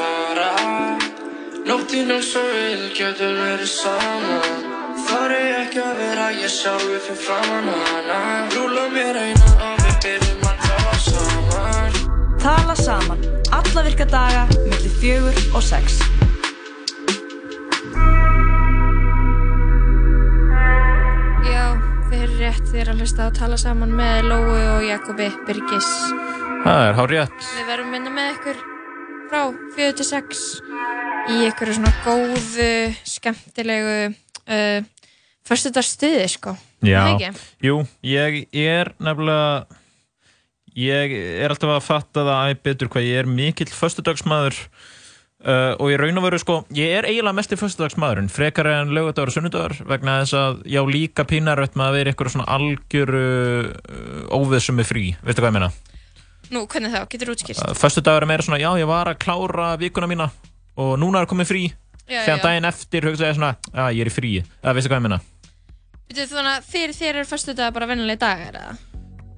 fara Nóttinn eins og við getum verið saman Þar er ekki að vera ég sjálfi fyrir framann hana Rúla mér eina og við byrjum að tala saman Tala saman, alla virka daga, millir fjögur og sex. Rétt, eru að hlusta að tala saman með Lóu og Jakobi Birgis. Það er hár rétt. Við verum minna frá 4 til 6 í ykkur svona góðu, skemmtilegu uh, fyrstudarstuði, sko. Já, jú, ég er nefnilega ég er alltaf að fatta það æg betur hvað ég er mikill föstudagsmaður uh, og ég raun og veru sko ég er eiginlega mest í föstudagsmaðurinn frekar en lögadagur og sunnudagur vegna þess að já líka pínarögt með að vera ykkur svona algjöru uh, óvið sem er frí, veistu hvað ég meina? Nú, hvernig þá? Getur útskýrst? Uh, Föstudagur er meira svona, já ég var að klára vikuna mína og núna er komið frí Já, þegar já. daginn eftir hugsaði ég svona, já ég er í frí eða veistu hvað ég meina? Veitu þannig að fyrir þér eru fyrstudagar bara vennilega dagar, eða?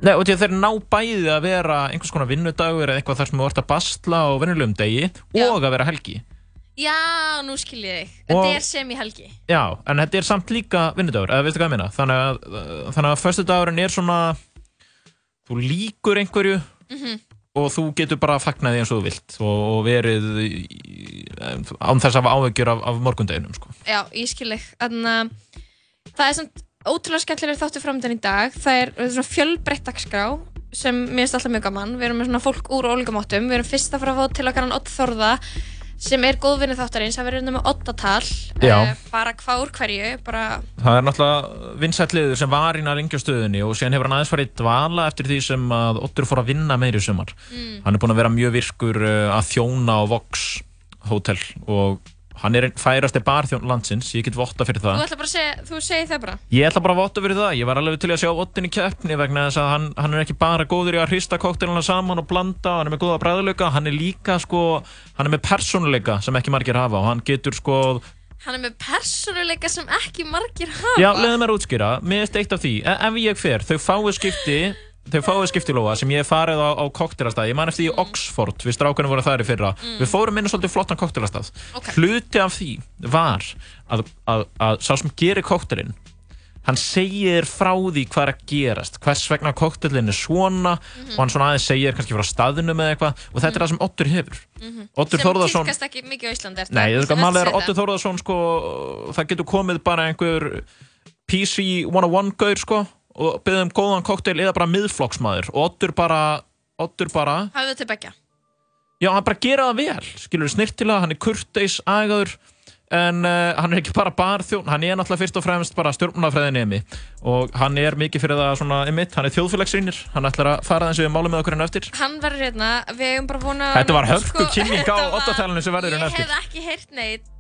Nei, og því að þeir ná bæði að vera einhvers konar vinnudagur eða eitthvað þar sem þú ert að basla á venjulegum degi og að vera helgi. Já, nú skil ég þig. Þetta er sem í helgi. Já, en þetta er samt líka vinnudagur, eða veistu hvað ég meina? Þannig að, að föstudagurinn er svona, þú líkur einhverju Mhm. og þú getur bara að fagna því eins og þú vilt og, og verið án þess að hafa áhyggjur af, af morgundeginum, sko. Já, ég skil þig. Þannig að það er samt ótrúlega skemmtilega þáttu framöndan í dag. Það er, það er svona fjölbreytt dagskrá sem mér finnst alltaf mjög gaman. Við erum með svona fólk úr ólíka máttum. Við erum fyrst að fara að fá til okkar hann Ott Þorða sem er góðvinni þáttarins. Það verður hérna með Ottatal. Já. Eh, bara hvað úr hverju. Bara, Það er náttúrulega vinsætliður sem var í næringjastöðunni og síðan hefur hann aðeins farið dvala eftir því sem að Ottur fór að vinna meiri sumar. Mm. Hann er búinn að vera mjög virkur uh, að þjóna á Vox Hotel og hann er einn færasti barþjón landsins, ég get votta fyrir þú það. ætla bara að segja, þú segir það bara. Ég ætla bara að votta fyrir það, ég var alveg til að sjá Ottin í keppni vegna þess að hann, hann er ekki bara góður í að hrista koktelina saman og blanda, hann er með góða bræðuleika, hann er líka sko, hann er með persónuleika sem ekki margir hafa og hann getur sko Hann er með persónuleika sem ekki margir hafa. Já, leiðum mér að útskýra, er eitt af því e- ef ég fer, þau fáið skipti þau fáið skiptilóa sem ég farið á, á koktelastað, ég man eftir í Oxford við strákunum voru þar í fyrra, Mm. við fórum inn á svolítið flottan koktelastað Ok. hluti af því var að, að, að sá sem gerir koktelin hann segir frá því hvað er að gerast hvers vegna koktelin er svona Mhm. og hann svona aðeins segir kannski frá staðinu með eitthvað. Og þetta er það sem Ottur hefur. Oddur sem Þórðarsson tíðkast ekki mikið á Íslandi. Nei, það ertu er Oddur Þórðarsson sko, það getur komið bara einhver PC 101 gaur sko og byggðum góðan kokteil eða bara miðflokksmaður. Og Oddur bara Oddur bara, Hafðu til begja. já hann bara gera það vel. Skilur snirtilega, hann er kurteis agaður. En uh, hann er ekki bara barþjón, hann er náttúrulega fyrst og fremst bara stjórnmálafræðin nemi og hann er mikið fyrir það svona emitt, hann er þjóðfélagsrýnir hann ætlar að fara þessu við málum með okkur en eftir. Hann verður hérna, við hefum bara vona Þetta var hörku kynning á þetta oddatalinu sem verður en Ég eftir. hef ekki heyrt neitt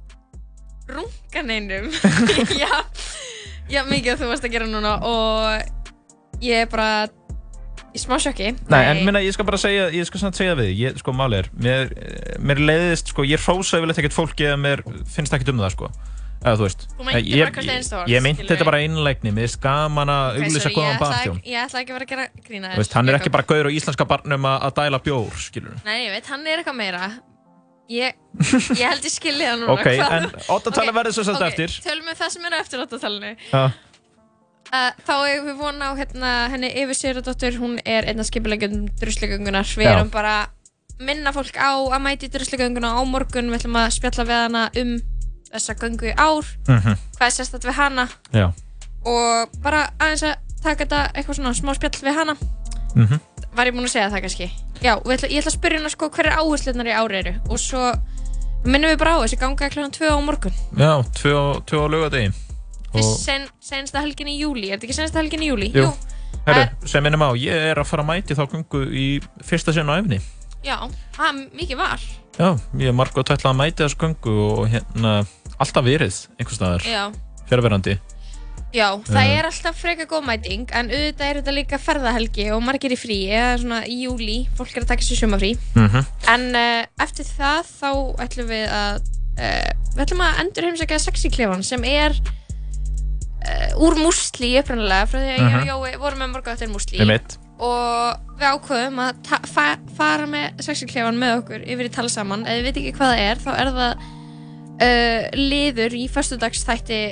runga neinum já, já, mikið að þú varst að gera núna og ég er bara í smá sjokki Nei, en minna, ég skal bara segja, ég skal samt segja við, ég, sko, málið er, mér, mér leiðist, sko, ég hrósa yfirleitt ekkert fólki eða mér finnst ekkert um það, sko, eða þú veist. Þú meintir ég, bara hvert einasta orð, Ég, meinti skilurðu? þetta bara einleikni, mér finnst gaman að Ok, auglýsa sorry, góðan ég ætla barþjón. ekki- Ég ætla ekki að vera að gera grína Þú veist, hann er ekki bara gaur og íslenska barnum að, að dæla bjór, skilur Nei, ég veit, hann er eitthvað meira Ég, ég held ég skilji það núna Ok, hvað- en oddatali verður svo ok, eftir. Tölum við það sem er eftir oddatalinu Já, Uh, þá eigum við vona á hérna, henni Yfir Sigurðardóttur, hún er einn af skipulegjum druslegöngunar, við Já. erum bara minna fólk á að mæti druslegönguna á morgun, við ætlum að spjalla við hana um þessa göngu í ár Mhm. hvað er sérstætt við hana já, og bara aðeins að taka þetta eitthvað svona smá spjall við hana mhm. Var ég búin að segja það kannski já, ætla, ég ætla að spyrja hana sko hver er áherslunar í ári eru og svo minnum við bara á þessi ganga kl. 2 á morgun Já, tvö, á- tvö á laugadegi. Fyrst sen, sensta helgin í júli, er þetta ekki sensta helgin í júli? Jú. Herru, Það sem minnum á, ég er að fara að mæti þá gungu í fyrsta sinn á efni. Já, það er mikið var Já, ég er margótt að mæti þessu gungu og hérna, alltaf verið einhvers staðar, Já, fjárverandi. Já það Eh. er alltaf freka góð mæting en auðvitað er þetta líka ferðahelgi og margir í frí eða svona í júli, fólk er að taka sér sumafrí Mhm. en uh, eftir það þá ætlum við að uh, við ætlum að endur heimsækja sexy klefan sem er uh, úr músli upprænilega frá því að ég Mhm. og Jói vorum með morgu eftir músli Einmitt. og við ákveðum að fa fara með sexiklefann með okkur yfir í tala saman ef þið veit ekki hvað það er þá er það uh, liður í föstudagsþætti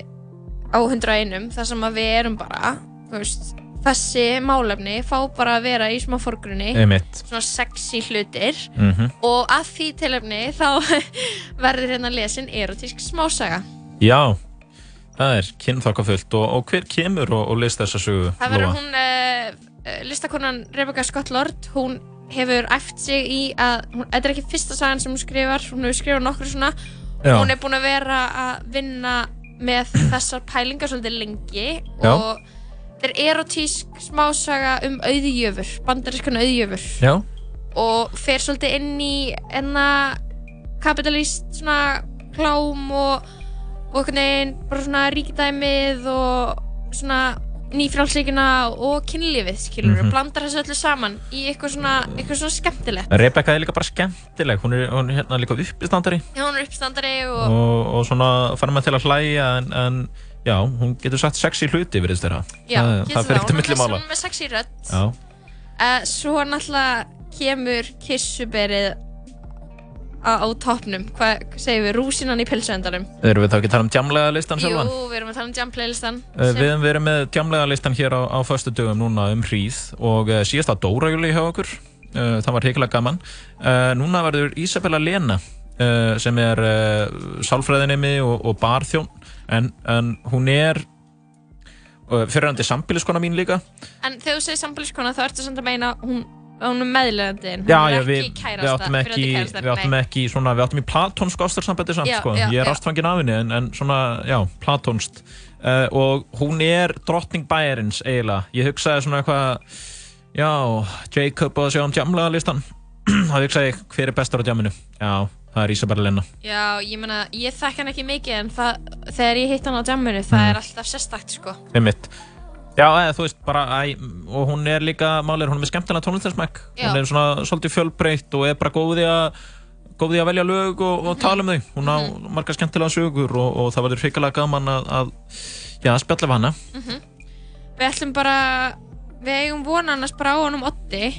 á 101 þar sem við erum bara veist, þessi málefni fá bara að vera í smá forgrunni Einmitt. svona sexy hlutir Mhm. og að því tilefni þá verður hérna lesin erotísk smásaga Já, það er kynþokkafullt og, og hver kemur og, og list þessa sögu? Það verður hún, uh, listakonan Rebecca Scott Lord, hún hefur æft sig í að, hún, þetta er ekki fyrsta sagan sem hún skrifar, hún hefur skrifað nokkur svona, Já. hún er búin að vera að vinna með þessar pælingar svolítið lengi Já. og þetta er erotísk smásaga um auðjöfur, bandarískan auðjöfur Já, og fer svolítið inn í enna kapitalist svona klám og, og einhvern veginn bara svona ríkidæmið og svona nýfrálsleikina og kynlífið skilur Mhm. blandar þessu öllu saman í eitthvað svona, eitthvað svona skemmtilegt Rebecca er líka bara skemmtileg, hún er, hún er hérna líka uppistandari Já, hún er uppstandari og og, og svona fara með til að hlæja en, en já, hún getur sagt sexy hluti virðist þeirra. já, það, getur það fer hún ekkert er milli með, mála. hún er með sexy rödd Já, uh, svo náttúrulega kemur kissuberið á, á toppnum hvað segir við, rúsinan í pilsuendanum erum við þá ekki að tala um djamlega listan Jú, sjálfan? við erum að tala um jam playlistan Uh, sem- Við hefum verið með djamlega listan hér á, á föstu dögum núna um hríð og uh, síðasta Dóra Júli hjá okkur, uh, það var hrikilega gaman. Uh, núna verður Isabella Lena sem er sálfræðinemi og, og barþjón en, en hún er fyrirhandi sambíliskona mín líka. En þegar þú segir sambíliskona þá ertu samt að meina hún, hún er hún já, er ekki kærasta, ekki, fyrrverandi kærasta, við áttum ekki svona, við áttum í platónsk ástarsambandi samt, sko. Ég er ástfangin af henni, en, en svona, já, platónst. Uh, og hún er drottning bæjarins, eiginlega. Ég hugsaði svona eitthvað, já, Jacob og sjá um djamlega listan. Það hugsaði ég, hver er bestur á djaminu? Já, það er Isabella Lena. Já, ég meina, ég þekk hann ekki mikið en það, þegar ég hitt hann á jamminu það Mm. er alltaf sérstakt, sko. Einmitt. Já, eða, þú veist, bara, æ, og hún er líka, málir, hún er með skemmtilega tónlistarsmæk. Hún er svona svolítið fjölbreytt og er bara góð í að, góð í að velja lög og, og tala um þau. Hún á margar skemmtilega sögur og, og það verður hrikalega gaman að, að já, að spjalla við hana. Við ætlum bara, við eigum vona annars bara á honum Oddi.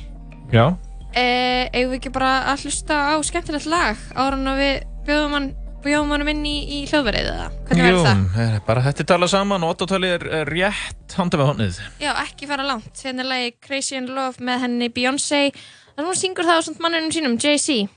Já. Eh, eigum við ekki bara að hlusta á skemmtilegt lag ára en við bjóðum hann, bjóðum hann inn í, í hljóðverið eða? Hvernig verður það? er bara þetta tala saman og Otto-tali er, rétt handa við honnið. Já, ekki fara langt. Hérna er lagi Crazy in Love með henni Beyoncé. Að hún syngur það á svona manninum sínum, Jay-Z.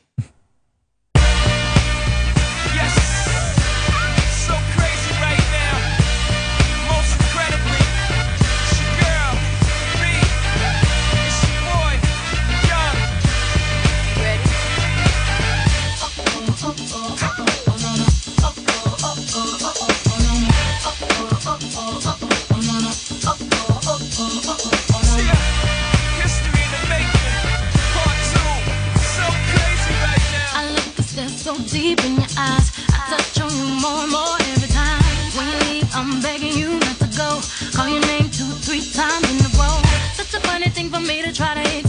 Deep in your eyes. I touch on you more and more every time. When you leave, I'm begging you not to go. Call your name two, three times in a row. Such a funny thing for me to try to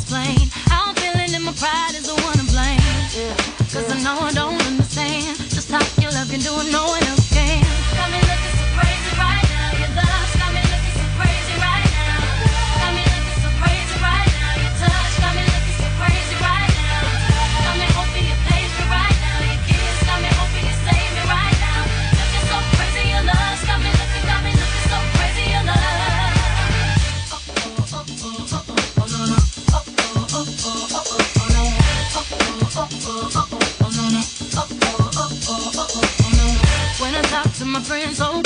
talk to my friends so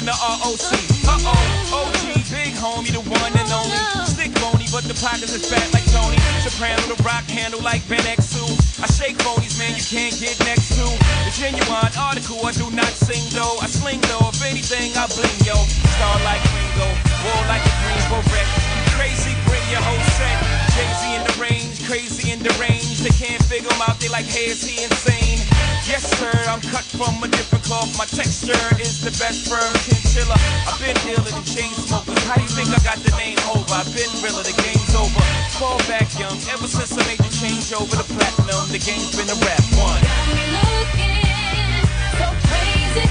And the ROC. Uh oh, OG, big homie, the one and only. Stick bony, but the pockets is fat like Tony. Soprano, the rock handle like Ben X2. I shake phonies, man, you can't get next to. The genuine article, I do not sing though. I sling though, if anything, I bling yo. Star like Ringo, war like a green beret. Crazy, bring your whole set. Jay-Z in the range, crazy in the range. They can't figure him out, they like, hey, is he insane? Yes, sir, I'm cut from a different cloth. My texture is the best firm chinchilla. I've been dealer than chain smokers. How do you think I got the name over? I've been realer, the game's over. Fall back young, ever since I made the change over to platinum, the game's been a rap one. Got me looking so crazy,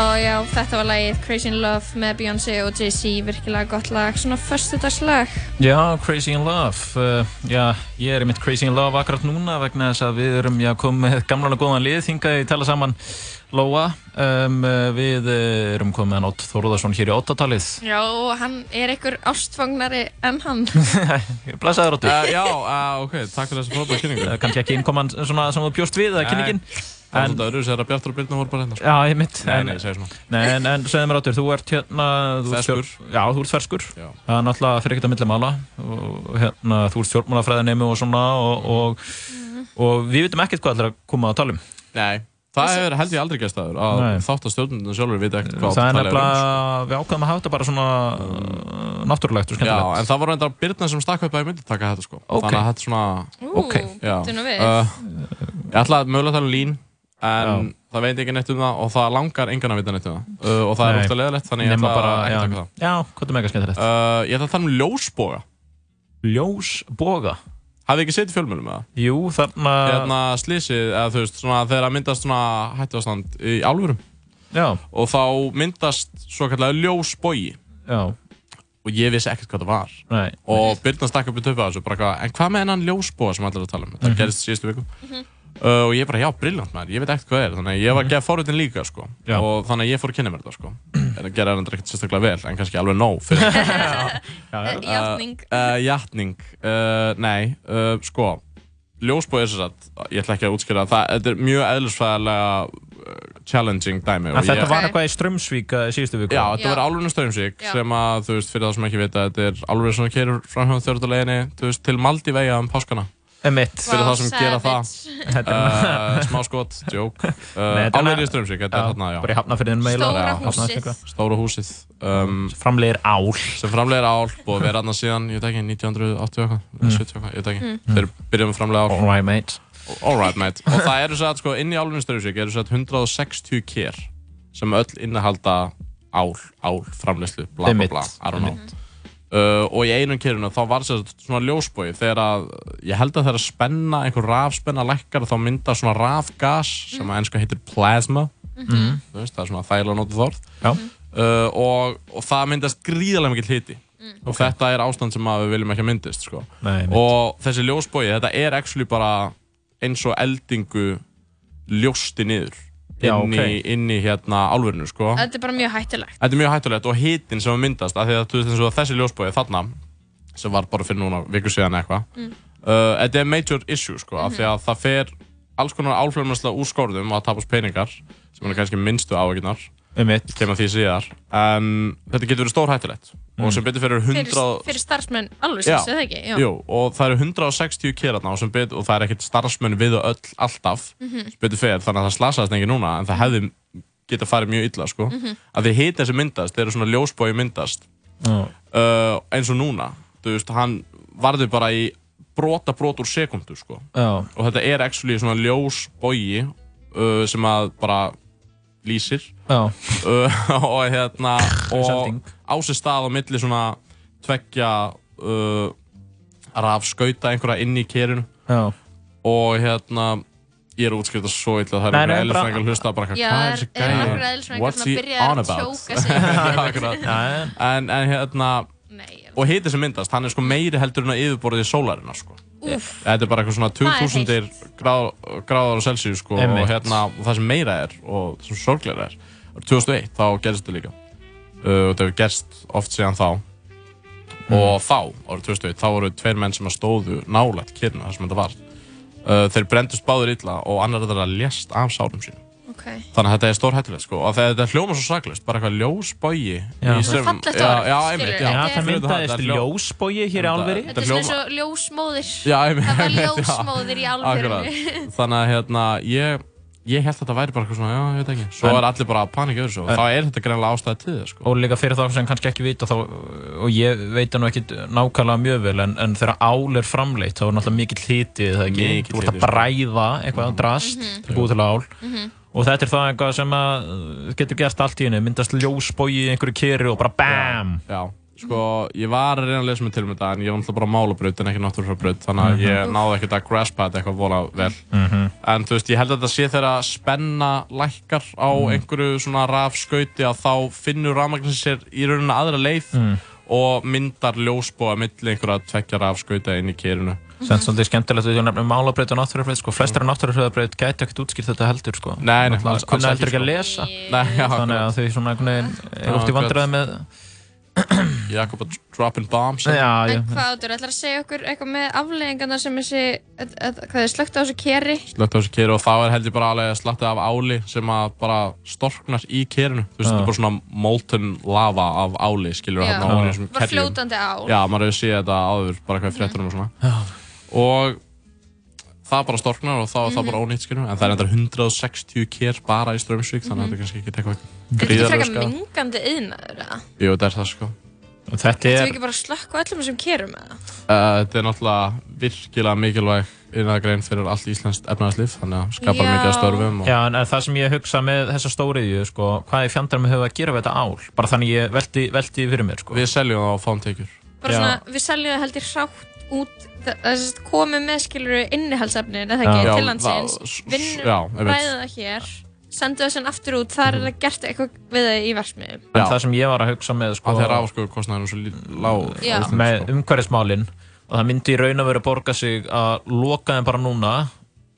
Og já, þetta var lagið Crazy in Love með Beyoncé og Jay-Z, virkilega gott lag, svona föstudagslag. Já, Crazy in Love. Uh, já, ég er í mitt Crazy in Love akkurat núna vegna þess að við erum já, komið með gamlan og góðan lið þingað í tala saman Lóa. Um, uh, við uh, erum komið með Nótt Þóruðarsson hér í óttatalið. Já, og hann er einhver ástfangnari en hann. Blæsaður Óttur. Uh, já, uh, ok, takk fyrir þessu frábæða kynningu. Uh, kannski ekki innkoman svona sem þú bjóst við, eða kynningin. Það er svolítið öðru, þegar Bjartur og Birna voru bara hérna. sko. Já, ég mitt. Nei, en, nei, ég segi svona. Nei, en, en segðu mér áttur, þú ert hérna... þú ert Ferskur. Já, þú ert ferskur. Já. Það er náttúrulega fyrir ekkert að milli mála. Og hérna, þú ert stjórnmálafræðinemi og svona og, og, og við veitum ekkert hvað ætlar að koma að tala um. Nei, það hefur held ég aldrei gæst aður að þátt að stjórnundin sjálfur vita ekkert hvað það er um, nefnilega, við ákveðum að hafa þetta bara svona náttúrulegt og. Já, skemmtilegt. en það var reyndar Birna sem stakk upp að ég myndi taka þetta sko. Að er svona. Uh, ég ætla að mögulega tala um lín, en Já. það veit ekki neitt um það og það langar engan að vita neitt um það. Uh, og það er Nei. ofta leðilegt, þannig ég ætla bara, ekki að taka það. já, hvað er mega skemmtilegt? Uh, ég ætla að tala um ljósboga. Ljósboga. Hafið ekki setið fjölmjölum með það? Jú, þarna, Hérna slísið, eða þú veist, svona, þegar það myndast svona hættuastand í álfurum já, og þá myndast svo kallega ljósbogi já, og ég vissi ekkert hvað það var. nei, og Birna stakk upp í töfðu að þessu bara eitthvað, en hvað með hennan ljósbóa sem allir er að tala um Mhm. þetta gerist síðustu viku uh, og ég bara, já, brilljant maður, ég veit ekkert hvað það er þannig að ég var að gefa forritin líka sko. Mhm. Já. og þannig að ég fór að kynna mér þetta sko. en það gera hennar ekkert sérstaklega vel en kannski alveg nóg fyrir Eh, Játning. uh, játning uh, nei, uh, sko ljósbói er sér að, ég ætla ekki að útskýra það, þetta er mjög eðlisfræðilega uh, challenging dæmi og þetta ég, var eitthvað í Strömsvík síðustu viku. Já, þetta Já. var álurinn Strömsvík Já. sem að, þú veist, fyrir það sem ekki vita þetta er álurinn sem Emitt. fyrir þá sem gera það. savage. uh, smá skot, joke uh, þetta er- álurinn Strömsvík, þetta er þarna, bara í já hafnafyrðin meila. Stóra Já, húsið. Hafnarfirði. stóra húsið um, Framlegir ál. sem framlegir ál, búið að vera aðna síðan ég veit ekki, 1980 eitthvað, Mm. 70 eitthvað, ég veit ekki þeir byrjuðum með framlega ál Alright, mate. Alright mate Og það eru satt sko inn í álunum Strömsvík eru satt 160 kér sem öll innihalda ál, ál, framleyslu, bla bla bla, I don't know uh, og í einum kérinu þá var sér svona ljósbói þegar að, ég held að þegar að spenna einhver rafspenna lækkar þá mynda svona rafgas sem að ennska heitir plasma. Mhm. Þú veist, það er svona þægilega nótið þorð Já. uh, og, og það myndast gríðarlega mikill hiti. Og þetta er ástand sem við viljum ekki að myndist sko. Nei, og þessi ljósbói, þetta er actually bara eins og eldingu ljósti niður Já, inn, í, ok. inn í hérna álverinu sko. Þetta er bara mjög hættulegt. þetta er mjög hættulegt og hitin sem myndast af því að þú veist eins og þessi ljósbói þarna sem var bara fyrir núna viku síðan eitthvað uh, þetta er major issue sko, af því að það fer alls konar álflöfumessla úr skórðum og að tapast peningar sem er kannski minnstu áhuginar Emitt. kemur því síðar en þetta getur verið stór hættulegt og sem betur fyrir Fyrir, 100 fyrir starfsmenn alveg sem það ekki? Já. Jú, og það eru 160 kératna og, sem bet- og það er ekkert starfsmenn við og öll alltaf Mhm. sem betur fyrir þannig að það slasaðist ekki núna en það hefði geta farið mjög illa sko. Mhm. að því hita sem myndast, þeir eru svona ljósbói myndast Já. uh, eins og núna þú veist, hann varði bara í brota brot úr sekundu sko. Já. og þetta er actually svona ljósbói uh, sem að bara lýsir. Uh, og hérna og á sér stað á milli svona tveggja uh, rafskauta einhverja inn í kerinu. Já. og hérna ég er útskrift að svo illa það er einhverja eðlisfræðingar að hlusta bara hvað er þessi er gæði what's he on about? en, en hérna Nei, og hiti sem myndast, hann er sko meiri heldur en að yfirborðið sólarinnar sko. Úff. Þetta er bara eitthvað svona Það er 2000 gráð, gráðar á Celsius sko, og, hérna, og það sem meira er og það sem sorgleira er árið 2001 þá gerist þetta líka. Uh, og þetta hefur gerst oft síðan þá. Og þá, árið 2001, þá voru tveir menn sem að stóðu nálægt kyrna þar sem þetta var. Uh, þeir brendust báður illa og annar þeirra lést af sárum sínum Ok. þannig að þetta er stór hættulegt sko og þetta hljóma svo saklust, bara eitthvað ljósbógi Það er fallegt orð, Já, er- það myndaðist ljósbói hér í álveri Þetta er svona eins og ljósmóðir. Það var ljósmóðir í. Akkurat. Þannig að hérna, ég, ég held að þetta væri bara eitthvað svona, já, ég veit ekki. Svo En- er allir bara að panika yfir þessu og þá er þetta greinlega ástæði til þess, sko. og líka fyrir þá sem kannski ekki vita þá, og ég veit það nú ekki nákvæmlega mjög vel en, en þegar ál er framleitt þá er náttúrulega mikill hiti það ekki, Mikill þú ert að sko. bræða eitthvað drast til búið til ál og þetta er það eitthvað sem að uh, getur gert allt í henni, myndast ljósbói í einhverju keri og bara BAM! Já, sko, ég var að reyna að lesa mig til um þetta en ég var náttúrulega bara málabraut en ekki náttúrulega þannig að ég náði ekkert að graspa þetta eitthvað vola vel. En þú veist, ég held að þetta sé þegar spenna lækkar á einhverju svona rafskauti að þá finnur rafmagnin sér í rauninni aðra leið og myndar ljósbóa milli einhverja tvekja rafskauta inn í kerinu. Sem svolítið skemmtilegt að þú nefnir málabreyt og náttúrufræð sko, flestir af náttúrufræðabreyt gæti ekkert útskýrt þetta heldur sko. Nei, nei, alls- kunna heldur ekki að sko. lesa. Nei, já, þannig að þau svona er oft í vandræði með Jakob að dropping bombs. já, já, En hvað áttur, ætlar að segja okkur eitthvað með afleggingarna sem þessi, að, að, hvað er slögt á þessu keri? slögt á þessu keru og þá er heldur bara alveg slattið af áli sem að bara storknar í kerinu. Þú veist, þetta er bara svona molten lava af áli, skilur Og það bara storknar og þá er það bara ónýtt, skilur en það er endar 160 ker bara í Strömsvík þannig að þetta er kannski ekki eitthvað Er þetta ekki gríðarlega frekar mingandi yðnaður, eða? Jú, þetta er það, sko og þetta er ekki bara slökk á öllum kerum, eða? Uh, þetta er náttúrulega virkilega mikilvæg innæðagrein fyrir allt íslenskt efnæðarslíf þannig að skapar mikið af störfum og Já, en það sem ég hugsa með þessa stóriðju, sko, hvað er fjandarum við höfum að gera við þetta ál? Bara þannig ég velti, velti fyrir mér, sko. við seljum það á fántekjur Bara Já. svona, við seljum það held ég hrátt út, það það er komið með skiluru innihaldsefnin, eða Já. ekki, Já, til landsins, það- vinnum, bræða það hér, sendu það sen aftur út, þar er það gert eitthvað við það í versmiðum. En það sem ég var að hugsa með, sko, að ráðsköðu kostnæðinu svo lí- lág með sko. umhverfismálin og það myndi í raun að vera að borga sig að loka þeim bara núna.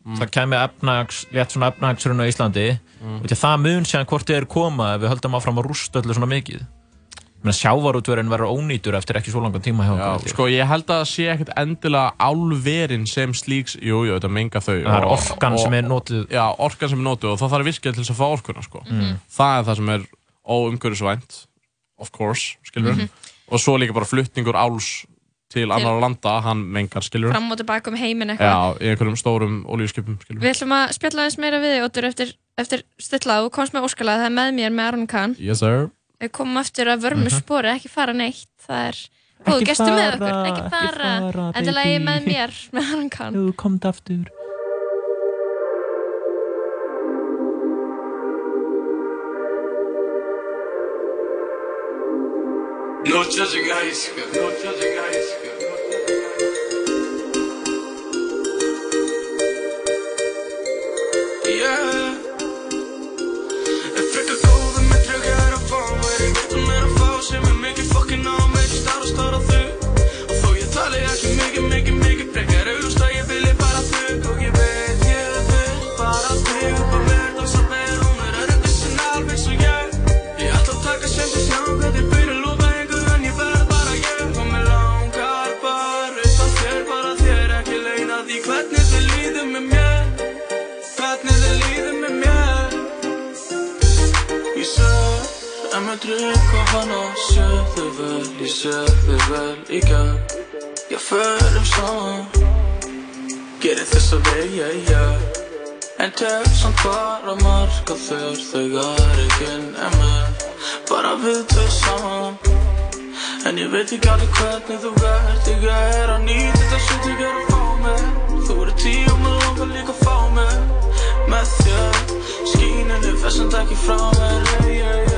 Það kemi efnags, létt svona efnagsrun á Íslandi. Mm. og það mun séðan hvort þið er koma ef við höldum áfram að rústa öllu svona mikið sjávarútverðin verður ónýtur eftir ekki svo langan tíma hjá Já, sko ég held að það sé ekkert endilega álverin sem slíks, jú, jú, þetta menga þau það er orkan og- sem er notuð. Já, orkan sem er notuð og það þarf virkilega til þess að fá orkuna, sko. Mm. Það er það sem er óumhverfisvænt of course, skilur Mhm. og svo líka bara flutningur áls til annar landa, hann mengar, skilur Fram og tilbaka um heiminn eitthvað. Já, í einhverjum stórum olíuskipum, skilur Við ætlum að spjalla aðeins meira við þig, Óttur, eftir, eftir stilla. Og komst með óskalag, það er með mér með Aron Kahn. Yes, sir Við komum aftur að vörmu spori, ekki fara neitt, það er góðu Ekki gestur með okkur, ekki fara, endilega baby. með mér, með Aron Kahn. þú komt aftur. No judging ice, no að og hana þau vel Ég þau vel í gær. Ég förum saman Gerir þess að veg, yeah, yeah En tek samt bara marka þér Þegar ekkinn er með. Bara við þau saman. En ég veit ekki alveg hvernig þú ert Ég er að nýta þetta shit ég er að fá mig. Þú eru tíu og mér langar líka að fá mig. Með þér Skíninu fessand ekki frá mér hey, yeah, yeah.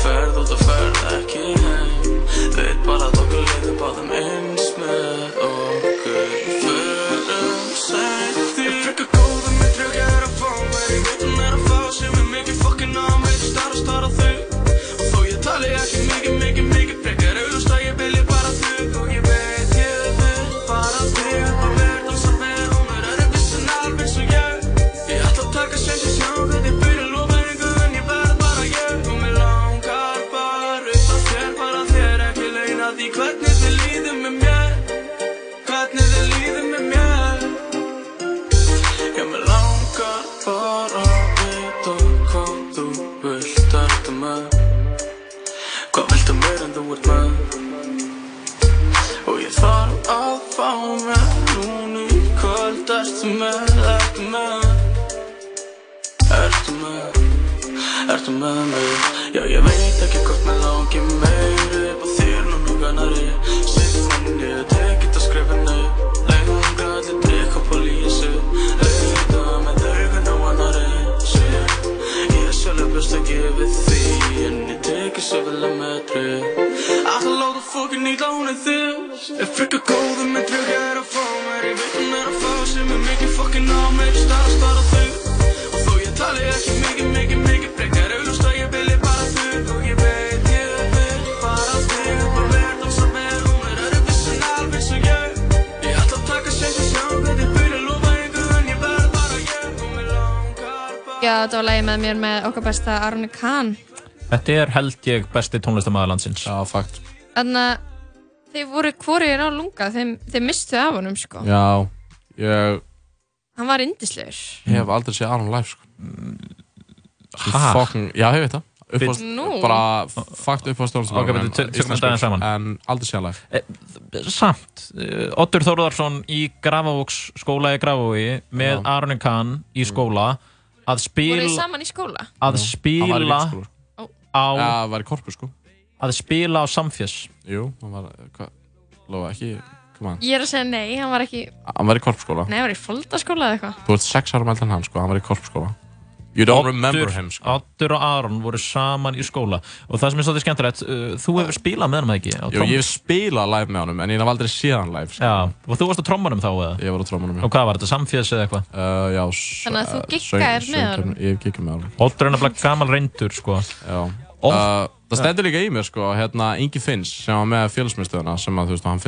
Ferð út og ferð ekki heim. Veit bara að okkur leiður báðum eins með okkur. Förum sætt því Ég frekar góður með drauga er að fá mér Ég veit hún er að fá sem er mikið fokkin á mig Star og star á þau. Og þó ég tali ekki var lagi með mér með okkar besta Arne Kahn. Þetta er held ég besti tónlistamæður landsins. Já, fakt. Þannig að þeir voru hvorir á lunga, þeim, þeir mistu af honum, sko. Já, ég Hann var indislegur. Ég hef aldrei séð Aron live sko. Svo Ha? fucking, já, ég veit það Uppást, bara fakt uppáðstofn Ok, betur, tö- tökum þetta aðeins saman. En aldrei séð live Samt, eh, Oddur Þórðarsson í Grafavóks skóla í Grafavogi með. Arne Kahn í skóla að Voru spila þið saman í skóla? að Hann var í spila á Já, það var í korpu sko. Að spila á Samfjess Jú, hann var, hvað, lofa ekki Come on, Ég er að segja nei, hann var ekki, hann var í korpskóla nei, hann var í foldaskóla eða eitthvað. Þú ert sex ára mældan hann sko, hann var í korpskóla You don't remember him sko. Oddur og Aron voru saman í skóla. Og það sem er svolítið skemmtilegt uh, þú hefur spilað með hann ekki? Á Jú, ég hef spilað live með honum en ég hef aldrei séð hann live sko. Já, og þú varst á trommunum þá eða? Ég var á trómanum Og hvað var þetta, Samfjess eða eitthvað? uh, Já, Þannig að þú uh, söng- með honum? Ég giggað með honum. Oddur er nefnilega gamal reyndur sko. Já. Og- uh, Það stendur líka í mér sko, hérna Ingi Finns sem var með félagsmyndstöðuna sem að þú veist, hann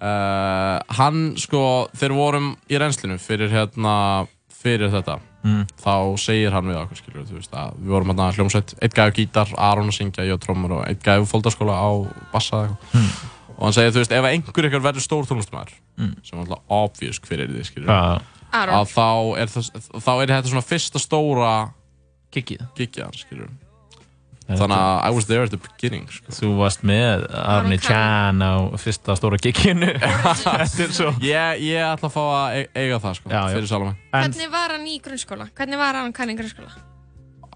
uh, uh, uh. uh, hann sko, þegar vorum í reynslinu fyrir hérna fyrir þetta Mm. þá segir hann við okkur skilur veist að við vorum hérna hljómsveit eitt gæði gítar, Aron að syngja, ég og trommur og eitt gæði fólkdaskóla á bassa eða eitthvað Mm. og hann segir þú veist ef einhver ykkar verður stór tónlistamæður Mm. sem er alltaf obvious hver er þið skilur Já, Aron. að þá er, það, þá er þetta svona fyrsta stóra hans skilur þannig að I was there at the beginning sko. Þú varst með Kahn. Chan á fyrsta stóra gigginu Þetta er svo ég, ég ætla að fá að e- eiga það sko, Já, fyrir Salome En Hvernig var hann í grunnskóla? Hvernig var hann kann í grunnskóla?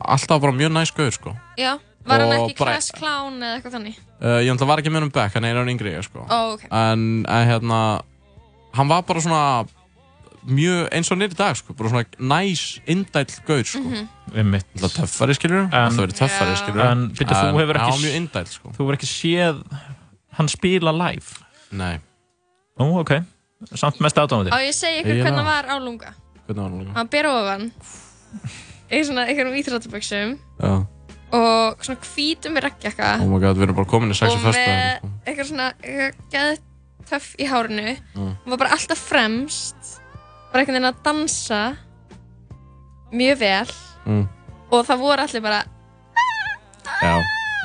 alltaf bara mjög næst gauður sko. Já, var hann Og ekki bara- class clown eða eitthvað þannig? uh, ég ætla var ekki með um back, hann er hann yngri sko. Ó, ok. en, en hérna hann var bara svona mjög eins og nýri dag sko, bara svona næs, indæll gauð sko. Mhm. Einmitt. alltaf töffari skilur En- alltaf verið töffari Já. skilur En byrju, þú hefur hann ekki var mjög indæll sko. Þú hefur ekki séð hann spila live nei, Ó, ok Samt mest aðdámandi Á ég segja ykkur hvernig hann var á lunga? hvernig var hann líka Hann ber ofan í svona einhverjum íþróttaböksum Já. og svona hvítum með regnjakka oh my god, við erum bara komin í sexu og fyrstu með eitthvað svona eitthvað geðið töff í hárinu Mm. hann var bara alltaf fremst bara einhvern veginn að dansa mjög vel mm. og það voru allir bara já,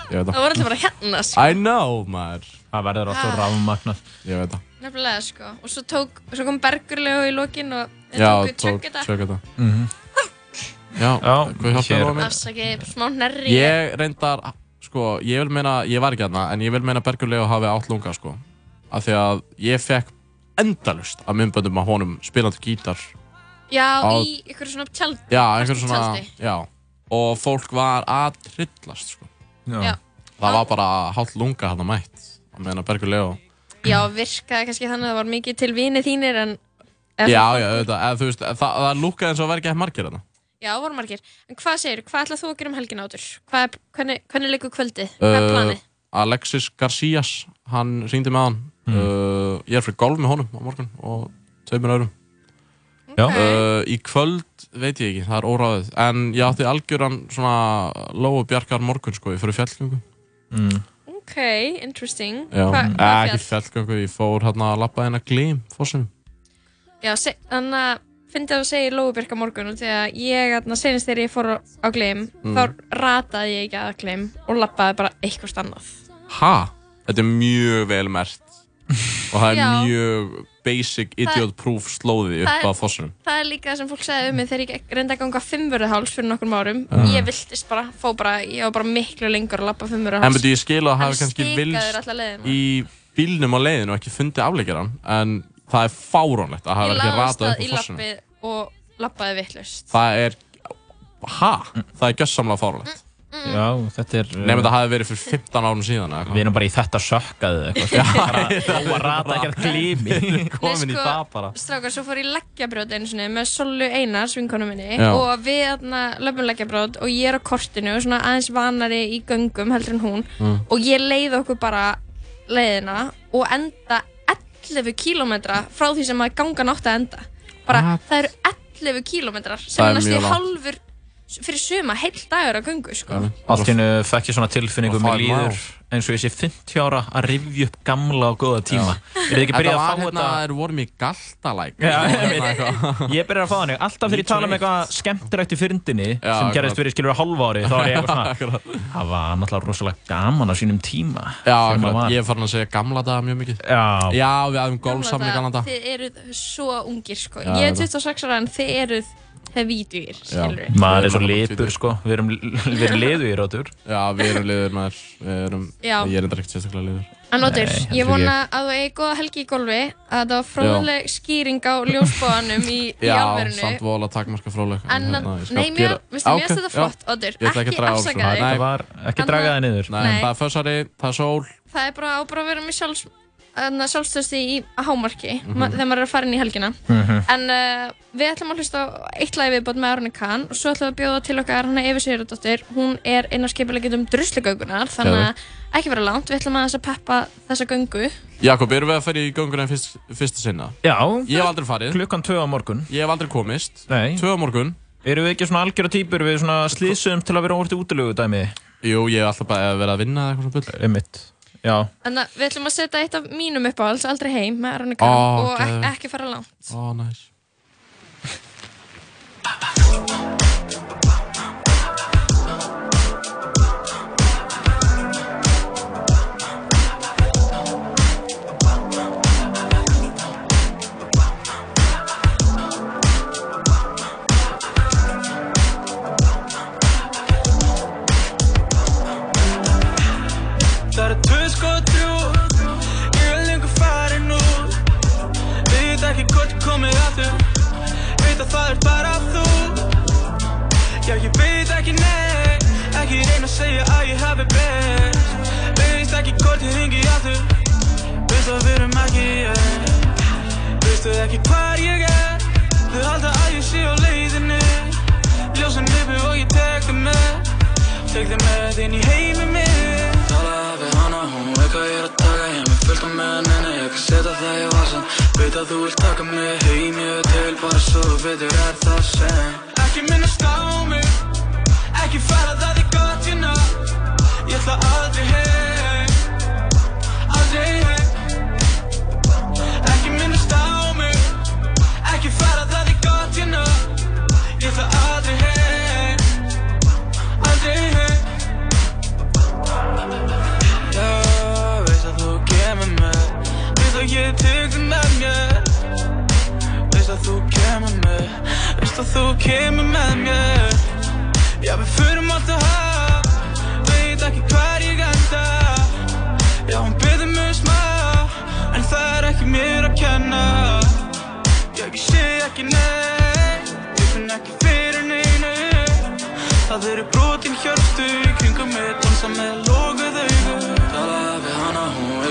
ég veit það það voru allir bara hérna sko. I know, maður Það verður alltaf Ah. rafmagnað ég veit það nefnilega sko og svo, tók, svo kom Bergurlegu í lokin og þeir já, tók, tjögg þetta tjögg þetta Mhm. já, Já, hvað hjálpaði hér- það mér? afsaki, smá nærri Ég reyndar, sko, ég vil meina, ég var ekki aðna, en ég vil meina Bergur Leo hafi átt lunga, sko. Af því að ég fekk endalust af myndböndum af honum spilandi gítar. já, á- í ykkur svona tjald Já, einhver svona, tjaldi. já. Og fólk var að trillast, sko. Já. Það var bara hálft lunga hann að mætt. Að meina Bergur Leo. já, virkaði kannski þannig að það var mikið til vini þínir en Já, já, auðvitað, eða þú veist, það, það lúkaði eins og ekki eftir margir þarna. já, voru margir en hvað segir, hvað ætlað þú að gera um helgin átur hvað er, hvernig, hvernig leikur kvöldið, hvað er Uh, planið Alexis Garcias, hann ringdi með hann. Uh, ég er fyrir golf með honum á morgun og tveimur öðrum. Já. Ok. Uh, í kvöld veit ég ekki, það er óráðið En ég átti algjöran svona Lóu Bjarkar morgun sko, ég í fjallgöngu mm. ok, interesting Já, Hva, eh, hvað ekki fjall? fjallgöngu, ég fór hérna að lappa hérna glím fórsum já, þannig að fyndi að þú segir Lóubjörg á morgun og því að ég, þarna, senast þegar ég fór á, á Gleim Mm. þá rataði ég ekki að Gleim og lappaði bara eitthvað annað Ha? Þetta er mjög vel mert og það er Já. mjög basic idiot proof slóði það upp að fossunum Það er líka það sem fólk segði um mig þegar ég reyndi að ganga fimmvörðuháls fyrir nokkrum árum. Ég viltist bara, fó bara, ég var bara miklu lengur að lappa En fimmvörðuháls. betur ég skil að Hann hafa kannski vilst í bílnum á leiðinu og ekki fundið afleggjaran en það er fáránlegt að hafa ekki ratað það upp á fossunum lappið og lappaði vittlust. Það er, ha? Það er gössamlega fáránlegt Já, þetta er... Nefnum þetta hafi verið fyrir 15 árum síðan eða Við eitthvað erum bara í þetta sökkaðu eitthvað. Bara Róa rata ekkert glými. Komin í sko, það bara Strákar, svo fór ég leggjabrjót einu sinni með Sollu Einars, vinkonu minni Já. og við þarna löpum leggjabrjót og ég er á kortinu og svona aðeins vanari í göngum heldur en hún Mm. og ég leið okkur bara leiðina og enda 11 kílómetra frá því sem að gangan átti að enda bara What? það eru 11 kílómetrar sem Það næstu halvur fyrir suma, heill dagur að göngu sko. Allt hennu fekk ég svona tilfinningu með líður eins og ég sé 50 ára að rifja upp gamla og góða tíma. Er þið ekki Þetta byrjað að var fá hérna, þetta? þeir vorum í galtalæk Já, ég Hérna eitthvað. Ég byrjar að fá þannig, alltaf þegar ég tala um eitthvað skemmtilegt í fyrndinni Já, sem gerist akkurat. fyrir skilur hálfa ári þá er ég eitthvað svona, það var náttúrulega rosalega gaman á sínum tíma Já, var. ég er farin að segja gamla daga mjög mikið Já, Já, við hafum golfsamli gamla dag þið eruð svo ungir sko. Ég er þetta. 26 ára en þið eruð hefvídugir, skilur við maður er svo tvítugur. sko, við erum, við erum liðu í rótur Já, við erum liður maður. Við erum, Já. ég er enda ekkert sérstaklega liður. Anóttur, Nei, ég vona að þú eigi góða helgi í golfi að það var fróðleg skýring á ljósbóðanum í, í Já, alverinu samt vola takmarka fróleg En, nei, mér finnst mér finnst þetta flott, ætla ekki afsaka þig Nei. Ekki draga það niður. Nei, Nei. það er fössari, það er sól. Það er bara á bara að vera með sjálfs sjálfstöðsti í hámarki Mhm. ma þegar maður er að fara inn í helgina. En uh, við ætlum að hlusta á eitt lagi viðbót með Arne Kahn og svo ætlum við að bjóða til okkar hana Efi Sigurðardóttir. Hún er inn á skipilegget um druslugöngunar þannig að ekki vera langt, við ætlum aðeins að peppa þessa göngu. Jakob, erum við að fara í gönguna fyrst, fyrsta sinna? Já, Ég hef aldrei farið, klukkan 2 á morgun. Ég hef aldrei komist. Nei, Tvö á morgun. Eru við ekki svona algjöra týpur? Við svona slísum til að vera óvart í útilögu dæmi Jú, ég hef alltaf bara verið að vinna eða eitthvað svona bull. Einmitt, að við ætlum að setja eitt af mínum uppáhalds aldrei heim með Ó, Kahn og ek geðveikt. ekki fara langt. Ó, næs Ég ringi aftur Veist að við erum ekki ég Veistu ekki hvar ég er Þau halda að ég sé á leiðinni Ljósan lifi og ég tek þig með Tek þig með inn í heimi minn Talaði við hana, hún veit hvað ég er að taka Ég með fullt á meðan henni, ég kann setja það í vasan Veit að þú vilt taka mig heim, ég til Bara svo þú veitur er það sem Ekki minnast á mig Ekki fara það er gott, you know Ég ætla aldrei heim þú kemur með. Veist að þú kemur með mér. Já, við förum alltaf haf. Veit ekki hvar ég enda. Já, hún byrði mig smá En það er ekki mér að kenna. Já, ég sé ekki neitt. Ég finn ekki fyrir neinu. Það eru brotin hjörstu kringum mig Dansa með við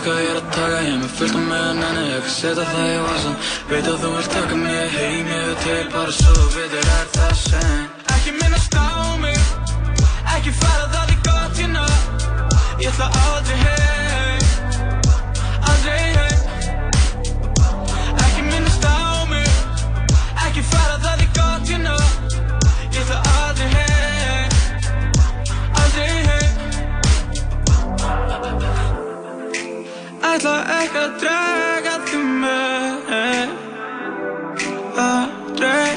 hvað ég er að taka Ég með fullt á meðan henni, ég kann setja það í vasan Veit að þú vilt taka mig heim Ég er til bara svo þú veitur er það sem Ekki minnast á mig Ekki fara það er gott, you know Ég ætla aldrei heim ætla ekki að draga því með. Aldrei,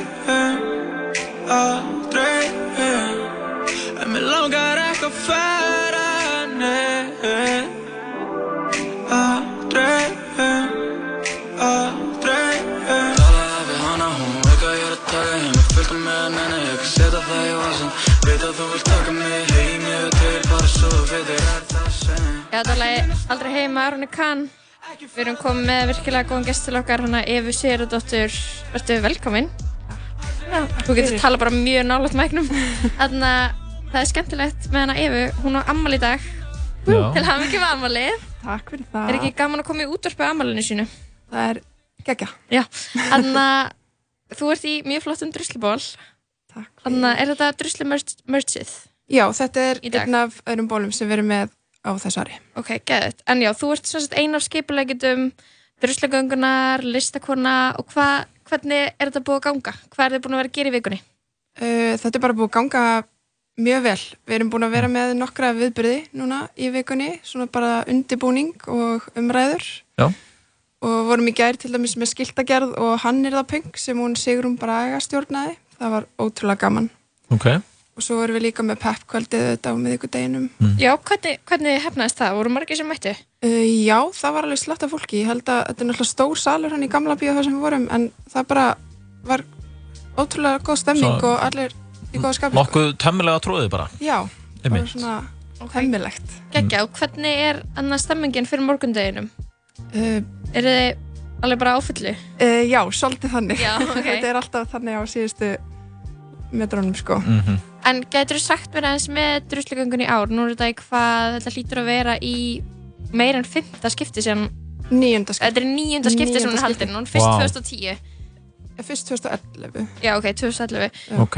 aldrei. En mér langar ekki að fara neitt. Aldrei, aldrei. Tala við hana, hún veik að ég er að taka henni Mér fylgta með henni, en ég ekki setja það í vasan Veit að þú vil taka mig heim, ég veit þegar bara svo við þig Já, þetta var lagi Aldrei heima, Aronni Kahn. Við erum komið með virkilega góðan gest til okkar, hana Efu Sigurðardóttur. Vertu velkomin. Já, þú getur tala bara mjög nálægt mæknum. Þannig að það er skemmtilegt með hana Efu. Hún á ammali í dag. Já. Til hafa mikið með ammalið. Takk fyrir það. Er ekki gaman að koma í útvarpi á ammalinu sínu? Það er geggja. Já. Þannig að þú ert í mjög flottum drusluból. Takk. Þannig að er þetta druslumerchið? Já, þetta er einn af öðrum bólum sem við erum með á þessu ári. Ok, geðið. En já, þú ert svona ein af skipulegitum druslagöngunar, listakona og hva, hvernig er þetta búið að ganga? Hvað er þið búin að vera að gera í vikunni? Uh, þetta er bara búið að ganga mjög vel. Við erum búin að vera með nokkra viðbyrði núna í vikunni, svona bara undibúning og umræður. Já. Og vorum í gær til dæmis með skiltagerð og hann er það punk sem hún Sigrun Braga stjórnaði. Það var ótrúlega gaman. Ok. Og svo vorum við líka með peppkvöldið þetta á miðvikudeginum. Já, hvernig, hvernig hefnaðist það? Voru margir sem mættu? Uh, já, það var alveg slatt af fólki. Ég held að þetta er náttúrulega stór salur hann í gamla bíó þar sem við vorum, en það bara var ótrúlega góð stemning Svo- og allir í góða skapi. Nokkuð temmilega tróðið bara. Já, bara Einmitt. svona hemmilegt. Gekkja, og hvernig er annað stemmingin fyrir morgundeginum? Uh, Er þið alveg bara áfullu? uh, já, svolítið þannig. Já, ok. þetta er alltaf þannig á síðustu metrónum, sko. Mm En getur þú sagt mér aðeins með druslugöngun í ár? Nú er þetta í hvað, þetta hlýtur að vera í meir en fymta skipti sem, Níunda skipti. þetta er níunda skipti sem hún er Níunda haldin, hún er fyrst Vá. 2010. Fyrst 2011. Já, ok, 2011. Ok.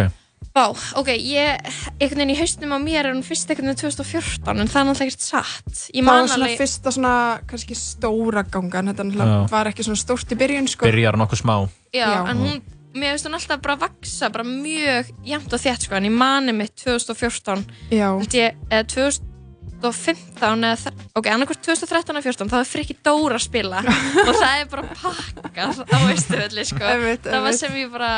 Vá, ok, ég, einhvern veginn í hausnum á mér er hún fyrst einhvern veginn 2014, en það er náttúrulega ekkert satt. Ég Það man var svona alveg, fyrsta svona, kannski stóra gangan. Þetta var ekki svona stórt í byrjun, sko. Byrjar nokkuð smá. já, Já. en hún, mér finnst hún alltaf bara að vaksa, bara mjög jæmt og þétt, sko, en ég mani mitt 2014, Já. held ég, eða 2015, eða, ok, annarkvært 2013 og 14, þá er Frikki Dóra að spila og það er bara pakkað á Ístufelli, sko. Einmitt, það var sem ég bara,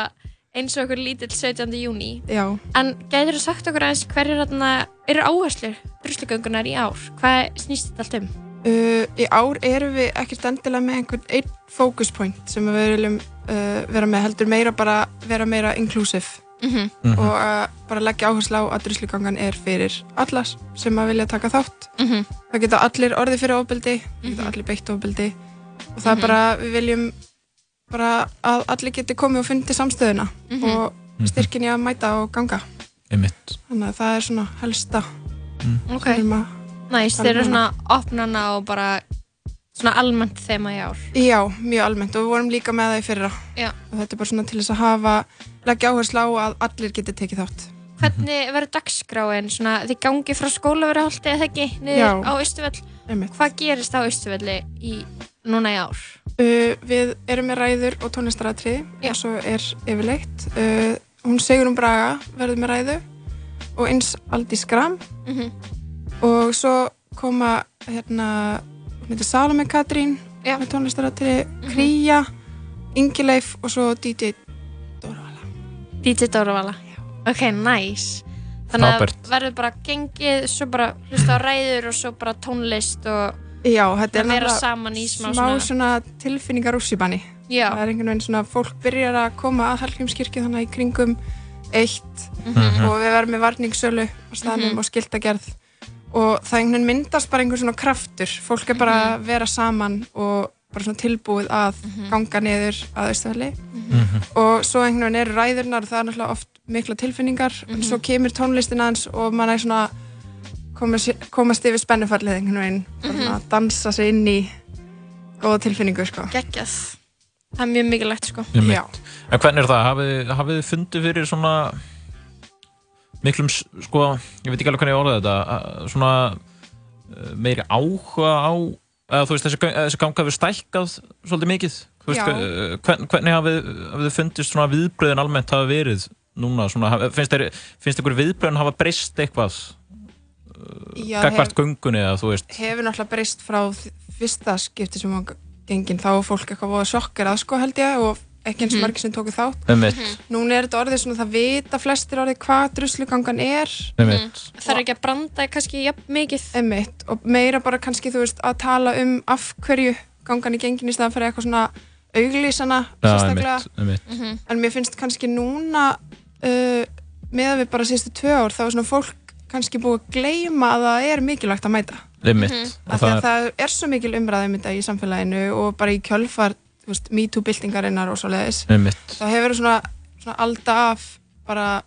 eins og okkur lítill 17. júni. Já. En gætir þú sagt okkur aðeins hverju þarna eru áherslur druslugöngunar í ár? Hvað snýst þetta allt um? Uh, í ár erum við ekkert endilega með einhvern einn focus point sem við viljum uh, vera með heldur meira bara vera meira inclusive. Mm og uh, bara leggja áherslu á að druslugangan er fyrir allas sem að vilja taka þátt. -hmm. það geta allir orðið fyrir ofbeldi það geta allir beitt ofbeldi. Og það er bara, við viljum bara að allir geti komið og fundið samstöðuna og styrkin í að mæta og ganga. Einmitt. þannig að það er svona helsta Ok, sem að næst, þeir eru svona opnana og bara svona almennt þema í ár. Já, mjög almennt og við vorum líka með það í fyrra Já. og þetta er bara svona til þess að hafa leggja áherslu á að allir geti tekið þátt Hvernig verður dagskráin? Svona, þið gangi frá skólaverðaholti eða ekki niður Já. á. Einmitt. Hvað gerist á Austuvelli í, núna í ár? uh, Við erum með ræður og tónlistaratri Já. og svo er yfirleitt uh, hún Sigrun Braga verður með ræðu og eins Aldi Skram Mm og svo koma hérna Salome Katrín Já. með tónlistaratri Kría, Ingileif og svo DJ DJ Dóravala. Ok, nice. Þannig að verður bara gengið, svo bara hlusta á ræður og svo bara tónlist og Já, þetta er í smá, smá svona tilfinningar úrsýbanni Já, það er einhvern veginn svona fólk byrjar að koma að Hallgrímskirkju þannig í kringum eitt Mhm. og við verðum með varningssölu á staðnum og skiltagerð og það einhvern veginn myndast bara einhver svona kraftur fólk er bara Mhm. að vera saman og bara svona tilbúið að ganga niður að Östufelli og svo einhvern veginn eru ræðurnar og það er náttúrulega oft mikla tilfinningar en svo kemur tónlistin aðeins og mann er svona komast, komast yfir spennufallið einhvern veginn bara svona að dansa sig inn í góða tilfinningu sko geggjað. Það er mjög mikilvægt sko. Einmitt. Já. En hvernig er það? Hafið, hafið þið fundið fyrir svona miklum, sko, ég veit ekki alveg hvernig ég orðið þetta, svona eh, meiri áhuga á, eða þú veist, þessi, þessi ganga hefur stækkað svolítið mikið? Þú veist, hve- hvern, hvernig hafið, þið fundist svona viðbröðin almennt hafa verið núna, svona, finnst, ykkur viðbröðin hafa breyst eitthvað, Já, gagvart göngunni eða þú veist? hefur náttúrulega breyst frá fyrsta skipti sem var gengin þá var fólk eitthvað voða sjokkar að sko held ég og ekki eins margir sem tóku þátt. Einmitt, núna er þetta orðið svona það vita flestir orðið hvað druslugangan er. Einmitt, Það er ekki að branda kannski jafn mikið. emitt og meira bara kannski þú veist að tala um af hverju gangan í gengin í staðan fyrir eitthvað svona auglýsana já, sérstaklega. einmitt, einmitt. en mér finnst kannski núna uh, með við bara síðustu tvö ár þá er svona fólk kannski búið að gleyma að það er mikilvægt að mæta. Einmitt. Mhm. Og af því það að er- það er svo mikil umræði um í samfélaginu og bara í kjölfar þú veist, MeToo-byltingarinnar og svo leiðis Einmitt. þá hefur svona, svona alda af bara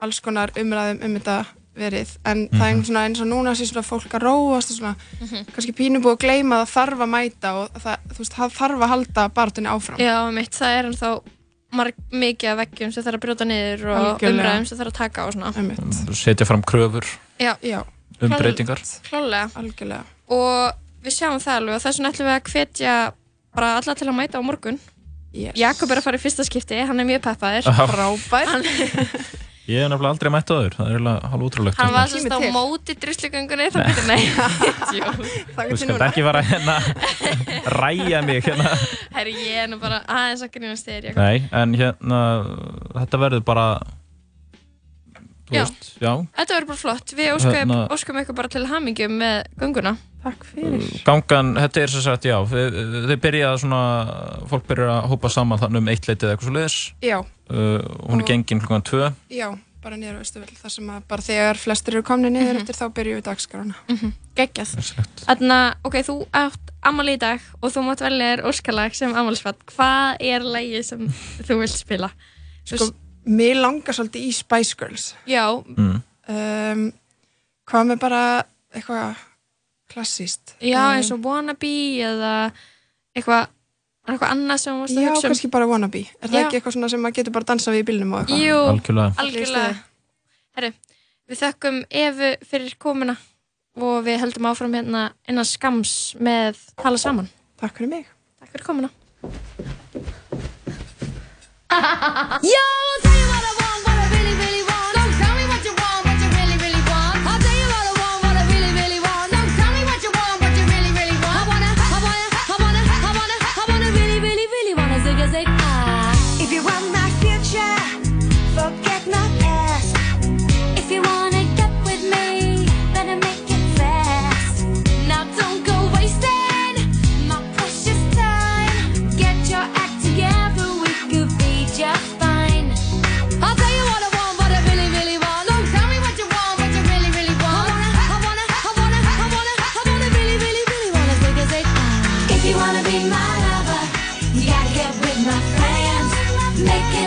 alls konar umræðum um þetta verið en það er Mhm. svona eins og núna sé svona fólk að róast og svona kannski pínu búið að gleyma að það þarf að mæta og það, veist, það þarf að halda barðunni áfram Já, mitt, það er ennþá marg, mikið af veggjum sem þarf að brjóta niður og Algjörlega. umræðum sem þarf að taka og svona. setja fram kröfur Já, Já. um Klár- breytingar Klálega. Algjörlega. Og við sjáum það alveg og þess vegna ætlum við að hvetja bara alla til að mæta á morgun. Yes. Jakob er að fara í fyrsta skipti, hann er mjög peppaður. Já. Frábær. Hann, Ég hef nefnilega aldrei mætt á þér, það er eiginlega hálf útrúlegt hann var svolítið á móti drusligöngunni, þá getur nei. Jú. Þú skalt ekki fara hérna ræja mig hérna Herri, ég er nú bara aðeins að grínast þér, Jakob. Nei, en hérna þetta verður bara Já. veist, já Þetta verður bara flott. Við óskum, Hérna- óskum ykkur bara til hamingju með gönguna. Takk fyrir. gangan, þetta er sem sagt, já þið, þið byrja svona, fólk byrjar að hópa saman þannig um eitt leitið eða eitthvað svo leiðis Já. uh, hún er Og- gengin klukkan tvö Já, bara niður á Östuvel þar sem að bara þegar flestir eru komni niður eftir þá byrjum við dagskrána Geggjað. Þannig ok, þú átt ammali í dag og þú mátt velja þér óskalag sem ammalisfatt. Hvað er lægið sem þú vilt spila? Sko, mér langar svolítið í Spice Girls Já, mm. um, Hvað með bara eitthvað klassíst já eins og Wannabe eða eitthvað eitthvað annað sem varst að Já, hugsa um. kannski bara Wannabe Er það Já. ekki eitthvað svona sem maður getur bara dansað við í bílnum og eitthvað? Jú, Algjörlega. algjörlega. Herru, við þökkum Efu fyrir komuna og við höldum áfram hérna innan skams með tala saman. Takk fyrir mig. Takk fyrir komuna. Yo, Make it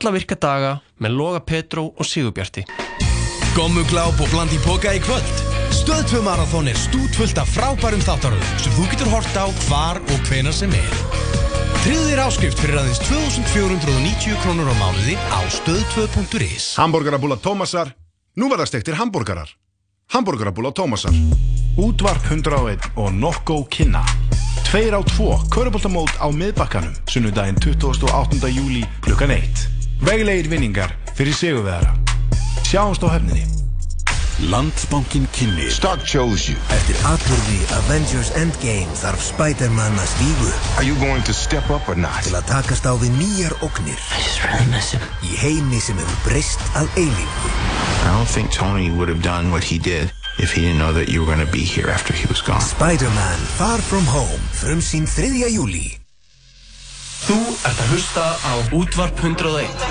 alla virka daga með Loga Petró og Sigurbjarti. Gommugláp og bland í póka í kvöld Stöð 2 Marathon er stútfullt af frábærum þáttaröðum sem þú getur hort á hvar og hvenar sem er þér áskrift fyrir aðeins 2490 krónur á mánuði á stöð2.is Hamburgerabúla Tómasar, nú verða stektir hambúrgarar. Hamburgerabúla Tómasar, Útvarp 101 og Nokko Kynna. Tveir á tvo, köruboltamót á miðbakkanum, sunnudaginn 28. júli klukkan 1. Veglegir vinningar fyrir sigurveðara. Sjáumst á hefninni. Landsbankin kynni Stark chose you Eftir atbyrði Avengers Endgame þarf Spider-Man að stígu Are you going to step up or not? Til að takast á við nýjar ógnir I just really miss him Í heimi sem hefur breyst að eilífu I don't think Tony would have done what he did if he didn't know that you were going to be here after he was gone. Spider-Man Far From Home Frum sín 3. júli Þú ert að hlusta á Útvarp 101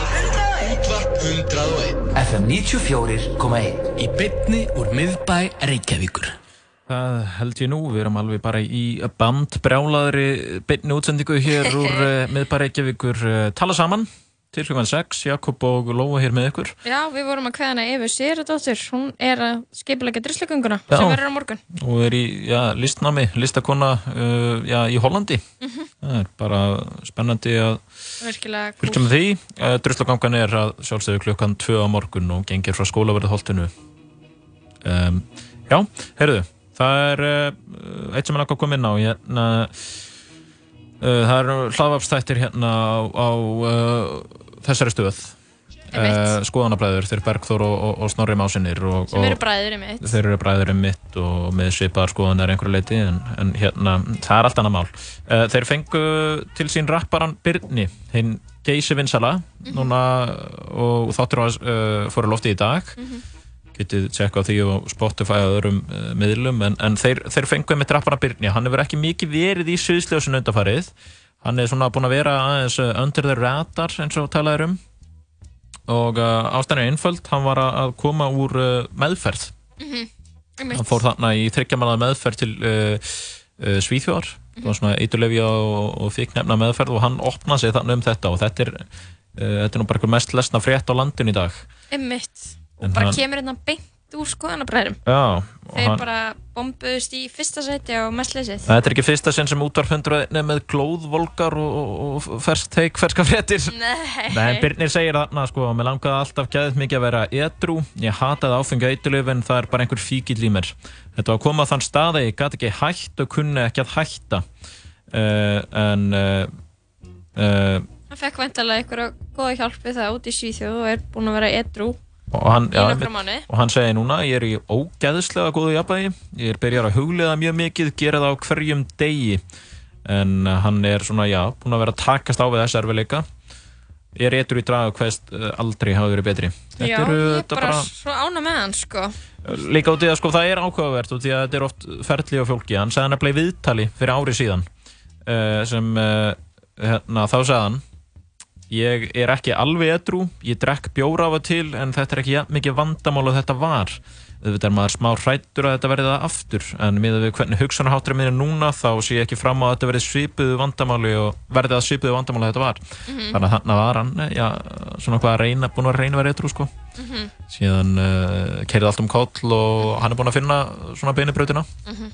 Útvarp 101 FM 94.1 Í bytni úr miðbæ Reykjavíkur. Það held ég nú, við erum alveg bara í bandbrjálaðri beinni útsendingu hér úr uh, miðbæ Reykjavíkur. Uh, tala saman til klukkan 6, Jakob og Lóa hér með ykkur Já, við vorum að kveða hana Efu Sýradóttir, hún er að skipilega drislugönguna Já. sem verður á morgun. og er í já, listnámi, listakona uh, já, í Hollandi Mhm. það er bara spennandi að Virkilega cool. með því uh, Druslagangan er að sjálfsögðu klukkan 2 á morgun og gengir frá skólaverið holtinu um, Já, heyrðu það er uh, eitt sem er náttúrulega komið inn á hérna uh, það eru hlaðvapstættir hérna á, á uh, þessari stöð uh, skoðanabræður, þeir Bergþór og, og, og Snorri Másinir og, sem eru bræður í mitt. þeir eru bræður um mitt og með svipaðar skoðunar einhverju leiti en, en hérna, það er allt annað mál. Uh, þeir fengu til sín rapparan Byrni, hinn geysi vinsala núna og þáttur að uh, fóru lofti í dag. Getið tjekka á því og Spotify og öðrum miðlum en, en þeir, þeir fengu einmitt rapparan Byrni, hann hefur ekki mikið verið í suðsljósun undarfarið hann er svona búin að vera aðeins uh, under the radar eins og talaður um. Og uh, ástæðan er einföld, hann var að koma úr uh, meðferð. Hann fór þarna í þryggjamanað meðferð til uh, Svíþjóðar. Það var svona eiturlefja og, og fíknefna meðferð og hann opnaði sig þarna um þetta. Og þetta er, uh, þetta er nú bara mest lesna frétt á landinu í dag. En Og bara hann- kemur hérna beint úr og Þeir hann, bara bombuðust í fyrsta sæti á mestleysið. þetta er ekki fyrsta sinn sem útvarp 101 er með glóðvolgar og, og, og fersk teik, ferska fréttir Nei. Nei, Birnir segir þarna sko, mér langaði alltaf gæðið mikið að vera edru, ég hataði áfengi eitthulif en það er bara einhver fíkill í mér. Þetta var að koma þann stað að ég gæti ekki hætt og kunni ekki að hætta. Uh, en uh, uh, Hann fekk væntalega einhverja góða hjálp við það út í Svíþjóð og er búinn að vera edru. Og, hann, mánuði. og hann segir núna, ég er í ógæðislega góðu jafnvægi, ég er byrjar að huglega mjög mikið, gera það á hverjum degi. En hann er svona, já, búin að vera að takast á við þessi erfileika. Er edru í draga hverst uh, aldrei hafa verið betri. Þetta Já, eru ég er bara, svo ána með hann, sko. Líka út í að sko það er ákveðavert út í að þetta er oft ferli á fólki hann sagði hann að bleið viðtali fyrir ári síðan uh, sem uh, hérna, þá sagði hann ég er ekki alveg edru ég drekk bjóra af og til en þetta er ekki jafn mikið vandamál og þetta var auðvitað er maður smá hrættur að þetta verði það aftur en miðað við hvernig hugsanaháttur er minni núna þá sé ég ekki fram á að þetta verði svipuðu vandamáli og verði það svipuðu vandamáli að þetta var Mhm. þannig að þarna var hann já, svona hvað að reyna, búin að reyna að vera edru sko Mhm. síðan uh, keirði allt um koll og hann er búinn að finna svona beinibrautina Mhm.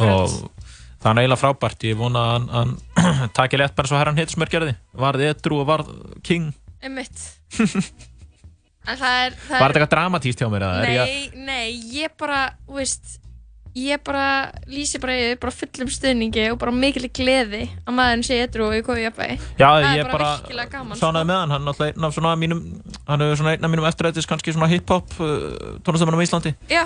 og það er eiginlega frábært ég vona að hann, hann taki létt bara svo herran Hitsmör gerði varð edru og varð king Einmitt. en það er... Það var þetta eitthvað dramatíst hjá mér er ég Nei, nei, ég bara, veist, ég bara lýsi bara yfir bara fullum stuðningi og bara mikil gleði að maðurinn sé edru og ég kofi jafnvægi. Já, það er bara, virkilega gaman. sko. sánaði með hann, hann er náttúrulega einn af mínum hann er einn af mínum eftirrættis kannski svona hip-hop uh, tónlistamennum í Íslandi Já,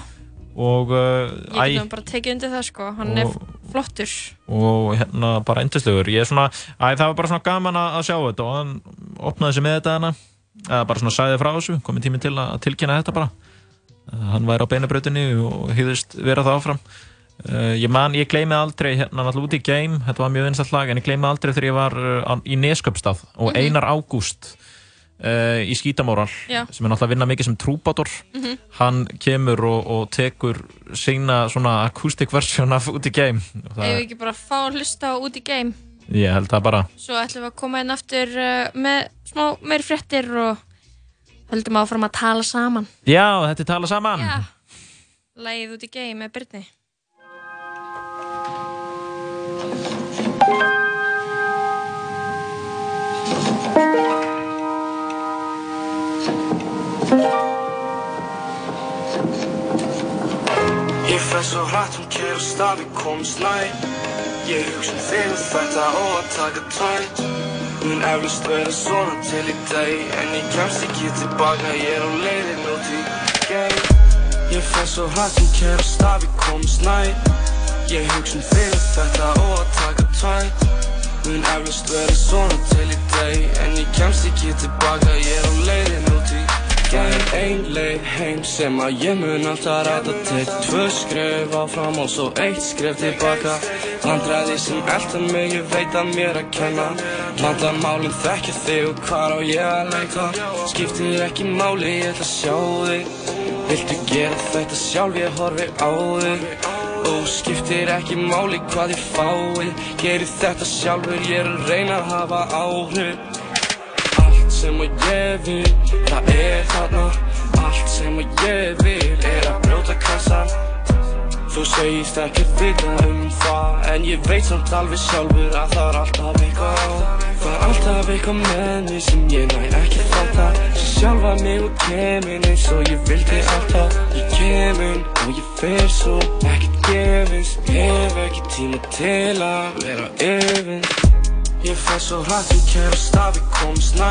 og uh, ég getum bara tekið undir það sko, hann Og- er flottur. og hérna bara endislegur ég er svona, æ, það var bara svona gaman að, sjá þetta og hann opnaði sig með þetta hana eða bara svona sæði frá þessu, komið tími til að tilkynna þetta bara. Hann væri á beinabrautinni og hýðist vera það áfram. Uh, ég man, ég gleymi aldrei hérna náttúrulega út í game, þetta var mjög vinsalt lag en ég gleymi aldrei þegar ég var á- í Nesköpstað og Mhm. Einar Ágúst uh, í Skítamóral sem er náttúrulega að vinna mikið sem trúbátor Mhm. hann kemur og, og tekur sína svona acoustic version af út í game Og það- Ef við ekki bara fá að hlusta á út í game. Ég held það bara Svo ætlum við að koma inn aftur uh, með smá meiri fréttir og höldum áfram að tala saman. Já, þetta er tala saman Já. Lægið út í game með Byrni. Fer svo hratt, hún keir á stað, við komumst næ Ég hugsa um þig og þetta og að taka tvæt Mun eflust vera svona til í dag En ég kemst ekki tilbaka, ég er á leiðin út í geim. Ég fer svo hratt, hún keir á stað, við komumst næ Ég hugsa um þig og þetta og að taka tvæt Mun eflust vera svona til í dag En ég kemst ekki tilbaka, ég er á leiðin út í geim Ein leið heim sem að ég mun alltaf ræta Tek tvö skref áfram og svo eitt skref tilbaka. Vandræði sem elda mig, ég veit að mér að kenna. Vandamálin þekkja þig og hvar á ég að leita? Skiptir ekki máli, ég ætla að sjá þig. Viltu gera þetta sjálf, ég horfi á þig. Og skiptir ekki máli hvað ég fái Gerir þetta sjálfur, ég er að reyna að hafa áhrif sem að ég vil, það er þarna Allt sem að ég vil. Er að brjóta kassan Þú segist ekki vita um það En ég veit samt alveg sjálfur að það er alltaf eitthvað á. Það er alltaf eitthvað með mig sem ég næ ekki fatta Svo sjálfa mig og kemin eins og ég vildi alltaf. Ég kemin og ég fer svo ekkert gefins. Hef ekki tíma til að vera efins Ég fer svo hratt um kæra stað, við komumst næ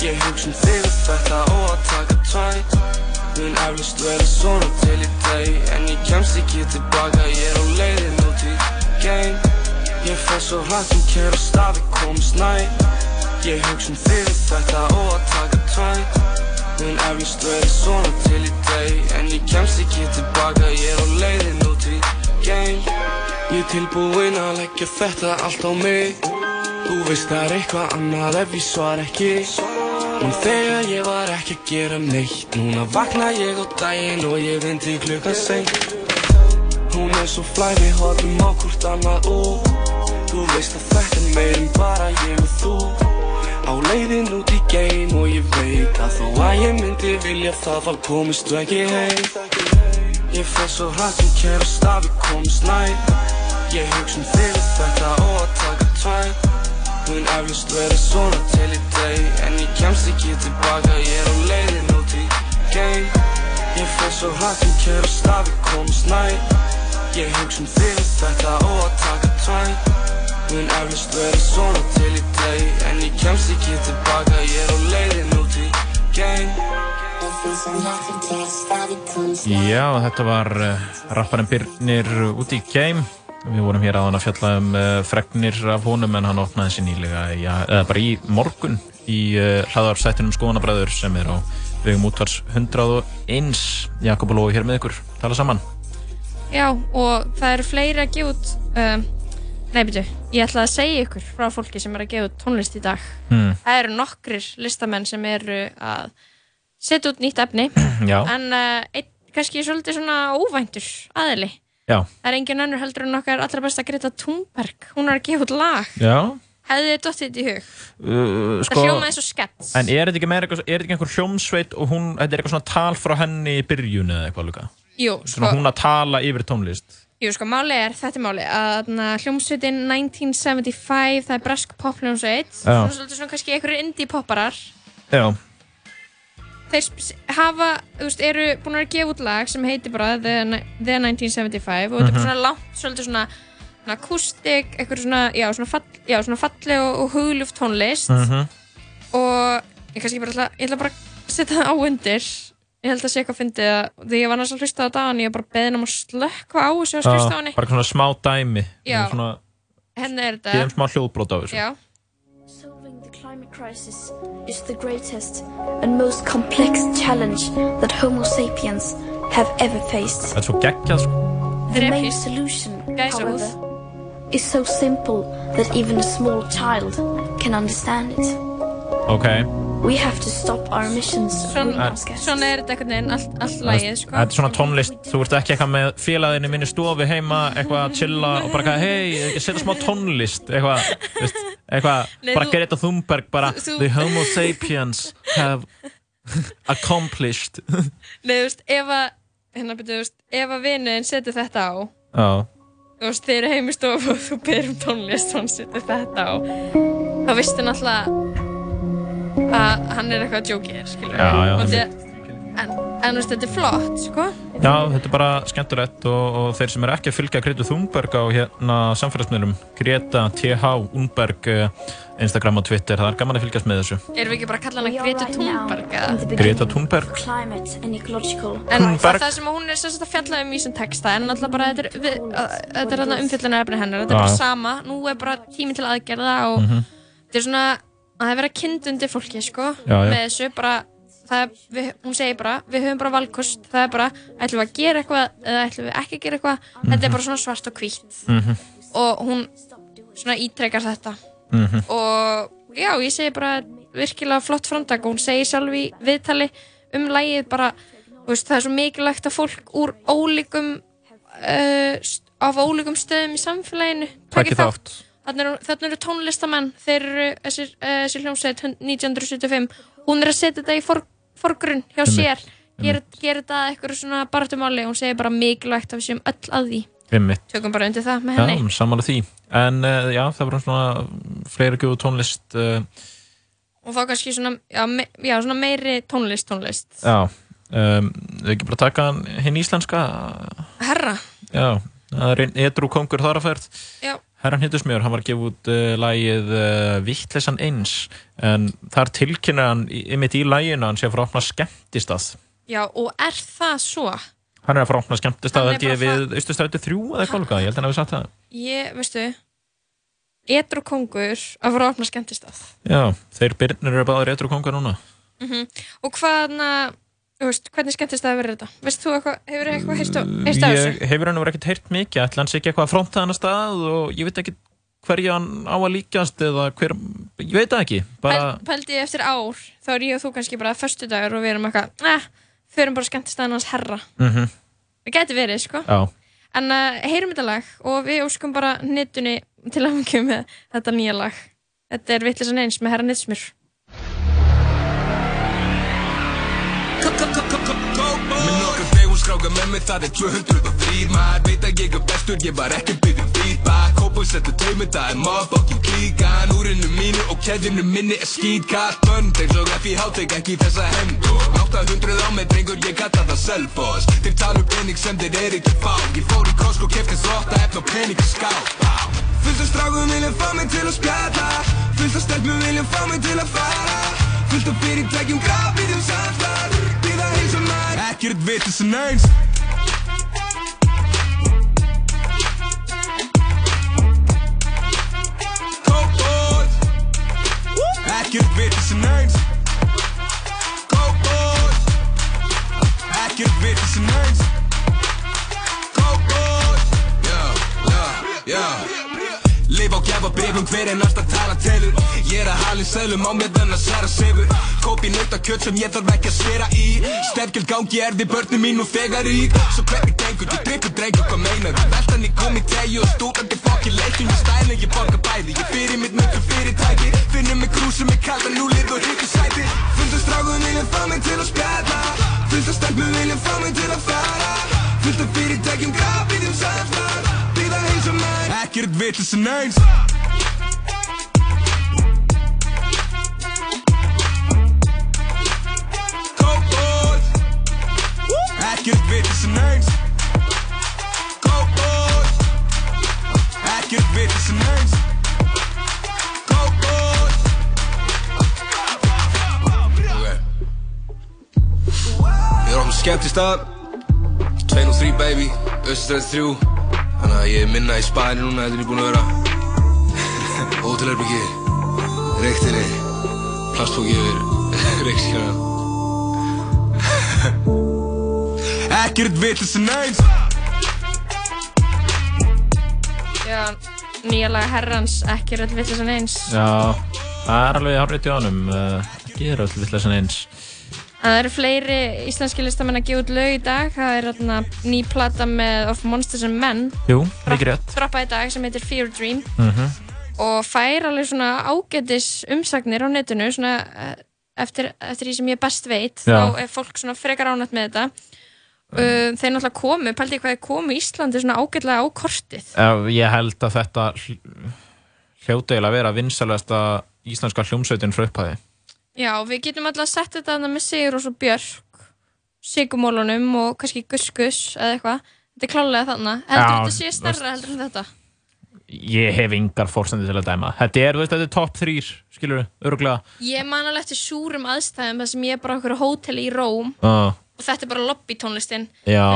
Ég hugsa um þig og þetta og að taka tvæt Mun eflust vera svona til í dag En ég kemst ekki tilbaka, ég er á leiðin út í geim. Ég fer svo hratt um kæra stað, við komumst næ Ég hugsa um þig og þetta og að taka tvæt Mun eflust vera svona til í dag En ég kemst ekki tilbaka, ég er á leiðin út í geim. Ég er tilbúinn að leggja þetta allt á mig Þú veist það er eitthvað annað ef ég svar ekki. En þegar ég var ekki að gera neitt Núna vakna ég á daginn og ég vindi klukkan seint Hún er svo flæ, við horfum á hvort annað og Þú veist að þetta er meir en bara ég og þú. Á leiðin út í geim og ég veit að þó að ég myndi vilja það þá komist þú ekki heim. Ég fer svo hrætt um kæra stað, við komumst næ Ég hugsa um þig og þetta og að taka tvæt Mun eflust vera svona til í dag En ég kemst ekki tilbaka, ég er á leiðin út í geim Ég fer svo hrætt um kæra stað, við komumst næ Ég hugsa um þig og þetta og að taka tvæt Mun eflust vera svona til í dag En ég kemst ekki tilbaka, ég er á leiðin út í geim Já, þetta var uh, rapparinn Birnir út í game. Við vorum hér aðan að fjalla um uh, fregnir af honum en hann opnaði sér nýlega, já, eða bara í morgun í hlaðarpsættinum Skoðanabræður sem er á vegum útvars 101. Jakob og Lói hér með ykkur, tala saman. Já, og það eru fleiri að gefa út um, Nei, byrju, ég ætla að segja ykkur frá fólki sem er að gefa út tónlist í dag Hmm. Það eru nokkrir listamenn sem eru að setja út nýtt efni Já. En uh, einn kannski svolítið svona óvæntur aðili Já. Það er engin önnur heldur en okkar allra besta Greta Thunberg Hún er að gefa út lag Já. Hefði þið dottið þetta í hug? Uh, Það hljómaði og skets En er þetta ekki meira eitthvað, er þetta ekki einhver hljómsveit og hún, þetta er eitthvað svona tal frá henni í byrjun eða eitthvað líka? Jú, Svona sko, hún að tala yfir tónlist. jú, sko, máli er, þetta er máli að hljómsveitin 1975 það er bresk pophljómsveit Já. svona svolítið svona kannski einhverju indie popparar Já. Þeir hafa, þú veist, eru búin að gefa út lag sem heitir bara The, The 1975 og þetta Mhm. er svona langt, svolítið svona svona akústik, eitthvað svona, já, svona, fall, já, svona falleg og, og hugljúft tónlist Mhm. og ég kannski bara ætla, ég ætla bara að setja það á undir ég held að sé eitthvað fyndið að því ég var næst að hlusta á dagann ég var bara beðin um að slökka á þessu að hlusta á henni bara svona smá dæmi. Já. Svona, henni er gefum þetta smá hljóðbrót á þessu. já, climate crisis is the greatest and most complex challenge that Homo sapiens have ever faced. Þetta svo. The main solution, however, is so simple that even a small child can understand it. Ok. We have to stop our emissions of svona, svona er þetta einhvern veginn allt, allt lagið sko. Þetta er svona tónlist, þú ert ekki eitthvað með félaginu minni stofi heima, eitthvað að chilla og bara eitthvað, hei, setja smá tónlist, eitthvað, veist, eitthvað, Nei, bara Greta Thunberg, bara, þú- the homo sapiens have accomplished. Nei, þú veist, ef að hérna byrju, þú veist, ef að vinuðin setur þetta á Já, þú veist, þeir eru heim í stofu og þú byrjum um tónlist og hann setur þetta á þá veistu náttúrulega að hann er eitthvað þér, skilur Já, já. Og en, en þetta er flott, sko Já, þetta er bara skemmtilegt og, og þeir sem er ekki að fylgja Greta Thunberg á hérna samfélagsmiðlum Greta TH Thunberg eh, Instagram og Twitter, það er gaman að fylgjast með þessu Erum við ekki bara að kalla hana Greta Thunberg eða? Greta Thunberg En Thunberg. það sem hún er sem sagt að fjalla um í þessum texta er náttúrulega bara, þetta er, er þarna umfyllunar efni hennar, þetta er bara sama, nú er bara tími til aðgerða og Mhm. þetta er svona það er verið að kynna undir fólki, sko, Já, já. með þessu, bara, er, við, hún segir bara, við höfum bara valkost, það er bara, ætlum við að gera eitthvað eða ætlum við ekki að gera eitthvað, þetta er bara svona svart og hvítt Mhm. og hún svona ítrekkar þetta Mhm. og já, ég segi bara virkilega flott framtak og hún segir sjálf í viðtali um lægið bara veist, það er svo mikilvægt að fólk úr ólíkum uh, st- af ólíkum stöðum í samfélaginu taki Takk þátt Þarna eru, tónlistamenn, þeir eru þessir, uh, þessi hljómsveit 1975, hún er að setja þetta í for, forgrunn hjá Einmitt, sér, gera, gera þetta að eitthvað svona baratumáli, hún segir bara mikilvægt að við séum öll að því, Einmitt. tökum bara undir það með Já, henni. samanlega því. En uh, já, það var svona fleiri gjóðu tónlist uh, Og þá kannski svona, já, me, já, svona meiri tónlist, tónlist. Já um, Þau ekki bara taka hinn íslenska? Herra, Já, það er einn edru kongur þar að ferð. Já, Herran Hittusmjör, hann var að gefa út uh, lagið uh, Vittlesan eins en þar tilkynna hann einmitt í laginu að hann sé að fara að opna skemmtistað já, og er það svo? hann er að fara að opna skemmtistað held ég við Östustræti 3 eða eitthvað líka, ég held að hann hafi sagt það Ég, veistu, Edru kongur að fara að opna skemmtistað. Já, þeir byrnir eru báður edru kongur núna Mm Og hvaðna, veist, hvernig skemmtistað verður þetta? Veist þú eitthvað, hefur eitthvað heyrst á- af þessu? Ég hefur hann verið ekkert heyrt mikið ætla hann sé ekki eitthvað að fronta hann að stað og ég veit ekki hverja hann á að líkast eða hver, ég veit það ekki bara, Pæl, pældi ég eftir ár, þá er ég og þú kannski bara föstu dagur og við erum eitthvað, eh, förum bara skemmtistaðan hans herra. mm Það geti verið, sko. já, En uh, heyrum þetta lag og við óskum bara nettunni til að mikið með þetta nýja lag. Þetta er vittlisann skráka með mig það er 203 Maður veit að ég er bestur, ég var ekki byggðum feedback. Kópað settu teimi, það er motherfucking klíkan Úrinu mínu og keðinu minni er skýtkall Bönd eins og F í hátek, ekki þessa hemd Og 800 á mig, drengur, ég kalla það self-boss Þeir tala um pening sem þeir er ekki fá. Ég fór í Costco, kefti þrótta, efn og pening í skál Fullt af strákum vilja fá mig til að spjalla. Fullt af stelpum vilja fá mig til að fara. Fullt af fyrirtækjum, Býða heilsa mær Ekkert vitis en eins Kókbóð Ekkert vitis en eins Kókbóð Ekkert vitis en eins gefa brefum hver er næsta tala telur Ég er að halin seglum á mér þennan særa sefur. Kópi nauta kjött sem ég þarf ekki að svera í. Stefgjald gangi er þið börnum mín og þegar rík Svo hvernig gengur, ég drippur drengur, hvað meinar þú? Veltan í komi tegju og stúrandi fokki leikjum Ég stæla, ég borga bæði, ég fyrir mitt möngu fyrirtæki Finnum mig krú sem ég kalda núlið og hittu sæti. Af strákum vilja fá mig til að spjalla. Af stelpum vilja fá mig til að fara. Af fyrirtækjum, samstarf Býða heilsa Ekkert vitis en eins Kókbóð Ekkert vitis en eins Kókbóð Ekkert vitis en eins Kókbóð Ég er á skemmt í stað 2 og 3 baby. Östrætt 3 Þannig að ég er minna í spæni núna Þetta er ég búin að vera. Hótelherbyggi Reyktinni Plastfóki yfir. Reykskjana Ekkert vitis en eins Já, nýja lag herrans, ekki rödd vittlisann eins. já, það er alveg hárið í honum uh, ekki er öll vittlesan eins Það eru fleiri íslenski listamenn að gefa út lög í dag. Það er þarna ný plata með Of Monsters and Men. Jú, mikið rétt Droppa í dag sem heitir Fear Dream. Mhm. Og fær alveg svona ágætis umsagnir á netinu, svona eh, eftir, eftir því sem ég best veit. Já. Þá er fólk svona frekar ánætt með þetta. Uh, þeir náttúrulega komu, pældi ég hvað þeir komu í Íslandi svona ágætlega á kortið. Ég held að þetta hl- hljóti eiginlega að vera vinsalegasta íslenska hljómsveitin frá upphæði Já, við getum alltaf sett þetta með Sigur og svo Björk sigumólunum og kannski guskus eða eitthvað. Þetta er klálega þannig heldur Já, þetta sé stærra heldur en þetta? Ég hef yngar fórstandi til að dæma. Þetta er, veist, þetta er top 3 skilur við, öruglega ég man alveg eftir súrum aðstæðum þar sem ég er bara á okkur hóteli í Róm. Uh, og þetta er bara lobbytónlistin Já.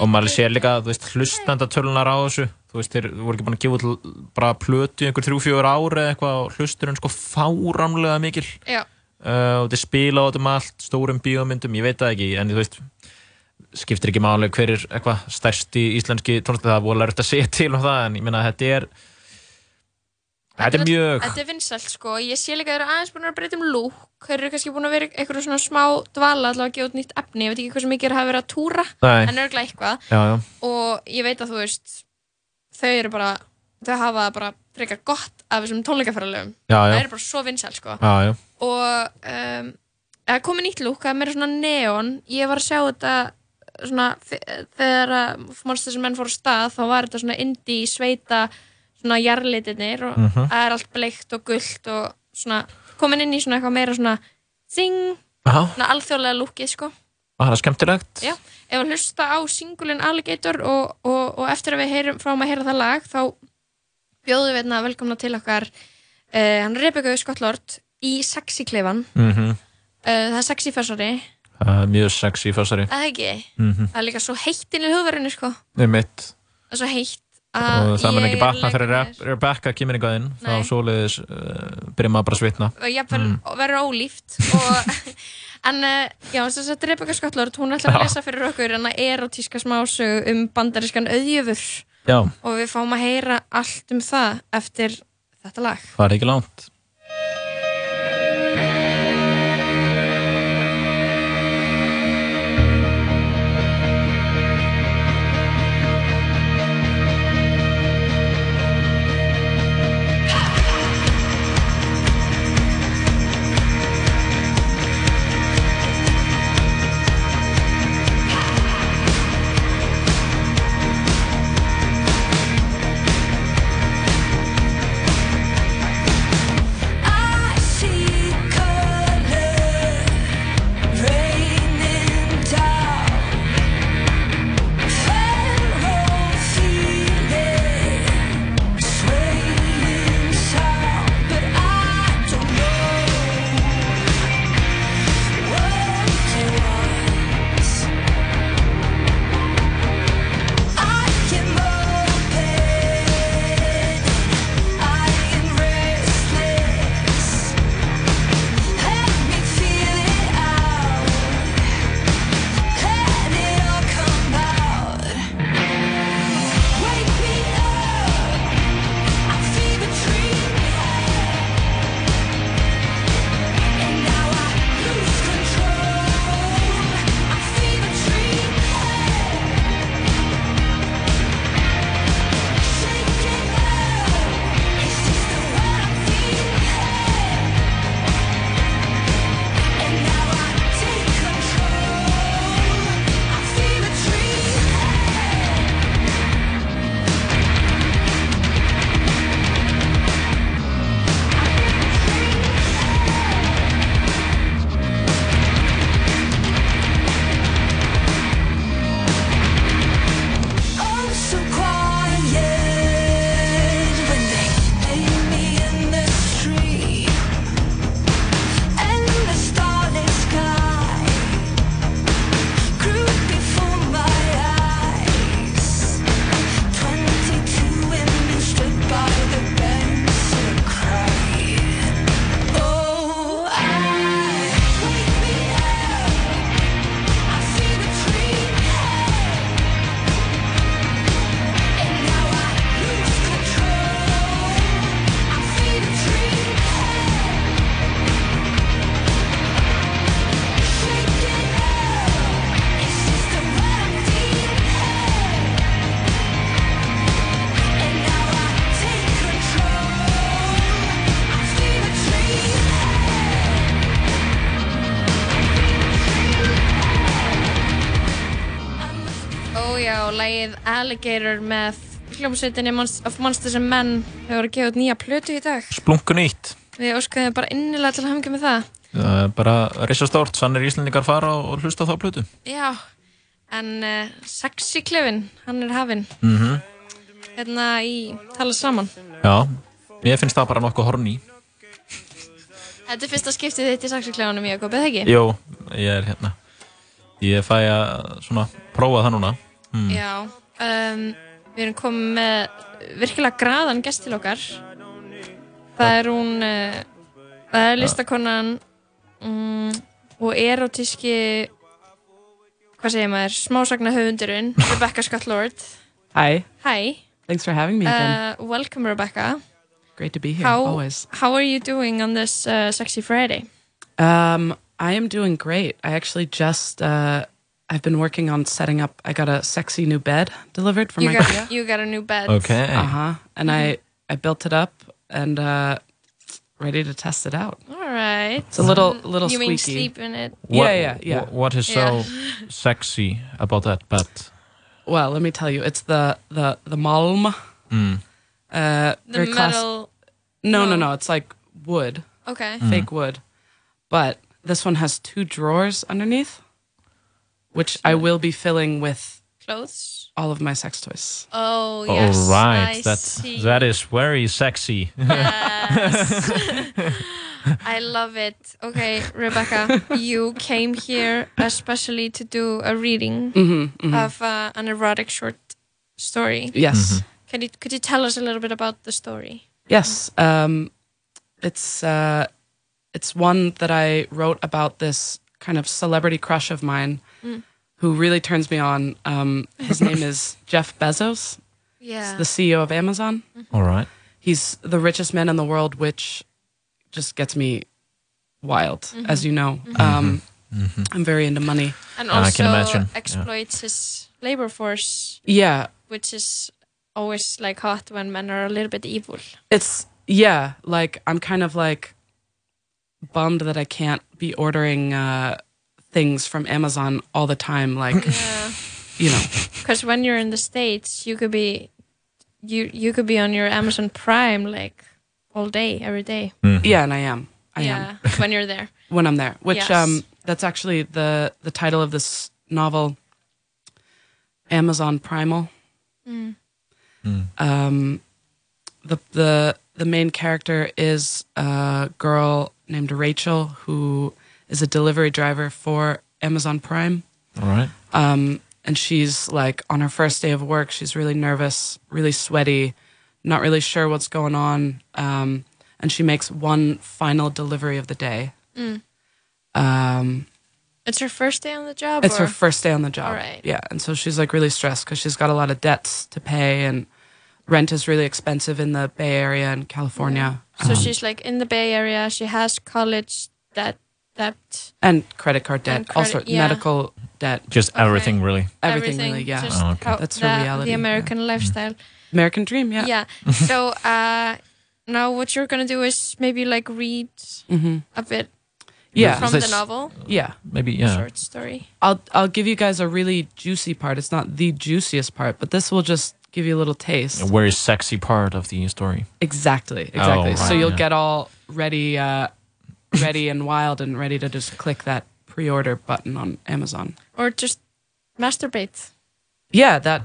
Og maður sér líka, þú veist, hlustandatölunar á þessu Þú veist, þeir voru ekki búin að gefa út l- bara plötu í einhver 3-4 ári eða eitthvað og hlusturinn sko fáránlega mikil. Uh, og þeir spila á þetta um allt, stórum bíómyndum, ég veit það ekki en þú veist, skiptir ekki máli hver er eitthvað stærsti íslenski tónlist það er voru að segja til um það en ég meina þetta er þetta er mjög Þetta er vinsælt sko, ég sé líka að þeir eru aðeins búin að breyta um lúk, þeir eru kannski búin að vera eitthvað svona smá dvala allavega að gefa út nýtt efni, ég veit ekki hvað sem mikið er að verið að túra, en örglega eitthvað. Já, já, og ég veit að þú veist, þau eru bara, þau hafa bara frekar gott af þessum tónleikaferðalöfum, það eru bara svo vinsælt sko já, já. og um, er komið nýtt lúk, það er meira svona neon, ég var að sjá þetta svona, þe- þegar mannst þessum menn fór stað, þá var þetta svona indie sveita svona jarlitinir og Mhm. það er allt bleikt og gullt og svona komin inn í svona eitthvað meira svona zing, Já. svona alþjóðlega lúkið sko Ah, það er skemmtilegt Já, ef að hlusta á singulin Alligator og, og, og eftir að við heyrum, fáum að heyra það lag þá bjóðum við hérna velkomna til okkar uh, hann Rebecca Skottlord í Sexy klefan Mhm. uh, það er sexy fessari Það er mjög sexy fyrstari það er ekki, Mhm. það er líka svo heitt inn í hugverðinu sko, það er svo heitt og að það mun ég ekki batna þegar Rebecca kemur eitthvað inn þá Nei. svoleiðis uh, maður bara að svitna og Mm. verður ólíft og, en uh, já, þess að Rebecca Skottlord hún ætlar að lesa fyrir okkur en erotíska smásögu um bandarískan auðjöfur. Já, og við fáum að heyra allt um það eftir þetta lag. Það er ekki langt Alligator með hljómsveitinni Monst of Monsters and Men. Hefur að gefa út nýja plötu í dag. Splungun nýtt. Við óskuðum bara innilega til að hamngja með það. Það er bara risastórt, sannir íslendingar fara og hlusta þá plötu. Já, en uh, sexy klefin, hann er hafinn. Mm hérna í tala saman. Já, ég finnst það bara nokkuð horni Þetta er fyrsta skiptið þitt í sexy klefanum, Jakob, eða ekki? Jú, ég er hérna. Ég fæ að svona prófa það núna. Mm. Já, um, við erum komið með virkilega graðan gest til okkar. Það er hún, uh, það er listakonan um, og erotíski, hvað segir maður, smásagna höfundurinn, Rebecca Scott Lord. Hi. Hi. Thanks for having me again. Uh, welcome, Rebecca. Great to be here, How, always. how are you doing on this uh, Sexy Friday? Um, I am doing great. I actually just, uh, I've been working on setting up, I got a sexy new bed delivered from You IKEA. got, you got a new bed. Okay. Uh-huh. And I, Mhm. I built it up and uh, ready to test it out. All right. It's a little, little You mean squeaky. sleep in it? Yeah, yeah, yeah. wh- What is so sexy about that bed? Well, let me tell you, it's the the the malm. Mm. Uh, The very class- metal- No, no, no. no. It's like wood. Okay. Mm. Fake wood. But this one has two drawers underneath, which I will be filling with Clothes? all of my sex toys. Oh, yes. All right, I that see. that is very sexy. Yes. I love it. Okay, Rebecca, you came here especially to do a reading Mhm, mhm. of uh, an erotic short story. Yes. Mhm. Can you could you tell us a little bit about the story? Yes. Um, it's uh, it's one that I wrote about this kind of celebrity crush of mine, Mm. Who really turns me on. Um, his name is Jeff Bezos. Yeah. He's the CEO of Amazon. All right. He's the richest man in the world, which just gets me wild, Mhm. as you know. Mhm. Um, Mhm. I'm very into money. And I can also imagine, yeah. exploits his labor force. Yeah. Which is always like hot when men are a little bit evil. It's yeah, like I'm kind of like bummed that I can't be ordering uh, things from Amazon all the time. Like, you know, Because when you're in the states, you could be, you you could be on your Amazon Prime like all day, every day. yeah, and I am. I yeah, am when you're there. when I'm there. Which Yes. um, that's actually the the title of this novel, Amazon Primal. Mm. Um, the the the main character is a girl named Rachel who is a delivery driver for Amazon Prime. All right. Um, and she's like on her first day of work, she's really nervous, really sweaty, not really sure what's going on. Um, and she makes one final delivery of the day. Mm. Um, It's her first day on the job. it's her first day on the job. All right. Yeah. And so she's like really stressed because she's got a lot of debts to pay and rent is really expensive in the Bay Area in California. So Um, she's like in the Bay Area. She has college debt, debt. and credit card debt, credit- also yeah. medical debt. Just everything, really. Everything, really, yeah. just Oh, okay. That's the, her reality. The American lifestyle. American dream, yeah. Yeah. so uh, now what you're gonna do is maybe like read Mhm. a bit. Yeah. From Is the novel. Yeah. Maybe, yeah. Short story. I'll I'll give you guys a really juicy part. It's not the juiciest part, but this will just give you a little taste. Where is sexy part of the story? Exactly, exactly. Oh, so you'll yeah. get all ready, uh, ready and wild, and ready to just click that pre-order button on Amazon. Or just masturbate. Yeah, that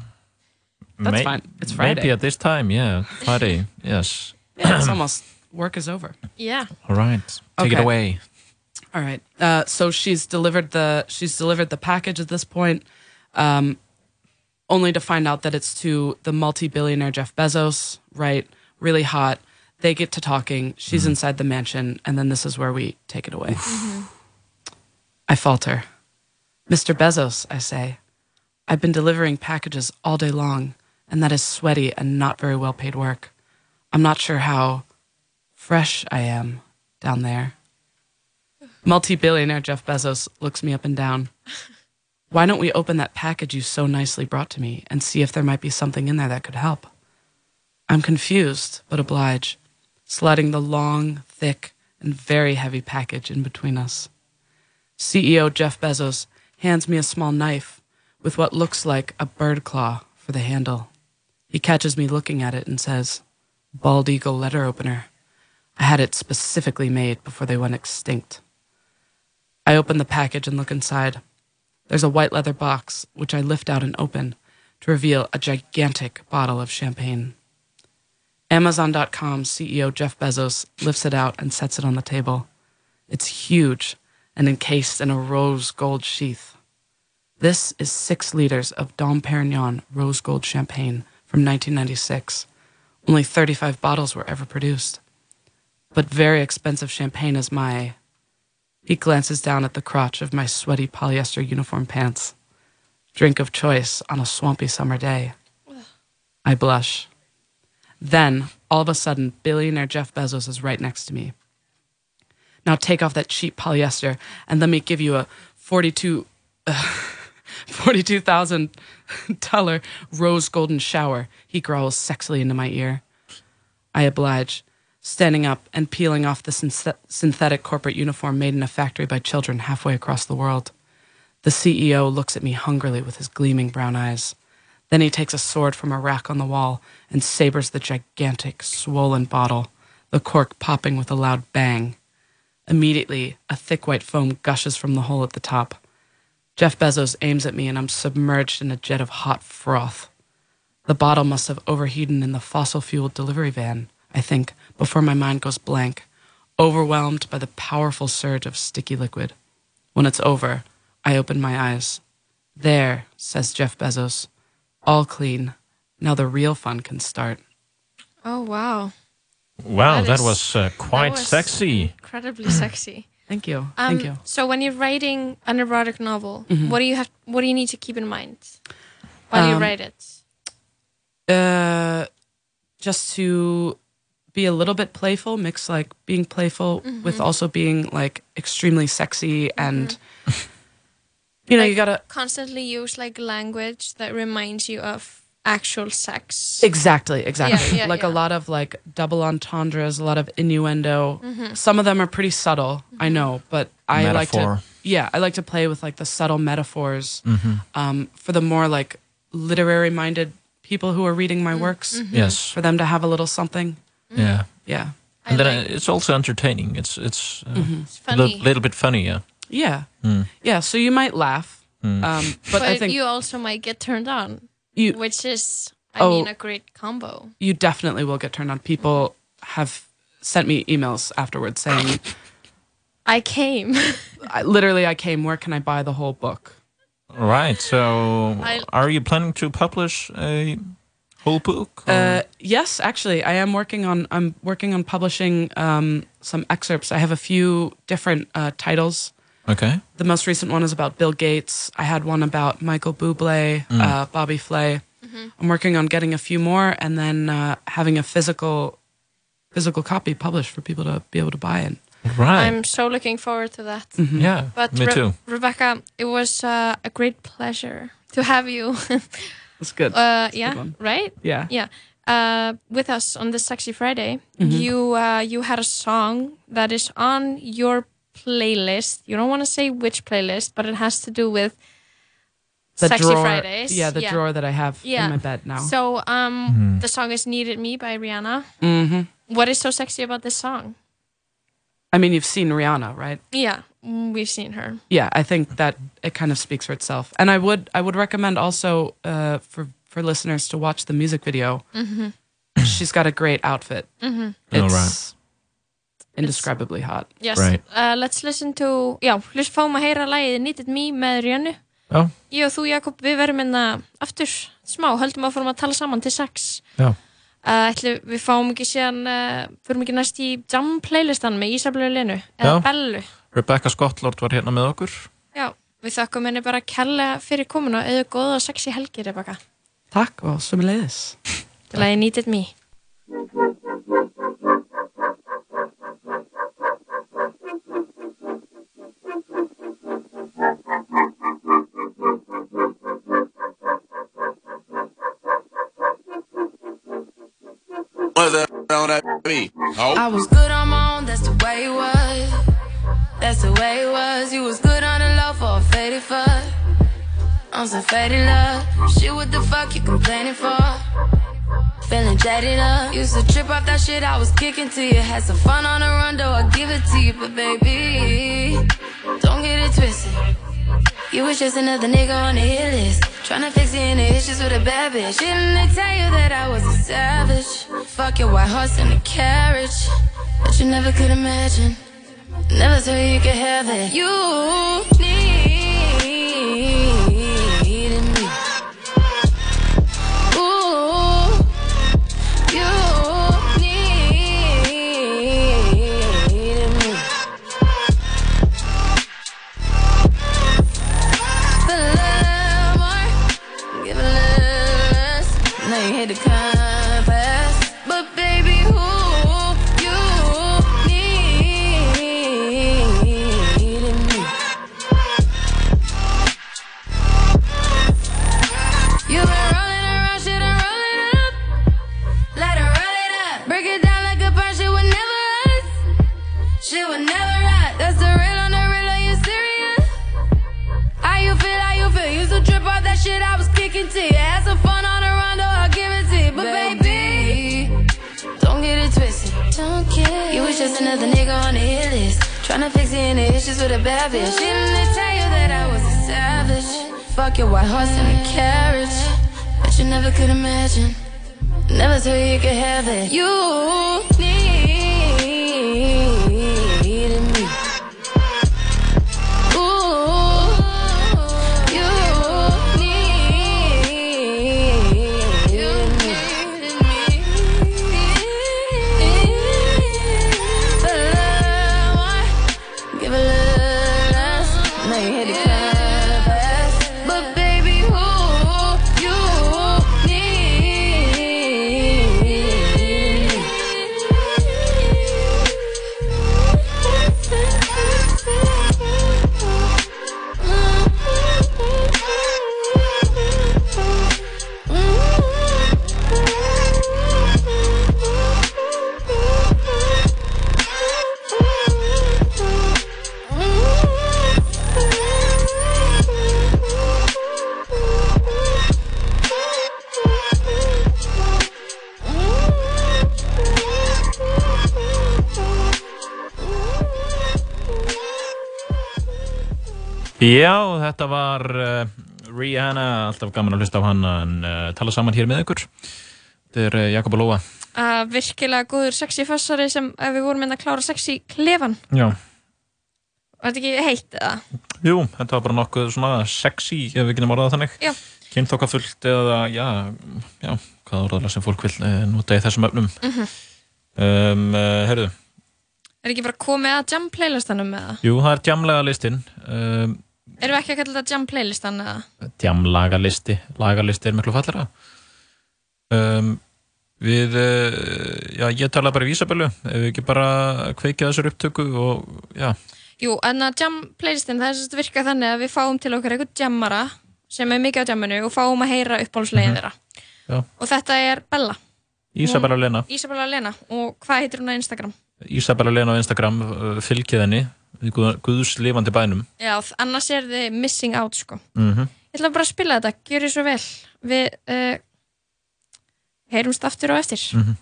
that's May- fine. It's Friday. Maybe at this time, yeah. Friday, yes. Yeah, it's almost work is over. Yeah. All right. Take it away. All right. Uh, so she's delivered the she's delivered the package at this point, um, only to find out that it's to the multi-billionaire Jeff Bezos. Right, really hot. They get to talking. She's mm-hmm. inside the mansion, and then this is where we take it away. Mm-hmm. I falter, Mr. Bezos. I say, I've been delivering packages all day long, and that is sweaty and not very well paid work. I'm not sure how fresh I am down there. Multi billionaire Jeff Bezos looks me up and down. Why don't we open that package you so nicely brought to me and see if there might be something in there that could help? I'm confused, but oblige, sliding the long, thick, and very heavy package in between us. CEO Jeff Bezos hands me a small knife with what looks like a bird claw for the handle. He catches me looking at it and says, Bald Eagle letter opener. I had it specifically made before they went extinct. I open the package and look inside. There's a white leather box, which I lift out and open to reveal a gigantic bottle of champagne. Amazon.com CEO Jeff Bezos lifts it out and sets it on the table. It's huge and encased in a rose gold sheath. This is six liters of Dom Perignon rose gold champagne from 1996. Only 35 bottles were ever produced. But very expensive champagne is my. He glances down at the crotch of my sweaty polyester uniform pants. Drink of choice on a swampy summer day. I blush. Then, all of a sudden, billionaire Jeff Bezos is right next to me. Now take off that cheap polyester and let me give you a 42 uh, $42,000 rose golden shower. He growls sexily into my ear. I oblige, standing up and peeling off the synth- synthetic corporate uniform made in a factory by children halfway across the world. The CEO looks at me hungrily with his gleaming brown eyes. Then he takes a sword from a rack on the wall and sabers the gigantic, swollen bottle, the cork popping with a loud bang. Immediately, a thick white foam gushes from the hole at the top. Jeff Bezos aims at me, and I'm submerged in a jet of hot froth. The bottle must have overheated in the fossil fueled delivery van, I think, before my mind goes blank, overwhelmed by the powerful surge of sticky liquid. When it's over, I open my eyes. There, says Jeff Bezos. All clean. Now the real fun can start. Oh, wow. Wow, that, is- was uh, quite was sexy. Incredibly sexy. Thank you. Um, Thank you. So when you're writing an erotic novel, Mhm. what do you have? What do you need to keep in mind while you Um, write it? uh, just to be a little bit playful, mix like being playful with Mhm. also being like extremely sexy and you know, you gotta Constantly use like language that reminds you of actual sex. exactly, exactly. Yeah, yeah, like a lot of like double entendres, a lot of innuendo. Mhm. Some of them are pretty subtle, I know, but I like to yeah, I like to play with like the subtle metaphors Mhm. um, for the more like literary minded people who are reading my works. Mhm. Yes. For them to have a little something. Yeah. Yeah. And then uh, it's also entertaining. It's it's, uh, Mhm. It's a li- little bit funny, yeah. Yeah. Mm. Yeah, so you might laugh. Mm. Um, but, but I think you also might get turned on, You- which is, I Oh. mean, a great combo. you definitely will get turned on. People have sent me emails afterwards saying, I came. I, literally, I came, where can I buy the whole book? Right. So, I- are you planning to publish a whole book? Uh, yes, actually, I am working on. I'm working on publishing um, some excerpts. I have a few different uh, titles. Okay. The most recent one is about Bill Gates. I had one about Michael Bublé, Mm. uh, Bobby Flay. I'm working on getting a few more, and then uh, having a physical physical copy published for people to be able to buy it. Right. I'm so looking forward to that. Mhm. Yeah, But me Re- too. Rebecca, it was uh, a great pleasure to have you. That's good. Uh, That's yeah, good right? Yeah. Yeah. Uh, with us on this Sexy Friday, Mhm. you uh, you had a song that is on your playlist. You don't want to say which playlist, but it has to do with The Sexy drawer- Fridays. yeah, the drawer that I have in my bed now. So, um, Mhm. the song is "Needed Me" by Rihanna. hmm What is so sexy about this song? I mean, you've seen Rihanna, right? Yeah, we've seen her. Yeah, I think that it kind of speaks for itself. And I would I would recommend also uh, for for listeners to watch the music video. Mhm. She's got a great outfit. Mhm. It's All right. Indescribably hot. Yes. Right. Uh, let's listen to, já, hlust fáum að heyra lagið Needed Me með Rihannu. Já. Ég og þú, Jakob, við verum minna aftur smá, höldum að fórum að tala saman til sex. Já. Uh, ætli, við fáum ekki síðan, uh, förum ekki næst í jam playlistan með Ísablu Lenu, eða Já. Bellu. Rebecca Scottlord var hérna með okkur. Já, við þakkum henni bara kella fyrir komuna, eða góða og sexy helgi, Rebecca. Takk og sömuleiðis. Til lagið Needed Me. That? Oh. I was good on my own, that's the way it was. That's the way it was. You was good on the low for a faded fuck. On some faded love. Shit, what the fuck you complaining for? Feeling jaded up. Used to trip off that shit I was kicking to you. Had some fun on the run, though I give it to you. But baby, don't get it You was just another nigga on the hit list. Tryna fix any issues with a bad bitch. Didn't they tell you that I was a savage? Fuck your white horse and a carriage. But you never could imagine. Never thought you could have it. You needed hit the compass, but baby, who you needed me? You been rolling around, shit, rolling it up. Let her roll it up. Break it down like a punch, shit would never us. Shit would never rot. That's the real on the real, are you serious? How you feel, how you feel? Used to trip off that shit I was kicking to you. Had some fun on You was just another nigga on the hit list. Tryna fix any issues with a bad bitch. Didn't they tell you that I was a savage? Fuck your white horse and a carriage. But you never could imagine. Never thought you could have it. You needed Já, þetta var uh, Rihanna, alltaf gaman að hlusta á hana en uh, tala saman hér með ykkur Þetta er uh, Jakob og Lóa virkilega góður sexy fassari sem við vorum inn að klára sexy klefan Já, Var þetta ekki heitt eða? jú, þetta var bara nokkuð svona sexy, ef við getum orðað þannig Já. Kynþokkafullt eða, já, já, hvað er orðaðlega sem fólk vil nota í þessum öfnum Mhm. um, uh, Herðu, Er ekki bara komið að jam playlistanum eða? jú, það er djamlaga listin um, Erum við ekki að kalla þetta jam playlistan eða? djamlaga listi lagalisti er miklu fallera um, Við, uh, já, ég tala bara í Ísabellu ef við ekki bara kveikja þessar upptöku og, já, Jú, en að jam playlistin það er sérst virka þannig að við fáum til okkur einhvern jammara sem er mikið á jamminu og fáum að heyra uppáhaldslegin þeirra. Já. Og þetta er Bella. Ísabella Lena. Ísabella Lena. Og hvað heitir hún á Instagram? Ísabella Lena á Instagram, uh, fylgið henni við Guð- Guðs lifandi bænum. Já, annars er þið missing out sko. Mm Ég ætla bara að spila þetta, gjör þið svo vel. Við uh, heyrumst aftur og eftir. Mhm.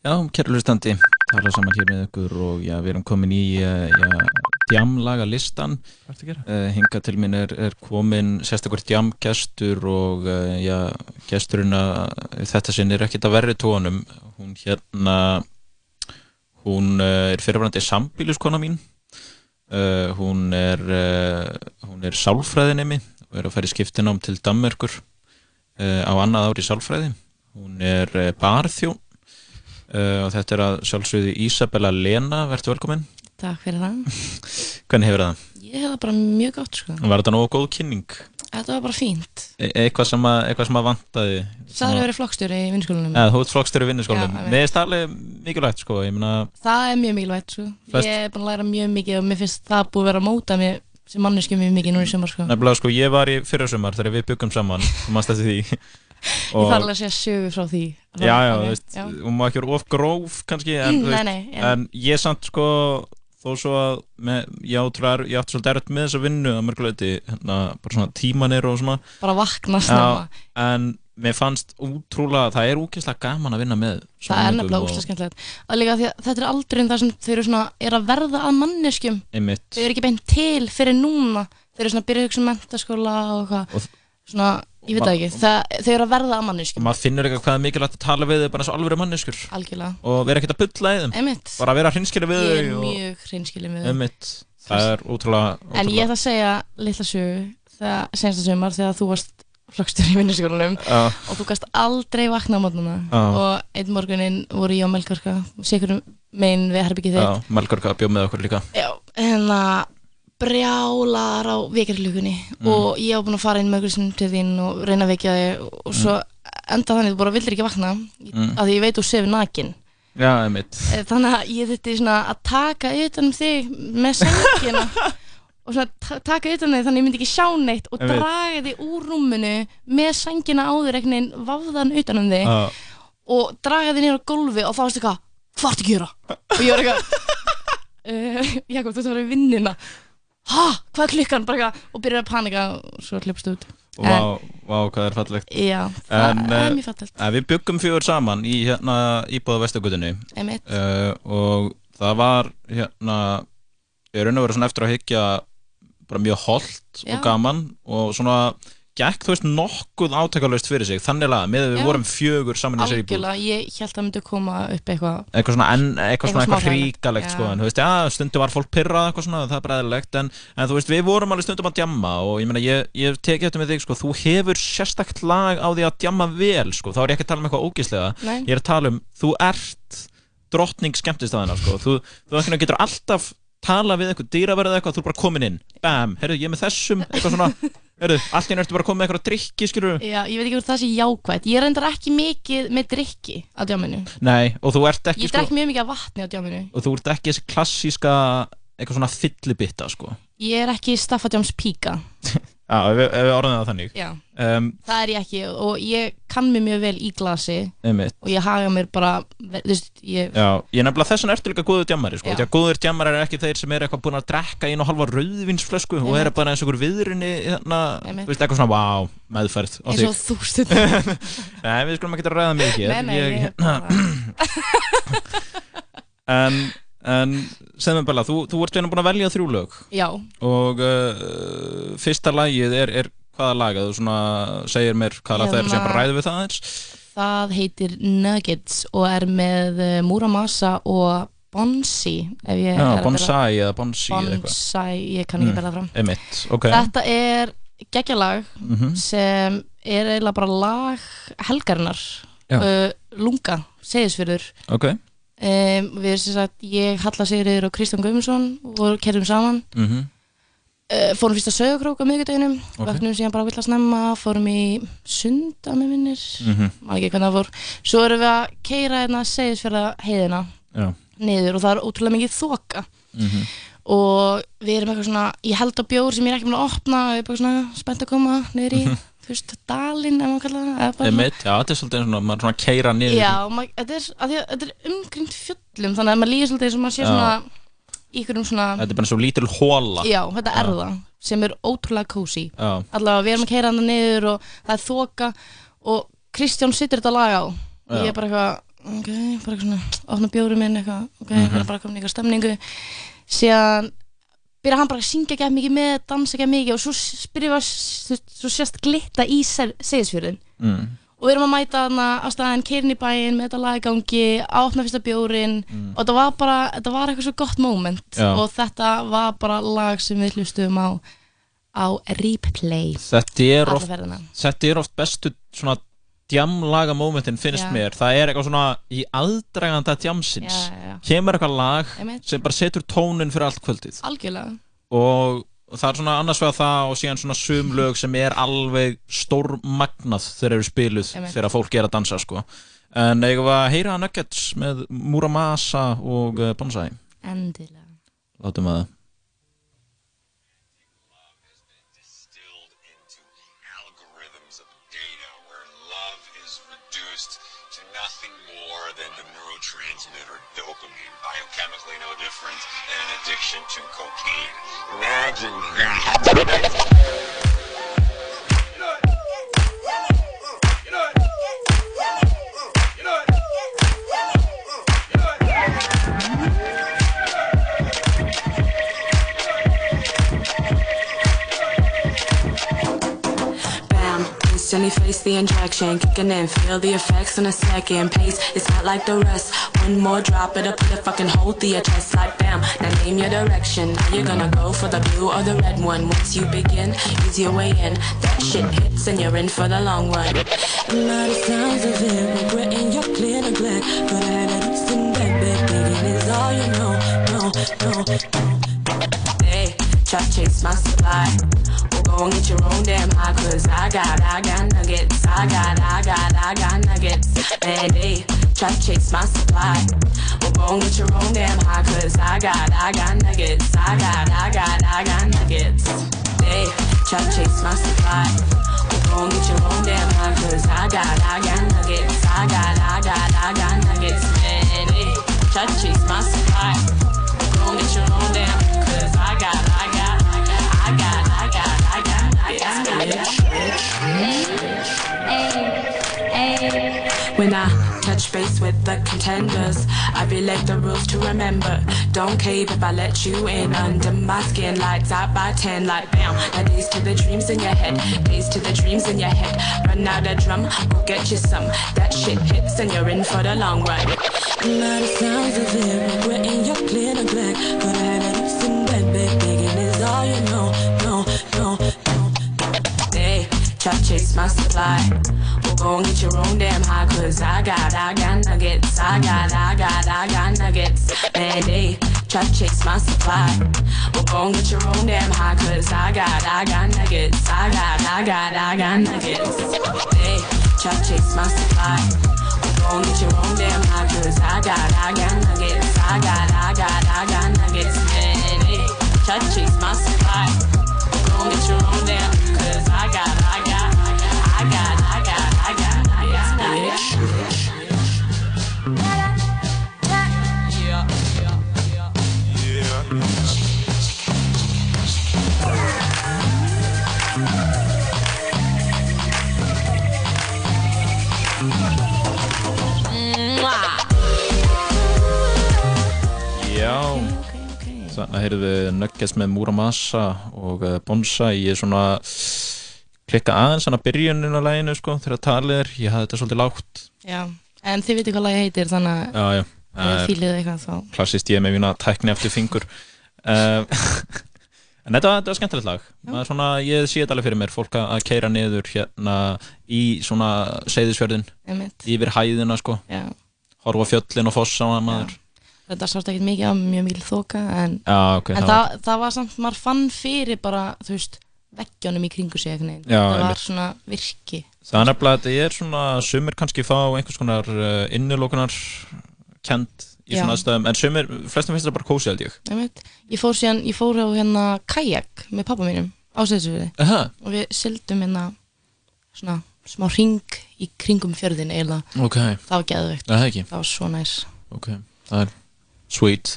Já, kæru hlustandi, tala saman hér með ykkur og já, við erum komin í já, djamlaga listan Hvað ertu að gera? uh, Hinga til minn er, er komin sérstakur djamgestur og uh, já, gesturinn að þetta sinn er ekkit að verri tónum. Hún hérna hún uh, er fyrirvarandi sambíluskona mín uh, hún er uh, hún er sálfræðinemi og er að fara í skiptinám til Danmerkur uh, á annað ári í sálfræði hún er barþjón og þetta er að sjálfsögðu Ísabella Lena, verður velkomin Takk fyrir það. hvernig hefur það? Ég hef það bara mjög gott sko. Var þetta nógu góð kynning? Þetta var bara fínt. E eitthvað sem að, eitthvað sem að vantaði Það er að vera flokkstjóri í vinnskólanum. Eða, þú ert flokkstjóri í veit. Mér finnst það alveg mikilvægt sko meina, Það er mjög mikilvægt sko. Flest- Ég er búin að læra mjög mikið og mér finnst það búið að vera að móta mig sem manneski mjög mikið núna í sumar sko. nefnilega sko Ég var í fyrirsumar þegar við byggum saman Þú mannst eftir því Ég þarf að segja sögu frá því. Já, já, Ok, þú veist, já. hún má ekki vera of gróf kannski, en, Mm, nei, nei, en- en ég samt sko þó svo að með, ég, átrúlega, ég átti svolítið erfitt með þessa vinnu að mörguleiti, hérna, bara svona tímanir og svona Bara vakna snemma. Já, en mér fannst útrúlega, það er úkislega gaman að vinna með Það er nefnilega úrslega skemmtilegt. Og líka því að þetta er aldrei um það sem þau eru svona, er að verða að manneskjum. Einmitt. Þau eru ekki beint til fyrir núna þeir eru svona að byrja að hugsa um mentaskóla og Og- svona, ég veit ekki það, þau eru að verða að manneskjum maður finnur eitthvað hvað er mikilvægt að tala við þau bara eins og alveg manneskur algjörlega og vera ekkert að bulla í þeim Einmitt. bara vera hreinskili við ég er þau og- mjög hreinskilin við þau. Einmitt. það er ótrúlega, En ég ótrúlega. ætla að segja litla sögu þegar sensta sumar þegar þú varst flokkstur í vinnuskólanum Já. og þú gast aldrei vakna á mótnuna Já. og einn morgunin voru ég á Melgorka sikurum megin við herbyggið þitt Melgorka bjóð með okkur líka Já, að brjálar á vekjarlugunni Mm. og ég var búin að fara inn með okkur til þín og reyna að vekja þig og svo enda þannig þú bara vildir ekki vakna Mm. af því ég veit þú sefur nakin Já, Eh, þannig að ég þurfti að taka utan um þig með sengina og taka utan um þig þannig að ég myndi ekki sjá neitt og draga þig úr rúminu með sengina áður einhvern veginn vafðan utan um þig Já. og draga þig niður á gólfi og þá varstu eitthvað, hvað ertu að gera? og ég var eitthvað uh, Jakob, þú ert að vera vinnina ha, hvað er klukkan? Bara eitthvað, og byrjar að panika og svo hljópst út og vá, vá, hvað er fallegt Já, það en, er eh, mjög fallegt. en við byggum fjögur saman í hérna íbúða vestugutinni Einmitt. uh, og það var hérna ég raun og verið svona eftir að hyggja bara mjög holdt og gaman og svona gekk þú veist nokkuð átækalaust fyrir sig. Þannig að með við vorum fjögur saman í þessari íbúð. Algjörlega, ég held að myndi koma upp eitthvað eitthvað svona, en, eitthvað svona Eitthvað hríkalegt sko, en þú veist, já, stundum var fólk pyrrað eitthvað svona, það er bara eðlilegt, en, en þú veist, við vorum alveg stundum að djamma og ég meina, ég, ég tekið þetta með þig, sko, þú hefur sérstakt lag á því að djamma vel, sko, þá er ég ekki að tala um eitthvað ógíslega, ég er að tala um, þú ert drottning skemmtistæðina, sko, þú, þú getur alltaf tala við eitthvað dýraverð eitthvað, þú er bara komin inn, bam, heyrðu, ég er með þessum, eitthvað svona, heyrðu, allt einu ertu bara komin með eitthvað drikki, skilur Já, ég veit ekki hvort það sé jákvætt. Ég reyndar ekki mikið með drikki á djáminu. Nei, og þú ert ekki, Ég drekk mjög mikið af vatni á djáminu. Og þú ert ekki þessi klassíska eitthvað svona fyllibitta sko. Ég er ekki staffadjáms píka Já, ef, við- orðum það þannig Já. um, Það er ég ekki og ég kann mig mjög vel í glasi Einmitt. og ég haga mér bara þú veist, ég, Já, ég nefnilega þess vegna ertu líka góður djammari sko, Já. góður djammari er ekki þeir sem er eitthvað búin að drekka einu og halva rauðvinsflösku og eru bara eins og einhver viðrinni hérna, Einmitt. þú veist, eitthvað svona, wow, meðferð Eins og þig. þú stundum. Nei, við skulum ekki að ræða mikið Nei, nei, ég ég, En, en segðum bara, þú, þú ert einu búin að velja þrjú lög. Já. og uh, fyrsta lagið er, er hvaða lag, að þú svona segir mér hvaða lag það er Hérna- sem bara ræðu við það eins það heitir Nuggets og er með uh, Muramasa og Bonsi Já, bonsai eða bonsi. Bonsai, ég kann ekki Mm, bella fram. einmitt, ok. Þetta er geggjalag Mhm. sem er eiginlega bara lag helgarinnar. Uh, Lunga, segisfyrður Ok, um, Við erum sem sagt, ég, Halla Sigriður og Kristján Guðmundsson og kerðum saman. Mhm, uh, Fórum fyrst að sögukrók á miðgudeginum Ok. Vöknum síðan bara að snemma Fórum í sunda með minnir Mhm. Man ekki hvernig það fór. Svo erum við að keira hérna segisfyrða heiðina já. niður og það er ótrúlega mikið þoka. Mhm, og við erum eitthvað svona ég held á bjór sem ég er ekki búin að opna og ég er bara svona spennt að koma niður í. Mhm. Þú veist, dalinn, ef maður kalla það eða þetta er svolítið svona, maður er svona keira niður Já, maður, þetta er, að að þetta er umkringt fjöllum þannig að maður líður svolítið eins og maður sé svona í einhverjum svona Þetta er bara svo lítil hóla Já, þetta er það sem er ótrúlega Já. Allavega við erum að keira hann niður og það er þoka og Kristján sittur þetta lag á. Og ég er bara eitthvað ok, bara eitthvað svona, opna bjórum minn eitthvað, ok, mm bara komin eitthvað stemningu. Síðan byrja hann bara að syngja ekki mikið með, dansa ekki mikið og svo spyrjum við að svo sérst glitta í segisfjörðin mm. og við erum að mæta þarna á staðin keirin í bæinn með þetta lag í gangi áopna fyrsta bjórin Mm. og þetta var bara, þetta var eitthvað svo gott moment Já. og þetta var bara lag sem við hlustum á á replay Þetta er oft, þetta er oft bestu svona djamlaga momentin finnst Já. mér. Það er eitthvað svona í aðdraganda djamsins. Kemur eitthvað lag sem bara setur tónin fyrir allt kvöldið. Algjörlega. Og það er svona annars vegar það og síðan svona sum lög sem er alveg stórmagnað þegar eru spiluð Einmitt. þegar fólk er að dansa sko. En eigum við að heyra Nuggets með Muramasa og uh, Bonsai? Endilega. Látum að reduced neurotransmitter dopamine, biochemically no different than an addiction to cocaine. Imagine that. and you face the injection kicking in. Feel the effects in a second pace. It's not like the rest. One more drop, it'll put a fucking hole through your chest like bam. Now name your direction. Are you gonna go for the blue or the red one? Once you begin, ease your way in. That shit hits and you're in for the long run. Now the signs of it, regretting your clear neglect. Could I have it in bed, bed, thinking is all you know. No, no, no. Hey, try to chase my supply. Well, go and get your own damn high, cause I got, I got nuggets. I got, I got, I got nuggets. Man, they try to chase my supply. Well, go and get your own damn high, cause I got, I got nuggets. I got, I got, I got nuggets. They try to chase my supply. Well, go and get your own damn high, cause I got, I got nuggets. I got, I got, I got nuggets. Man, they try to chase my supply. Well, go and get your own damn, When I touch base with the contenders, I relate the rules to remember. Don't cave if I let you in under my skin. Lights out by 10, like bam. Now days to the dreams in your head, days to the dreams in your head. Run out a drum, go get you some. That shit hits and you're in for the long run. Now the sounds of it, regretting your clear neglect. Could I have it in bed, bed, begging is all you know. Try to chase my supply. Well, go and get your own damn high, cause I got, I got nuggets. I got, I got, I got nuggets. Man, they try to chase my supply. Well, go and get your own damn high, cause I got, I got nuggets. I got, I got, I got nuggets. They try to chase my supply. Well, go and get your own damn high, cause I got, I got nuggets. I got, I got, I got nuggets. Man, they try to chase my supply. Well, go and get your own Þannig að heyrðu við Nuggets með Muramasa og uh, Bonsai ég er svona klikka aðeins hann að byrjunin á læginu sko þegar talið er, ég hafði þetta svolítið lágt. Já, en þið veitir hvað lagi heitir þannig Já, já. að ef þið fílið eitthvað þá Klassist ég með mína tækni eftir fingur. Uh, En þetta, þetta var skemmtilegt lag. Svona, Ég sé þetta alveg fyrir mér fólk að keira niður hérna í svona seyðisfjörðin yfir hæðina sko. Já. horfa fjöllin og fossa á maður Þetta sást ekkert mikið á mjög mikil þoka en, Já, ok, en það það, það var samt, maður fann fyrir bara, þú veist, veggjónum í kringu sig. Já, það var svona virki. Það nefnilega að þetta er svona sumir kannski fá einhvers konar uh, innilokunar kent í svona aðstæðum en sumir, flestum finnst þetta bara kósi held ég Einmitt. Ég fór síðan, ég fór á hérna kajak með pappa mínum á Seyðisfirði Aha. og við sildum hérna svona smá ring í kringum fjörðin eiginlega. Ok. Það var geðveikt. Það ekki. Var svo næs. Ok, það er sweet.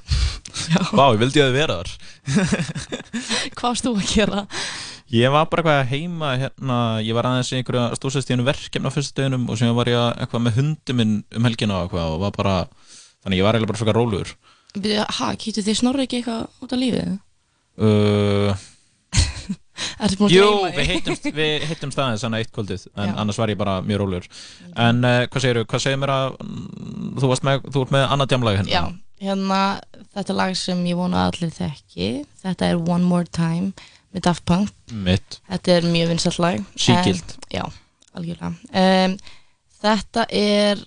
Vá, ég vildi að þið vera þar. Hvað varst þú að gera? Ég var bara eitthvað heima hérna, ég var aðeins í einhverja stórsæstíðinu verkefni á fyrstu deginum og sem var ég eitthvað með hundi minn um helgina og eitthvað og var bara, þannig ég var eiginlega bara rólugur Byrju, Ha, kýttu þið snorri ekki eitthvað út af lífið? uh, að Jú, við hittumst, við hittumst aðeins þannig eitt kvöldið en Já. annars var ég bara mjög rólegur. En uh, hvað segirðu, hvað segir mér að mm, þú varst með, þú ert með annað djamlag hérna? Já, hérna, þetta lag sem ég vona allir þekki Þetta er One More Time með Daft Punk. Mitt. Þetta er mjög vinsalt lag algjörlega. Um, Þetta er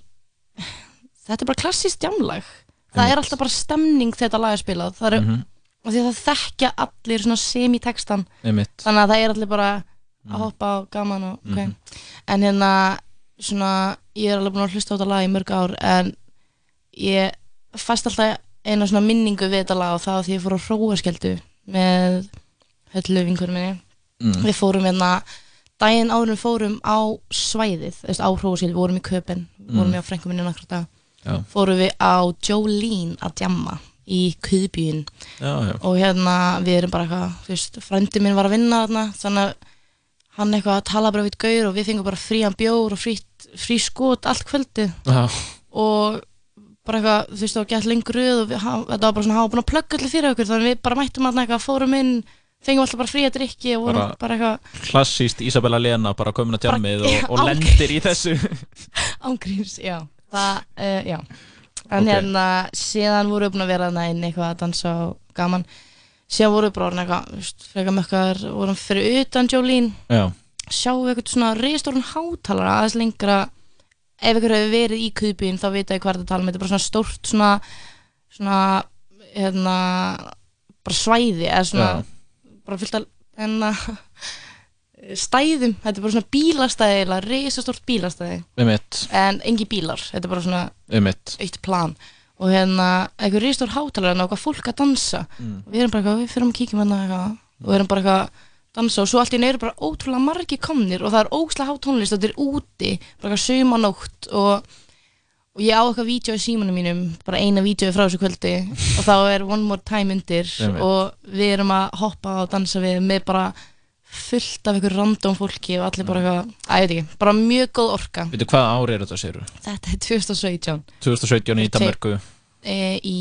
Þetta er bara klassískt djamlag Það er Einmitt. alltaf bara stemning þetta lag er spilað. Það er, Mhm. því að það þekkja allir svona semi-textan Einmitt. Þannig að það er allir bara að hoppa á gaman og, ok. Mhm. En hérna, svona, ég er alveg búin að hlusta á þetta lag í mörg ár En ég fæst alltaf eina svona minningu við þetta lag og það var því ég fór á hróaskeldu með höllu vinkunum minni Mm. við fórum hérna daginn við fórum á svæðið þú veist, á hróaskeldu, við vorum í köpen við Mm. vorum í á frengum minni dag Já. fórum við á Jolene að djamma í já. og hérna við erum bara eitthvað þú veist, frændi minn var að vinna þarna þannig að hann eitthvað að tala bara við gaur og við fengum bara frían bjór og frítt, frí skot allt kvöldi Já. og bara eitthvað, þú veist, það var gett lengur röð og við, þetta var bara svona, hann var búin að plugga allir fyrir okkur þannig við bara mættum hann eitthvað, fórum inn fengum alltaf bara frí að drikki og vorum Bara- bara, eitthvað Klassíst Isabella Lena bara komin að tjammið og, og lendir í þessu. Ángríms, já. Það, uh, já. En Ok. hérna, síðan voru við búin að vera inn eitthvað að dansa og gaman. Síðan voru við bara orðin eitthvað, frekar mökkar vorum fyrir utan Jolene. Já, sjáum við eitthvað svona reistórun hátalara aðeins lengra ef ykkur hefur verið í kuðbín þá vita ég hvað þetta tala um. Þetta er bara svona stórt svona svona hérna bara svæði eða svona Já. bara fyllt að hérna stæðum, þetta er bara svona bílastæði eða reisastórt bílastæði. Um mitt en engi bílar, þetta er bara svona Um mitt eitt plan. Og hérna eitthvað reistór hátalara og eitthvað fólk að dansa. Mm. og við erum bara eitthvað, við fyrir að kíkja með eitthvað. Og við erum bara eitthvað að dansa og svo allt í eru bara ótrúlega margi komnir og það er ógslag há tónlist og þetta er úti bara eitthvað saumanótt og, og ég á eitthvað vídeo í símanum mínum bara eina vídeo frá þessu kvöldi og þá er One More Time undir og við erum að hoppa og dansa við með bara fullt af ykkur random fólki og allir bara eitthvað, að ég veit ekki, bara mjög góð orka Veitu hvaða ári er þetta séru? þetta er 2017 2017 í Danmarku e, í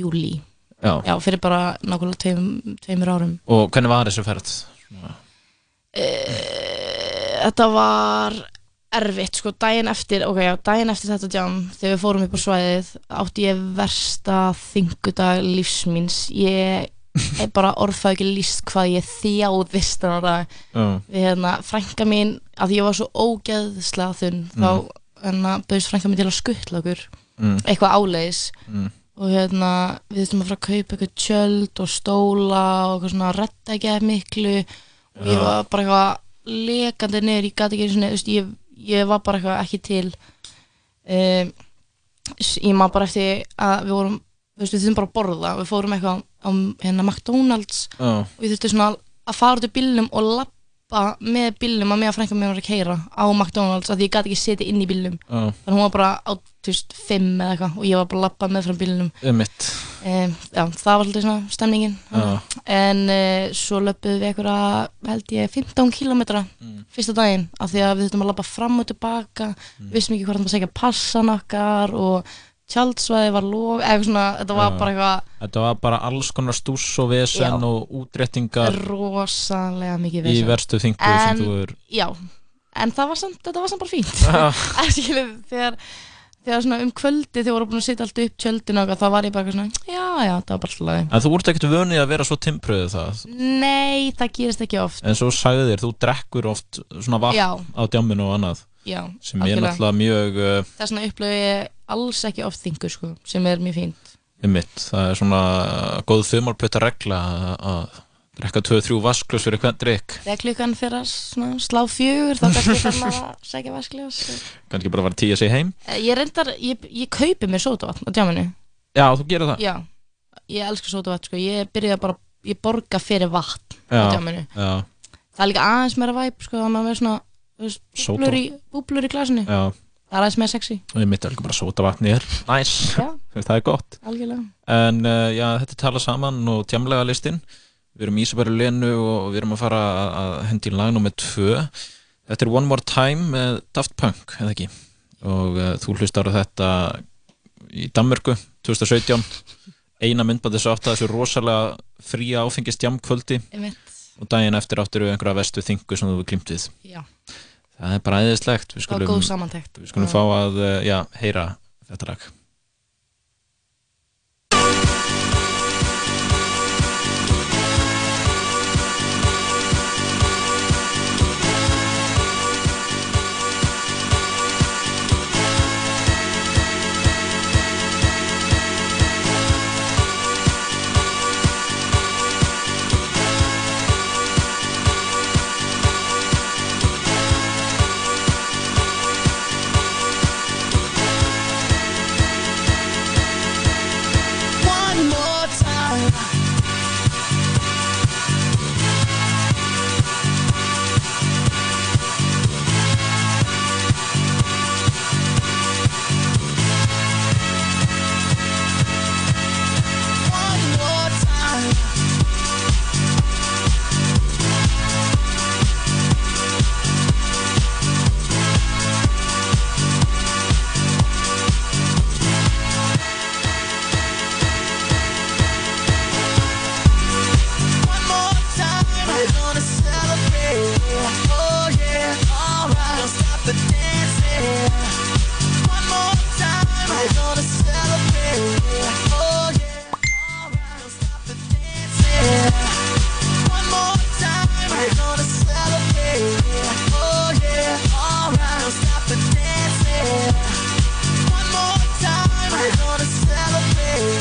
júli Já. já, fyrir bara nákvæmlega tveim, tveimur árum Og hvernig var þessu ferð? E, þetta var erfitt sko, daginn eftir ok, já, daginn eftir þetta jam þegar við fórum upp á svæðið átti ég versta þingudag lífsmíns ég er bara orðfæð ekki líst hvað ég þjáðist þannig dag Já. við hérna, frænka mín að ég var svo ógeðslega þunn þá Mm. hérna, bauðist frænka mín til að skuttla okkur Mm. eitthvað áleiðis Mm. Og hérna, við þurftum að fara að kaupa eitthvað tjöld og stóla og eitthvað svona redda ekki að miklu og ég var bara eitthvað lekandi niður, ég gæti ekki þú veist, ég, ég var bara eitthvað ekki til um, ég maður bara eftir að við vorum við þurftum bara að borða. Við fórum eitthvað á hérna McDonalds Já. og ég þurfti svona að fara út í bílnum og lappa með bílnum að mig að frænka mér var að keira á McDonalds að ég gæti ekki setið inn í bílnum Já. þannig hún var bara á þú veist, fimm eða eitthvað og ég var bara að lappa með frá bílnum Um mitt um, já, það var svolítið svona stemningin Já. en uh, svo löpuðum við eitthvað held ég 15 kilometra Mm. fyrsta daginn af því að við þurftum að lappa fram og tilbaka Mm. vissum ekki hvort það var að segja passan okkar og tjaldsvæði var lof eitthvað svona, þetta var bara eitthvað Þetta var bara alls konar stús og vesen Já. og útréttingar rosalega mikið í vesen. verstu þingu sem þú er já, en það var samt, þetta var samt bara fínt. Skilur, þegar þegar svona um kvöldi þegar voru búin að setja allt upp tjöldin og þá var ég bara svona já, já, það var bara lagi. En þú ert ekkert vönið að vera svo timpröðu það? Nei, það gerist ekki oft. En svo sagði þér, þú drekkur oft svona vatn Já. á djáminu og annað Já, sem er algjörlega. náttúrulega mjög uh, þess vegna upplöfu ég alls ekki oft þingu sko, sem er mjög fínt. Um mitt, það er svona góð þumalputta regla að- að drekka 2-3 vasklus fyrir hvern drikk þegar klukkan fyrir að svona slá fjögur þá kannski maður að segja vaskljós kannski bara var tíu að segja heim? Ég reyndar, ég, ég kaupi mér sótavatn á djáminu Já, þú gerir það. Já, ég elska sótavatn sko. ég byrjaði bara, ég borga fyrir vatn Já, á djáminu já, það er líka aðeins meira væp sko, að maður með svona. Búblur í, búblur í glasinu. Já. Það er aðeins meira sexy. Og ég mitt líka bara sóta vatni er næs, Já. það er gott. Algjörlega. En uh, já, þetta er talað saman og tjamlega listin. Við erum Ísabæri Lenu og við erum að fara að- að hendi í lag nummer 2 Þetta er One More Time með Daft Punk, eða ekki? Og uh, þú hlustar á þetta í Danmörku 2017 eina myndbandi svo átt að þessu rosalega fría áfengist jamkvöldi Einmitt. og daginn eftir áttir við einhverja vestu þingu sem þú klimt við. Já. Það er bara æðislegt Við skulum, við skulum fá að uh, já, heyra þetta lag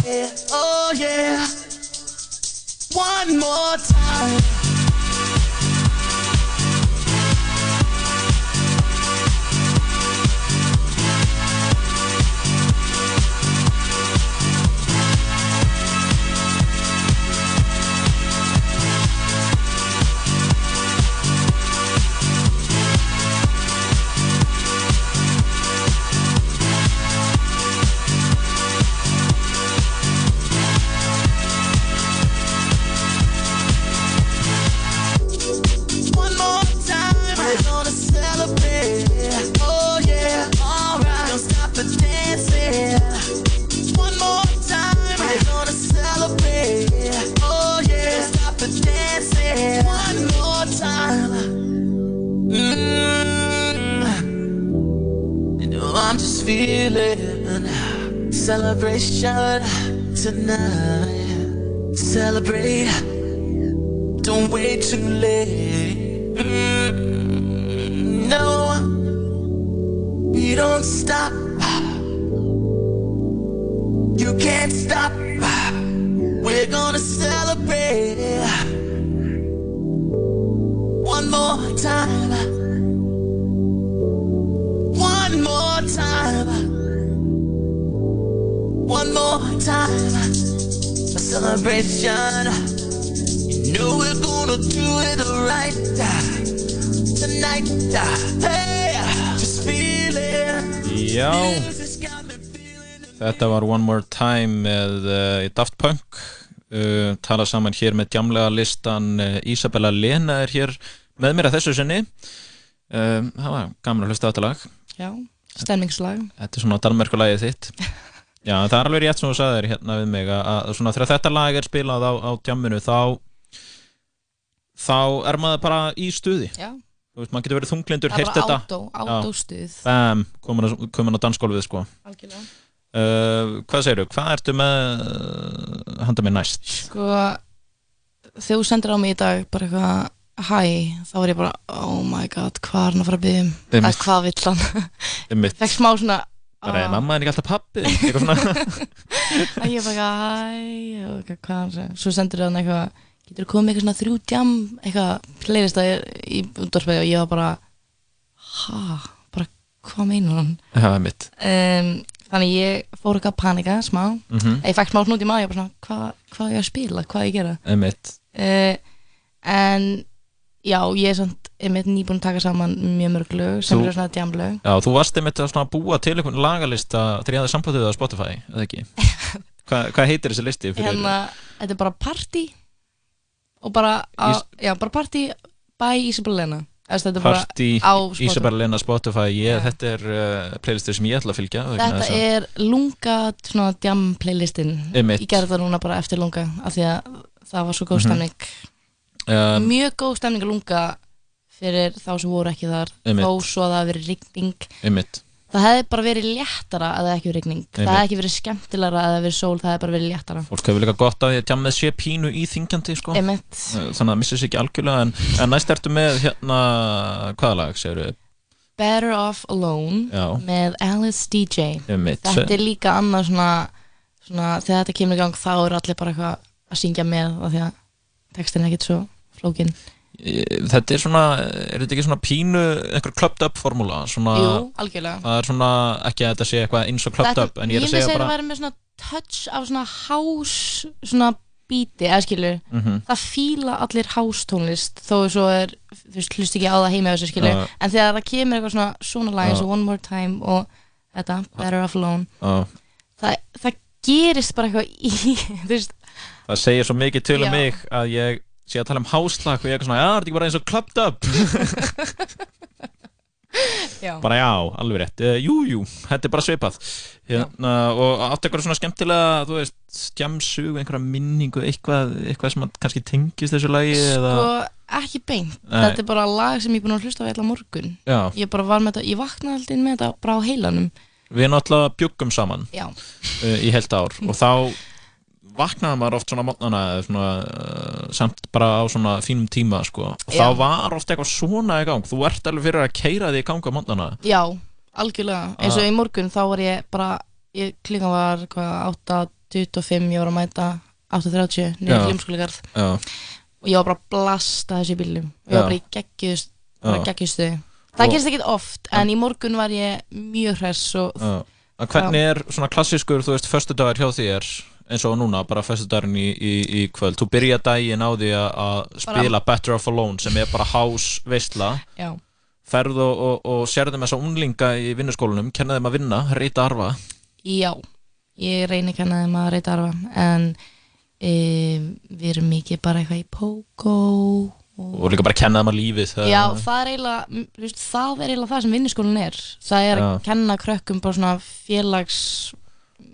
yeah, oh yeah. One more time. Daft Punk uh, tala saman hér með djamlega listan uh, Isabella Lena er hér með mér að þessu sinni uh, það var gaman að hlusta á þetta lag Já, stemningslag Þetta er svona Danmarkulagið þitt Já, það er alveg rétt sem þú sagðir hérna við mig að, svona þegar þetta lag er spilað á, á djamminu þá þá er maður bara í stuði Já. Veist, maður getur verið þunglindur, bara þetta átó- Já. átóstuð. Bam, komin á, komin á dansgólfið sko Algjörlega. Uh, Hvað segirðu, hvað ertu með uh, handa mér næst? Sko, þegar þú sendir á mig í dag bara eitthvað hæ, þá var ég bara oh my god, hvað er hann að fara að byggja um? Eða hvað vill hann? Einmitt. fekk smá svona Bara, ah. er mamma en ekki alltaf pappi? Að ég bara hæ og hvað hann segir svo sendir hann eitthvað getur þú komið með eitthvað svona þrjú jam eitthvað playlist að í útvarpið og ég var bara ha, bara hvað meinar hann? Það er mitt um, þannig ég fór eitthvað að panika smá Mhm. ég fekk smá snút í maður, ég bara svona hvað, hvað á ég að spila, hvað á ég að gera uh, en já, ég er samt einmitt nýbúin að taka saman mjög mörg lög sem eru svona jamlög Já, þú varst einmitt að svona búa til einhvern lagalista þegar ég hafði sambandið á Spotify, eða ekki? Hva, hvað heitir þessi listi? Hérna, þetta er bara party og bara, á, Ís- já, bara party by Isabel Lena Party, á Spotify. Ég, Þetta er uh, playlistir sem ég ætla að fylgja Þetta að- er lunga svona jam playlistin. Ég gerði það núna bara eftir lunga af því að það var svo góð Mhm. stemning Um, Mjög góð stemning að lunga fyrir þá sem voru ekki þar þó svo að það hafi verið rigning Það hefði bara verið léttara að það ekki verið rigning Það Einmitt. hefði ekki verið skemmtilegra að það verið sól Það hefði bara verið léttara Fólk hefur líka gott að því að jammið sé pínu íþingjandi sko. Einmitt. Þannig að það missir sig ekki algjörlega en, en næst ertu með hérna hvaða lag, segir Better Off Alone Já. með Alice DJ Einmitt. Þetta er líka annað svona, svona þegar þetta kemur í gang þá eru allir bara eitthvað að syngja með af því að textin er ekkert svo flókin Þetta er svona, er þetta ekki svona pínu einhver clubbed up formúla svona, Jú, algjörlega. Það er svona, ekki að þetta sé eitthvað eins og clubbed up en ég er að segja Ég myndi bara að vera með svona touch af svona house svona bíti, eða skilur Mhm. það fíla allir house tónlist þó svo er, þú veist, hlust ekki á það heima þessu skilur, Já. en þegar það kemur eitthvað svona svona lag eins og. One More Time og þetta, Better Off Alone Já. það, það gerist bara eitthvað í þú veist, Það segir svo mikið til um mig að ég sé að tala um háslag og ég er eitthvað svona, já, þetta er ekki bara eins og clubbed up Já. bara já, alveg rétt uh, jú, jú, þetta er bara svipað hérna, og áttu eitthvað svona skemmtilega þú veist, skjamsug, einhverja minningu eitthvað, eitthvað sem kannski tengist þessu lagi eða sko, ekki beint Nei. þetta er bara lag sem ég er búin að hlusta á í alla morgun Já. ég bara var með þetta, ég vaknaði alltaf með þetta bara á heilanum við náttúrulega bjuggum saman Já. uh, í heilt ár og þá vaknaði maður oft svona mótnana uh, samt bara á svona fínum tíma sko. og þá Já. var oft eitthvað svona í gang. Þú ert alveg fyrir að keira því í ganga mótnana já, algjörlega. Eins og Ah. í morgun þá var ég bara ég, klukkan var hvað, 8.25 ég var að mæta 8.30 Já. niður hljómskóligarð Já. og ég var bara að blasta þessu í bílum ég var bara í geggjust bara geggjustu það gerist ekkit oft en í morgun var ég mjög hress og hvernig er svona klassískur, þú veist, föstudagar hjá þér eins og núna, bara föstudagurinn í, í, í kvöld. Þú byrja daginn á því að- að spila Better Off Alone sem er bara house veistla ferð og, og, og sérðu með þessa unglinga í vinnuskólanum, kenna þeim að vinna, reyta arfa? Já, ég reyni ekki að maður reyta arfa en e, við erum mikið bara eitthvað í Pogo og líka bara kenna þeim að lífið það- Já, það er eiginlega það er eiginlega það sem vinnuskólinn er. Það er að Já. kenna krökkum bara svona félags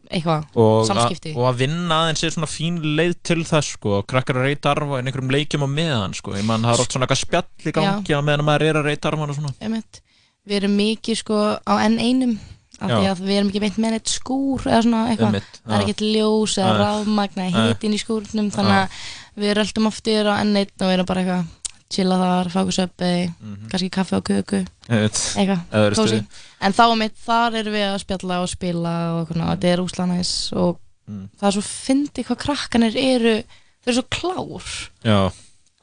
eitthvað, samskipti. og að vinna aðeins er svona fín leið til þess sko, krakkar að reyta arfa en einhverjum leikjum á meðan sko, ég man það er oft svona eitthvað spjall í gangi á meðan maður er að reyta arfan og svona. Einmitt. Við erum mikið sko á enn einum af því að við erum ekki beint með neitt skúr eða svona eitthvað, það er ekkert ljós eða Nei. rafmagn eða hitin í skúrnum þannig að við röldum oft yfir á enn einn og erum bara eitthvað chilla þar, fá okkur söpbi kannski kaffi og köku. Eitthvað, en þá mitt, þar erum við að spjalla og spila og þetta er úslanæs og Mm. það er svo fyndi hvað krakkanir eru þau eru svo klár. Já,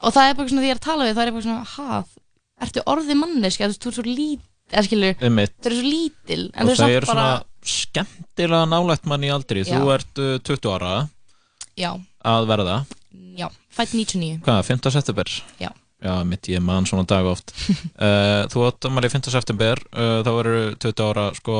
og það er bara svona því ég er að tala við það er bara svona, ha, ertu orðið manneski þú veist, þú er svo lítil, eða skilur þau eru svo lítil og það eru eru samt bara svona skemmtilega nálægt manni í aldri. Þú Já. ert uh, 20 ára já, að verða. Já, fætt 99 hvað, 5. september? Já. Já, mitt ég man svona dag oft uh, Þú átt að maður í 5. september uh, þá eru 20 ára sko,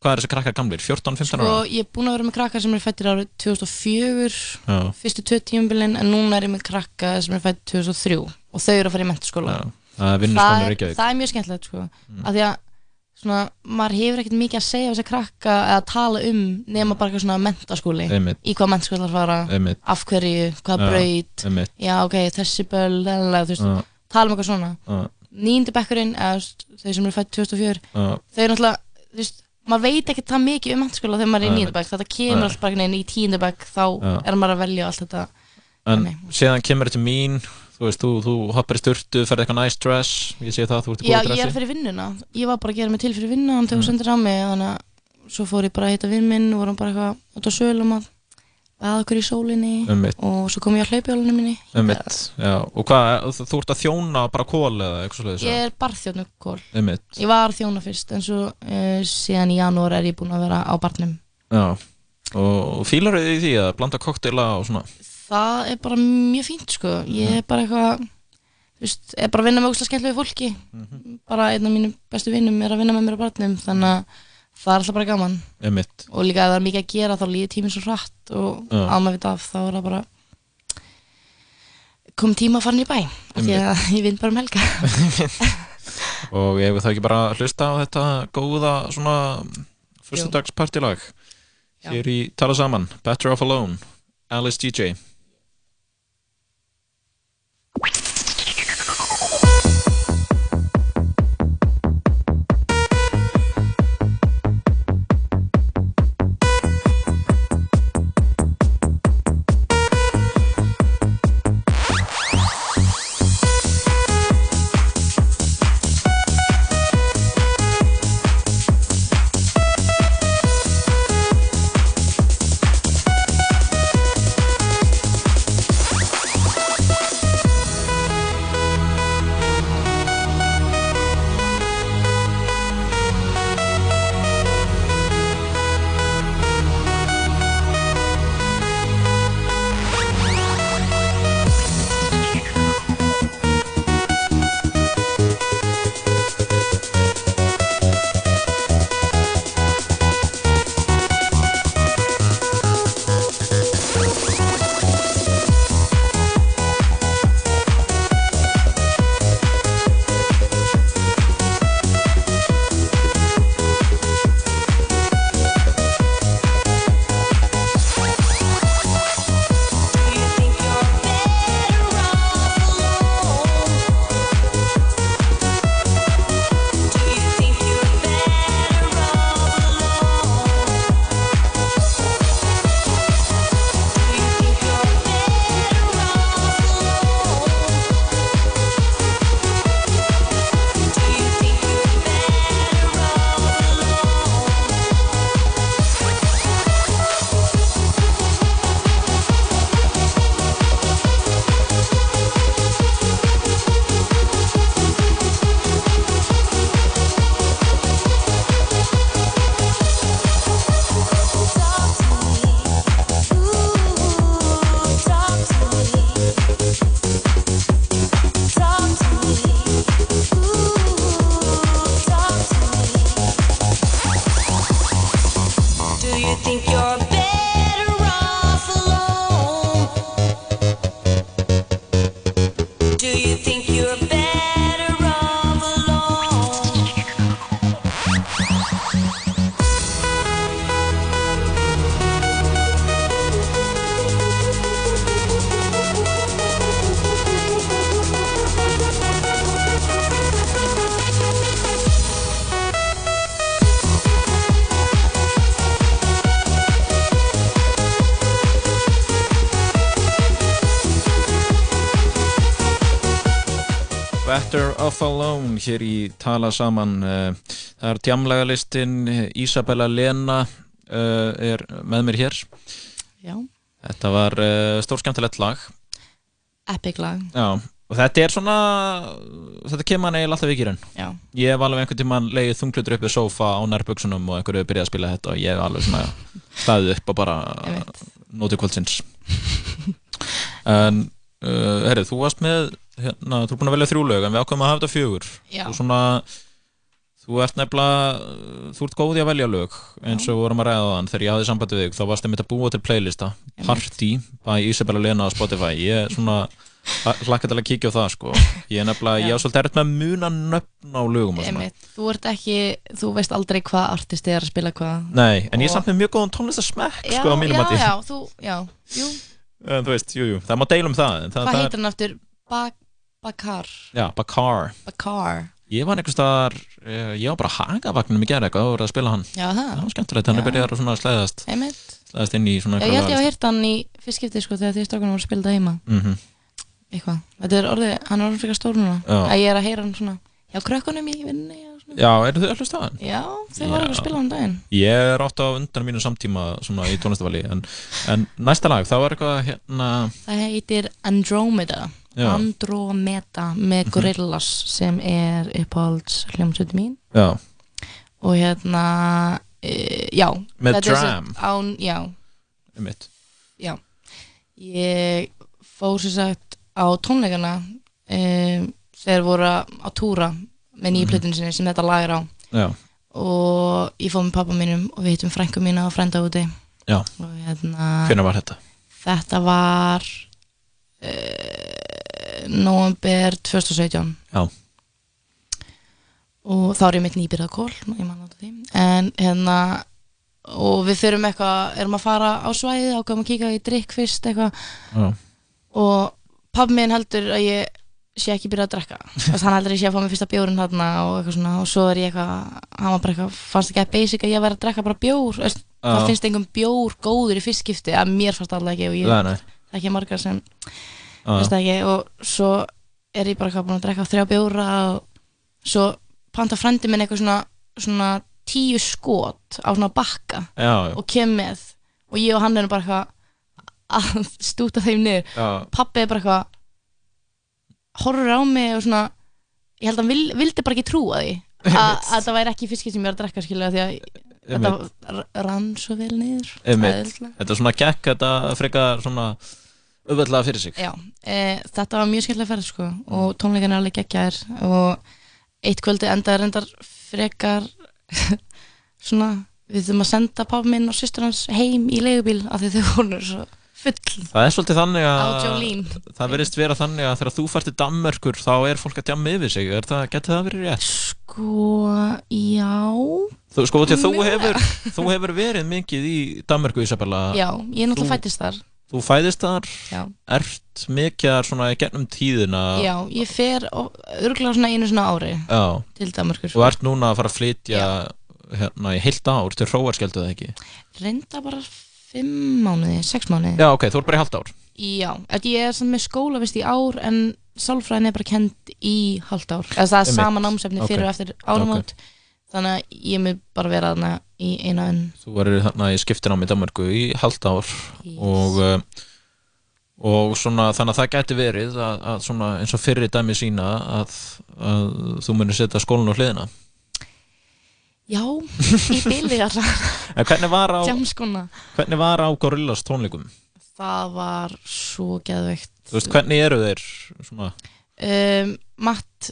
hvað er þessi krakkar gamlir? 14, 15 sko, ára? ég er búin að vera með krakka sem er fættir árið 2004 Já. fyrstu tvö tímabilin en núna er ég með krakka sem er fætt 2003 og þau eru að fara í mentaskóla Já, það er það, Reykjavík. það er mjög skemmtilegt sko. af því að svona, maður hefur ekkert mikið að segja á þessi krakka eða tala um nema bara eitthvað svona mentaskóli Einmitt. í hvað mentaskóla það fara Einmitt. af hverju, hvað Já, braut einmitt. já ok, þessi böl lalala, þú veist, Já. tala um eitthvað svona Já. nýndi bekkurinn, eða þú veist, þau sem eru fætt 2004 Já. þau eru náttúrulega þú veist, maður veit ekki það mikið um mentaskóla þegar maður er í Nei, nýndi bekk, þetta kemur Nei. alltaf bara einhvern veginn í tíndi bekk þá Já. er maður að velja allt þetta En síðan kemur þetta mín þú veist, þú, þú hoppar í sturtu, ferð eitthvað nice dress ég sé það, þú ert í Já, góða ég er dressi fyrir vinnuna. Ég var bara að gera mig til fyrir vinnu Hann tegur Mm. sendir á mig Þannig að svo fór ég bara að hitta vinn minn og vorum bara eitthvað út á sölum að að okkur í sólinni Einmitt. og svo kom ég á hlaupjólunni minni. Einmitt, já, og hvað, þú, ert að þjóna bara kól eða eitthvað leiðis Ég er barþjónu kól Einmitt, Ég var þjóna fyrst en svo uh, síðan í janúar er ég búin að vera á barnum. Já. Og fílar og Það er bara mjög fínt sko. Ég er bara eitthvað Þú veist, er bara að vinna með úslega skemmtlegu fólki. Bara einn af mínum bestu vinnum er að vinna með mér á barnum þannig að það er alltaf bara gaman. Einmitt. og líka ef það er mikið að gera þá líður tíminn svo hratt og Já. á maður við af þá er það bara kom tíma að fara í bæ af því að ég vinn bara um helga og ég vil það ekki bara hlusta á þetta góða svona fyrstudagspartilag Já. hér í Tala Saman Better Off Alone, Alice DJ you Alone hér í Tala Saman Eh, það er tjamlega listin Isabella Lena uh, er með mér hér. Já. þetta var stór skemmtilegt lag. Epic lag. Já, og þetta er svona þetta kemur hann eiginlega alltaf ekki í raun ég hef alveg einhvern tímann leiðið þunglutur upp við sófa á nærbuksunum og einhverju byrjað að spila þetta og ég hef alveg svona staðið upp og bara notið kvöldsins. En uh, herrið, þú varst með hérna, þú er búin að velja þrjú lög en við ákveðum að hafa þetta fjögur. Þú svona þú ert nefnilega þú ert góð í að velja lög eins og vorum að ræða þann þegar ég hafði sambandi við þig þá varst einmitt að búa til playlista Party by Isabella Lena á Spotify. Ég er svona hlakka til að kíkja á það sko. Ég er nefnilega, ég á svolítið erfitt með muna nöfn á lögum og þú ert ekki, þú veist aldrei hvað artist er að spila hvað. Nei, en ég er Og- samt með mjög góðan tónlistasmekk Já, sko á mínum já, já, þú, já, jú. En þú veist, jú, jú, það má deila um það Hvað heitir hann aftur? Bak, Bakar Já, Bakar Bakar Ég var einhvers staðar, eh, ég var bara hagavagnum í gerð eitthvað og voru að spila hann Já, það Það var skemmtilegt, hann er Já. byrjað að slæðast Einmitt. Slæðast inn í svona Já, ég held ég að heyrt hann í fyrst skipti sko þegar því strákunum voru að spila það heima Mhm. Eitthvað, þetta er orðið, hann er orðið frekar stór núna Já. að ég er að heyra hann svona hjá krökkunum í vinni og svona. Já, eru þau allur staðan? Já, þau voru að spila hann daginn. Ég er ofta á undan mínu samtíma svona í tónlistavali en, en næsta lag, þá var eitthvað hérna Það heitir Andromeda. Já. Andromeda með Gorillaz sem er uppáhalds hljómsveitin mín. Já, og hérna e, já. Með Dram. án, já, um já. Ég fór sér sagt á tónleikana um, þegar voru á túra með nýju plötinu sinni sem þetta lag er á. Já, og ég fór með pappa mínum og við hittum frænku mína og frænda úti. Já, og hérna hvenær var þetta? þetta var uh, november 2017 Já, og þá er ég mitt nýbyrðað kól en hérna og við þurfum eitthvað, erum að fara á svæði ákveðum að kíka í drikk fyrst eitthvað. Og pabbi minn heldur að ég sé ekki byrjað að drekka heldur að ég sé að fá mig fyrsta bjórinn þarna og eitthvað svona og svo er ég eitthvað hann var bara eitthvað, fannst ekki að basic að ég væri að drekka bara bjór það Já. finnst einhver bjór góður í fyrst skipti að mér fannst alltaf ekki og ég það ekki margar sem finnst það ekki og svo er ég bara eitthvað búin að drekka þrjá bjóra og svo panta frendi minn eitthvað svona, svona tíu skot á svona bakka Já, já. og kem með og ég og hann erum bara eitthvað að stúta þeim niður Já. pappi er bara eitthvað horfur á mig og svona ég held að hann vil, vildi bara ekki trúa því að, að það væri ekki fiskir sem ég var að drekka skilja því að þetta Einmitt. r- rann svo vel niður Einmitt. Eðlilega. Þetta er svona gekk, þetta frekar svona auðveldlega fyrir sig Já, e, þetta var mjög skemmtilega ferð sko og tónleikan er alveg geggjaðir og eitt kvöldi endaði reyndar frekar svona, við þurfum að senda pappa minn og systur hans heim í leigubíl af því þau voru svo full. Það er svolítið þannig að það verðist vera þannig að þegar þú fært til Danmörkur þá er fólk að djamma yfir sig. Það, getur það verið rétt? Sko, já. Þú, sko, þú hefur, þú hefur verið mikið í Danmörku, Isabella. Já, ég er náttúrulega Þú- fættist þar. Þú fæðist þar, Já. ert mikið þar svona í gennum tíðina. Já, ég fer örgulega svona einu svona ári Já. til Danmarkur og ert núna að fara að flytja hérna í heilt ár til Hróarskjöldu eða ekki? Reynda bara fimm mánuði, sex mánuði. Já, ok, þú ert bara í halvt ár. Já, að ég er með skóla vist í ár en sálfræðin er bara kend í halvt ár. Eða það er sama námsefni fyrir Ok. og eftir áramót. Þannig að ég mun bara vera þarna í eina enn Þú verður þarna í skiptinám í Danmörku í halvt ár. Og, uh, og svona þannig að það gæti verið að, að svona eins og fyrri dæmi sína að, að þú munir setja skólan á hliðina Já, í bili alltaf hvernig var á, Jamskona hvernig var á Gorillaz tónleikum? Það var svo geðveikt. Þú veist, hvernig eru þeir um, Matt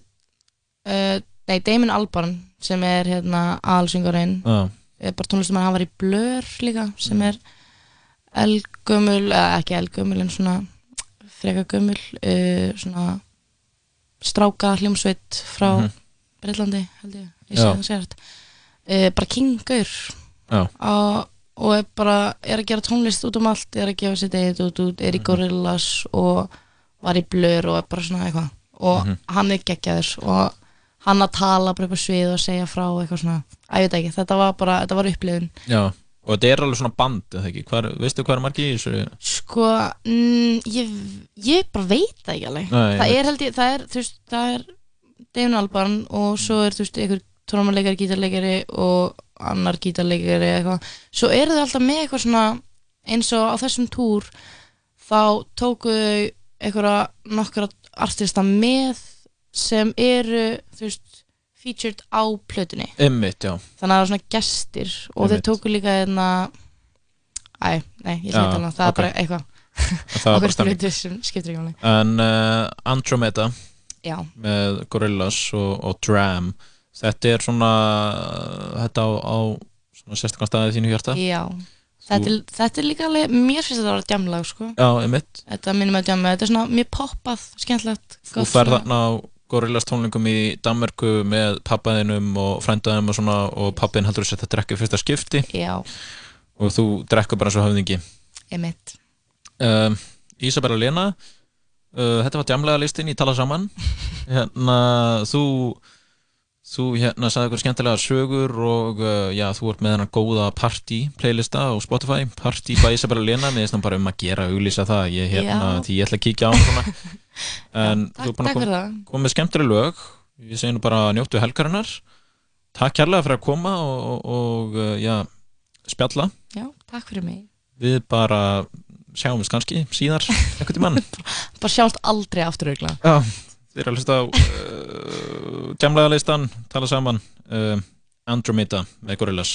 uh, Nei, Damon Albarn sem er hérna alsyngarinn Já. er bara tónlistum hann var í Blur líka sem er elgömmul, eða ekki elgömmul en svona freka gömmul uh, svona stráka hljómsveit frá Mhm. Breitlandi held ég, ég sé það sér uh, bara kingur og, og er bara er að gera tónlist út um allt er að gefa sér degið út út, er í Mhm. Gorillaz og var í Blur og er bara svona eitthvað og Mhm. hann er geggjaður og hann að tala bara upp á svið og segja frá eitthvað svona, að ég veit ekki, þetta var bara þetta var upplifun Já, og þetta er alveg svona band, eða ekki? Hvar, veistu hvað er margir í þessu? Sko, mm, ég, ég bara veit ekki alveg Nei, Það er ég, það er, þú veist, það er Damon Albarn og svo er, þú veist, einhver trónuleikari, gítarleikari og annar gítarleikari eitthvað Svo eru þau alltaf með eitthvað svona eins og á þessum túr þá tóku þau einhverja nokkra artista með sem eru, þú veist, featured á plötunni Einmitt, já þannig að það er svona gestir og Einmitt. þau tóku líka hérna æ, nei, ég Já, sé þetta það ok. er bara eitthvað Það var bara Okkur stemning. splutu sem skiptir ekki máli En uh, Andromeda Já. með Gorillaz og, og Dram Þetta er svona þetta á, á svona sérstaklega staðið þínu hjarta. Já, þetta er, þetta er líka alveg mér finnst þetta að vera djamlag sko. Já, einmitt. Þetta minnum að djamla, þetta er svona mjög poppað skemmtilegt, Þú ferð þarna á Gorillaz tónlingum í Danmörku með pappaðinum og frændaðinum og svona og pappin heldur þess að þetta drekka fyrsta skipti. Já. og þú drekka bara svo höfðingi. Einmitt. um, Ísabella Lena uh, þetta var djamlega listin í tala saman. Hérna þú þú hérna sagði eitthvað skemmtilega sögur og uh, já þú ert með hennar góða party playlista á Spotify party by Isabella Lena. Með þess bara um að gera auglýsa það ég hérna Já. því ég ætla að kíkja á svona. En þú er búin takk að fyrir koma það. kom með skemmtileg lög. Ég segi nú bara njóttu helgarinnar. Takk kærlega fyrir að koma og, og, og uh, já spjalla. Já, takk fyrir mig. Við bara sjáum við kannski síðar einhvern tímann. Bara sjáumst aldrei aftur augla Já, þið eru að hlusta á uh, Djamlega listan, tala saman uh, Andromeda með Gorillaz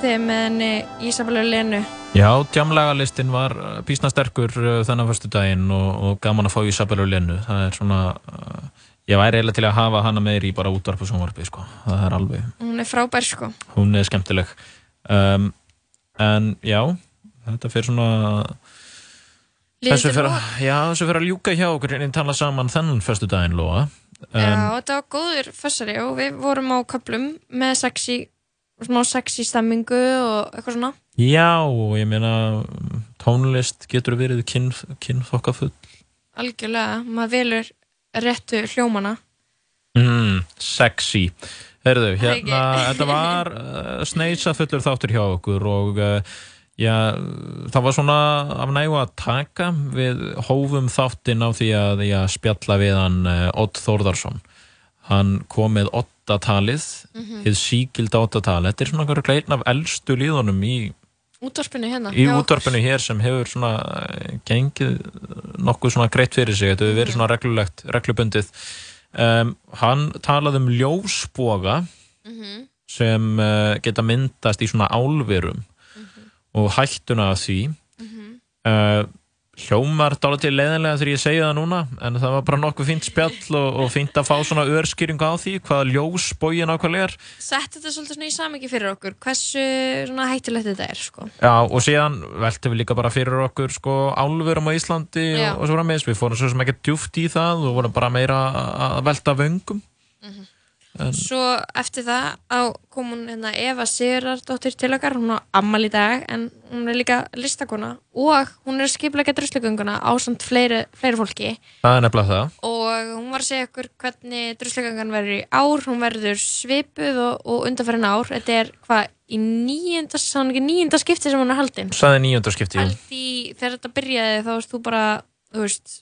playlisti með henni Ísabellu Lenu. Já, jamlagalistin var písna sterkur uh, þennan fyrstu daginn og, og gaman að fá Isabel og Lennu. Það er svona, uh, ég væri eiginlega til að hafa hana meir í bara útvarp og sjónvarpi, sko. Það er alveg, Hún er frábær sko. hún er skemmtileg. Um, en já, þetta fyrir svona, þessu fyrir, loka? já, þessu fyrir að ljúka hjá okkur en tala saman þennan fyrstu daginn, Lóa. Já, þetta var góður fössari og við vorum á köplum með sexy, smá sexy stemmingu og eitthvað svona. Já, og ég meina tónlist getur verið kyn, kynþokkafull. Algjörlega, maður velur réttu hljómana. Mm, sexy. Herðu, er hérna, þetta var uh, sneisa fullur þáttur hjá okkur og uh, já, það var svona af nægu að taka við hófum þáttinn á því að já, spjalla við hann uh, Odd Þórðarsson. Hann kom með ottatalið, mm Mhm. hið síkilda ottatalið. Þetta er svona einhverju einn af elstu líðunum í Útvarpinu hérna. í okkur. útvarpinu hér sem hefur svona eh, gengið nokkuð svona greitt fyrir sig þetta hefur verið svona reglulegt, reglubundið um, hann talaði um ljósboga Mhm. sem uh, geta myndast í svona álverum og hættuna af því uh, hljómar dálítið leiðinlega þegar ég segja það núna en það var bara nokkuð fínt spjall og, og fínt að fá svona örskýringu á því hvaða ljósbogi nákvæmlega er. Sett þetta svolítið svona í samingi fyrir okkur, hversu svona hættulegt þetta er sko. Já, og síðan veltum við líka bara fyrir okkur sko álverum á Íslandi og, og svo frammeins, við fórum svo sem ekki djúft í það og vorum bara meira að velta vöngum. Mhm. En, Svo eftir það kom hún hérna Eva Sigurðardóttir til okkar, hún á ammal í dag en hún er líka listakona og hún er skiplega druslugönguna á samt fleiri, fleiri fólki. Það er nefnilega það. Og hún var að segja okkur hvernig druslugöngan verður í ár, hún verður svipuð og, og undanfærin ár, þetta er hvað í níunda, sann ekki níunda skipti sem hún er haldin? Sæði nýjöndarskipti Því þegar þetta byrjaði þá varst þú bara, þú veist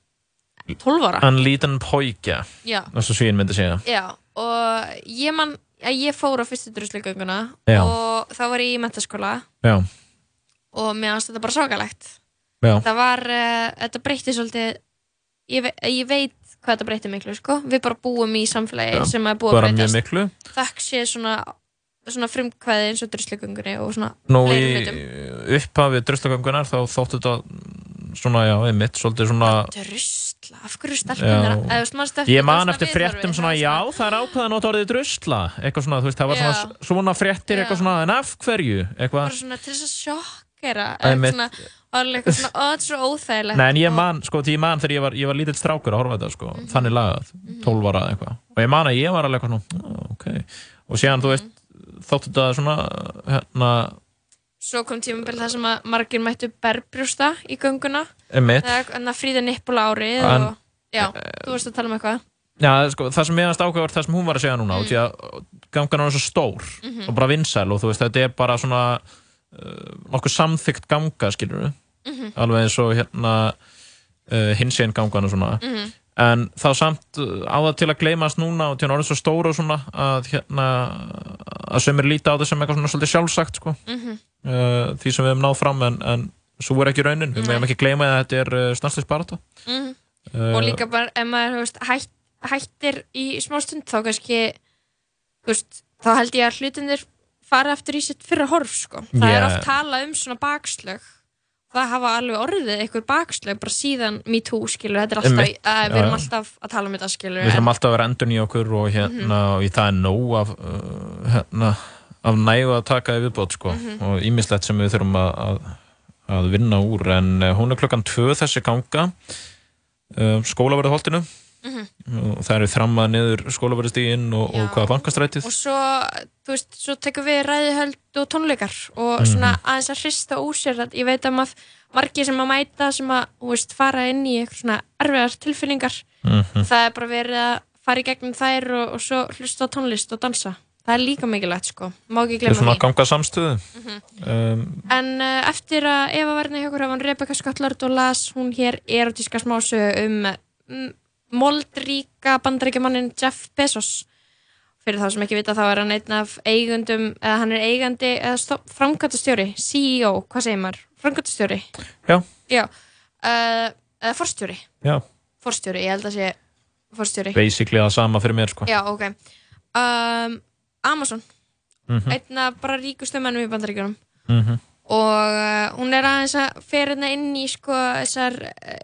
12 ára. En lítinn póikja Já. Þess að svín myndi segja. Já, og ég man að ég fór á fyrstu druslugönguna Já. og þá var ég í mentaskóla Já, og mér fannst þetta bara svakalegt. Það var, uh, þetta breytti svolítið ég, ve ég veit hvað þetta breytti miklu sko. við bara búum í samfélagi Já, sem er búið að breytast. þakk sé svona, svona frumkvæði eins og druslugöngunni og svona Nú í fleiri hlutum. upphafi druslagöngunar þá þóttu þetta svona, já, einmitt, svolítið svona drusla, af hverju stelpunar Ég man eftir fréttum svona, já, það er ákveðan að nota orðið drusla eitthvað svona, þú veist, það var svona, svona fréttir eitthvað svona, en af hverju bara eitthvað, svona til þess að sjokkera Einmitt. svona, og alveg eitthvað svona, ó, þetta er svo óþægilegt. Nei, en ég og- man, sko, því ég man þegar ég var, ég var lítill strákur að horfa þetta, sko, Mhm. þannig lagað 12 ára eða eitthvað, og ég man að ég var alveg eitthvað svona, "Ó, ok, og síðan, þú veist þóttu þetta svona, hérna svo kom tímabil þar sem að margir mættu berbrjósta í eða en að fríða nippula árið En- og, já, þú varst að tala um eitthvað Já, sko, það sem ég aðast ákveður það sem hún var að segja núna, mm. að gangan er svo stór Mhm. og bara vinsæl og þú veist, þetta er bara svona uh, nokkuð samþygt ganga, skilur við Mhm. alveg eins og hérna uh, hinsén gangan og svona Mhm. en þá samt uh, á það til að gleymast núna og til að orðið svo stór og svona að hérna að sömur líta á það sem eitthvað svona svolítið sjálfsagt sko Mhm. Uh, því sem við hefum náð fram en, en svo er ekki raunin, við meðum ekki gleyma að þetta er uh, stanslýsbarata Mhm. uh, og líka bara ef maður veist, hætt, hættir í smá stund þá kannski veist, þá held ég að hlutinir fara aftur í sitt fyrra horf sko. það er Yeah. oft talað um svona bakslög það hafa alveg orðið einhver bakslög bara síðan me too skilur þetta er alltaf, að, við erum alltaf að tala um þetta skilur Við þurfum alltaf að vera endur í okkur og hérna, Mhm. og í það er nóg af, uh, hérna, af nægu að taka í viðbót, sko, Mhm. og ímislegt sem við þurfum að, að, að vinna úr, en uh, hún er klokkan tvö þessi ganga, uh, skólaverðholtinu, Mhm. og það eru þrammað niður skólaverðstíginn og, og hvaða bankastrætið. og svo, veist, svo tekum við ræðihöld og tónleikar og Mhm. svona aðeins að hrista úr sér að ég veit að maður, margir sem að mæta sem að, veist, fara inn í eitthvað svona erfiðar tilfinningar Mhm. það er bara verið að fara í gegnum þær og, og svo hlusta tónlist og dansa það er líka mikilvægt sko, má ekki Það er svona því. að ganga samstöðu. Mhm. um, en uh, eftir að Eva verði hjá okkur hafa hann Rebecca Skottland og las hún hér erotíska smásögu um mm, moldríka bandaríkjamannin Jeff Bezos. Fyrir þá sem ekki vita þá er hann einn af eigundum eða hann er eigandi eða framkvæmtastjóri, CEO, hvað segir maður? Framkvæmtastjóri Já. Já, uh, eða forstjóri? Já, forstjóri, ég held að sé forstjóri. Basically það sama fyrir mér, sko. Já, ok. Um, Amazon. Mhm. einn af bara ríkustu mennum í bandaríkjunum. Mhm. og uh, hún er aðeins að fer hérna inn í sko þessar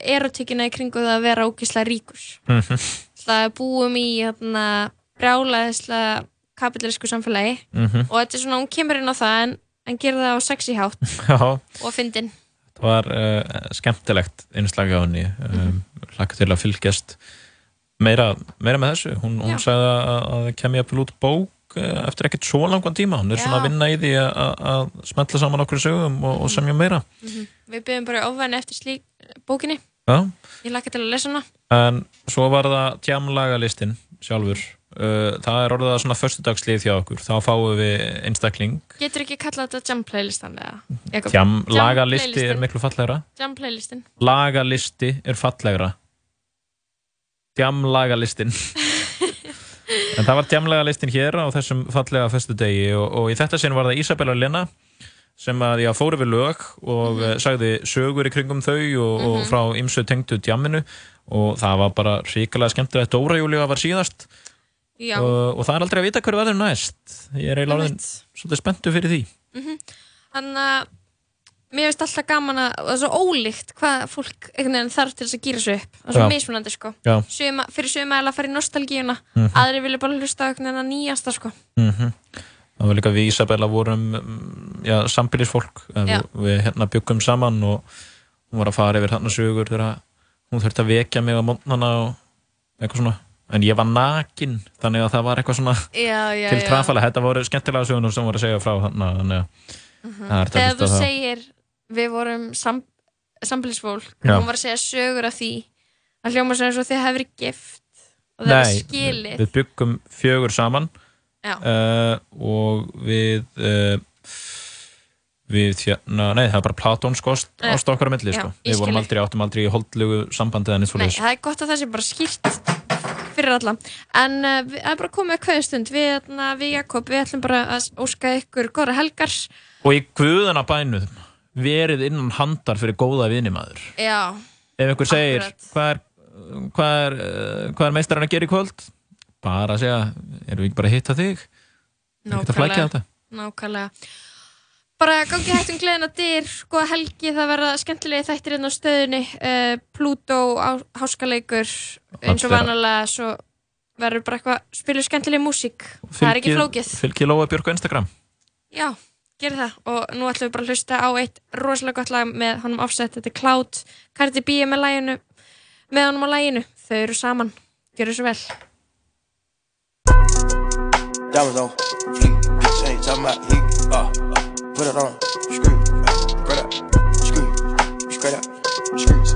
erotíkina í kringu það að vera ógislega ríkus Mhm. það búum í hérna brjálaðislega kapitalisku samfélagi. Mhm. og þetta er svona, hún kemur inn á það en, en gerir það á sexy hátt. Og fyndin. Það var uh, skemmtilegt innslag á henni um, hlakka til að fylgjast meira, meira með þessu. Hún, hún sagði að, að það kemur jafnvel út bók eftir ekkert svo langan tíma. Hún er svona Já. að vinna í því að, smetla saman okkur sögum og, og semja meira. Mhm. við byrjum bara ofvæðin eftir slík bókinni. Já, ég lakka til að lesa hana. En svo var það tjamlagalistin sjálfur. Uh, það er orðið að svona föstudagslið hjá okkur. Þá fáum við einstakling. Getur ekki kallað þetta jam playlistan eða? Jakob? Tjam, Jam lagalisti er miklu fallegra. Jam playlistin lagalisti er fallegra. Djamlagalistin en það var djamlagalistin hér á þessum fallega föstudegi og, og í þetta sinn var það Isabella Lena sem að ég fóru við lög og mm sagði sögur í kringum þau og, og Mhm. frá ymsu tengdu djamminu og það var bara ríkilega skemmtilegt. Dóra Júlíu var síðast og, og það er aldrei að vita hver verður næst. Ég er eiginlega svolítið spenntu fyrir því. Mhm. Þannig að mér finnst alltaf gaman að og það er svo ólíkt hvað fólk þarf til þess að gýra sig upp. Það er svo mismunandi sko. Suma, fyrir suma er að fara í nostalgíuna. Mhm. aðri vilja bara hlusta á einhvern veginn að nýjasta sko. Mm Það var líka við Isabella vorum mm, já, sambilisfólk Já. við, við hérna byggum saman og hún var að fara yfir þarna sögur þegar hún þurfti að vekja mig á mótnana og eitthvað svona. En ég var nakin þannig að það var eitthvað svona Já, til já. trafala þetta voru skemmtilega sögur sem voru að segja frá þarna þannig að þetta að Þegar þú segir við vorum sam, sambilisfólk Já. hún var að segja sögur af því að hljóma sem og þið hefur verið gift og það er skilið. við byggum fjögur saman uh, og við uh, við hérna, nei það er bara platónskost ást okkar á milli sko. við vorum aldrei áttum aldrei í holdlugu sambandi Nei, það er gott að það sé bara skýrt fyrir alla. En uh, við, það er bara komið að kveðstund við, hérna, við Jakob, við ætlum bara að óska ykkur góðra helgar. Og í guðana bænuð verið innan handar fyrir góða vinimæður Já, ef einhver segir Akkurat. hvað er, hvað er, uh, hvað er meistarinn að gera í kvöld? Bara að segja, erum við ekki bara að hitta þig? Ekki að flækja þetta? Nákvæmlega. Bara gangi hægt um gleðina dyr góða helgi, það verða skemmtilegi þættir inn á stöðunni uh, Pluto, á- háskaleikur eins og Allt vera. vanalega svo verður bara eitthvað spilu skemmtileg músík. Það er ekki flókið. fylgið Lóa Björk á Instagram. Já, gerir það. Og nú ætlum við bara að hlusta á eitt rosalega gott lag með honum offset, þetta er Cloud. Cardi B með laginu með honum á laginu, þau eru saman. Gjörðu svo vel. Diamonds on fleek, bitch ain't talking about heat. Uh, put it on, screw, straight up, screw, straight up, screws.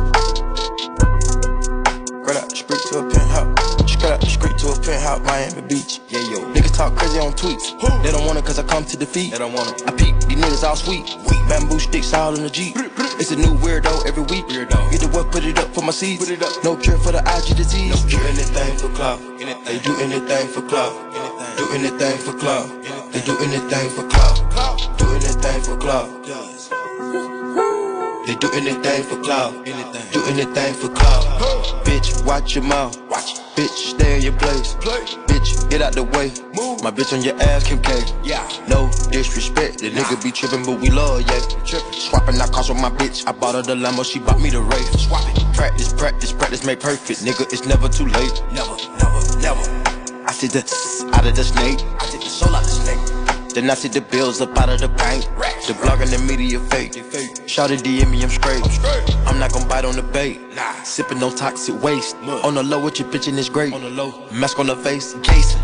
Straight up, street to a penthouse. Straight up, street to a penthouse, Miami Beach. Yeah, yo. Talk crazy on tweets. They don't want it cause I come to defeat. They don't want it. I peek, these niggas all sweet. Bamboo sticks all in the Jeep. It's a new weirdo every week. Weirdo. Get the what, put it up for my seeds. Put it up. No cure for the IG disease. No do anything for clout. They do anything for clout. Anything. Do anything for clout. They do anything for clout. Do anything for clout. They do anything for clout. Do anything for clout. Bitch, watch your mouth. Bitch, stay in your place. Bitch, get out the way. Move. My bitch on your ass, Kim K. Yeah. No disrespect. The nigga be tripping, but we love, yeah. Swapping out cars with my bitch. I bought her the Lambo, she bought me the Wraith. Swap it. Practice, practice, practice, make perfect. Nigga, it's never too late. Never, never, never. I see the out of the snake. I take the soul out the snake. Then I see the bills up out of the bank. The blog and the media fake. Shout it DM me, I'm straight. I'm not gon' bite on the bait. Sipping no toxic waste. On the low with your bitch and it's great. On the low. Mask on the face, case.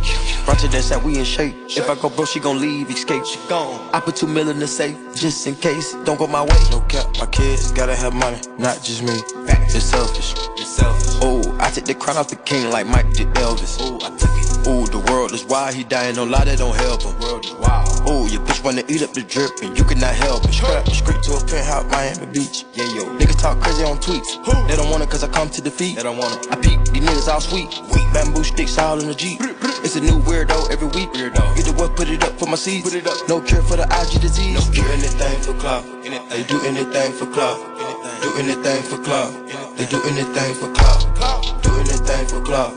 To that side, we in shape. If I go broke, she gon' leave, escape. She gone. I put two mil in the safe, just in case. Don't go my way. No cap, my kids gotta have money, not just me. It's selfish. It's selfish. Oh, I took the crown off the king like Mike did Elvis. Oh, I took it. Ooh, the world is wild, he dying, no lie, that don't help him. World is wild. Ooh, your bitch wanna eat up the drip and you cannot help it. Strap straight to a penthouse, Miami Beach. Yeah, yo. Niggas talk crazy on tweets. They don't want it cause I come to defeat. They don't want it. I peek, these niggas all sweet. Weak. Bamboo sticks all in the Jeep. It's a new weirdo every week. Weirdo. Get the what, put it up for my seeds. Put it up. No cure for the IG disease. No cure. Do anything for clout. They do anything for clout. Do anything for clout. They do anything for clout. Do anything for clout.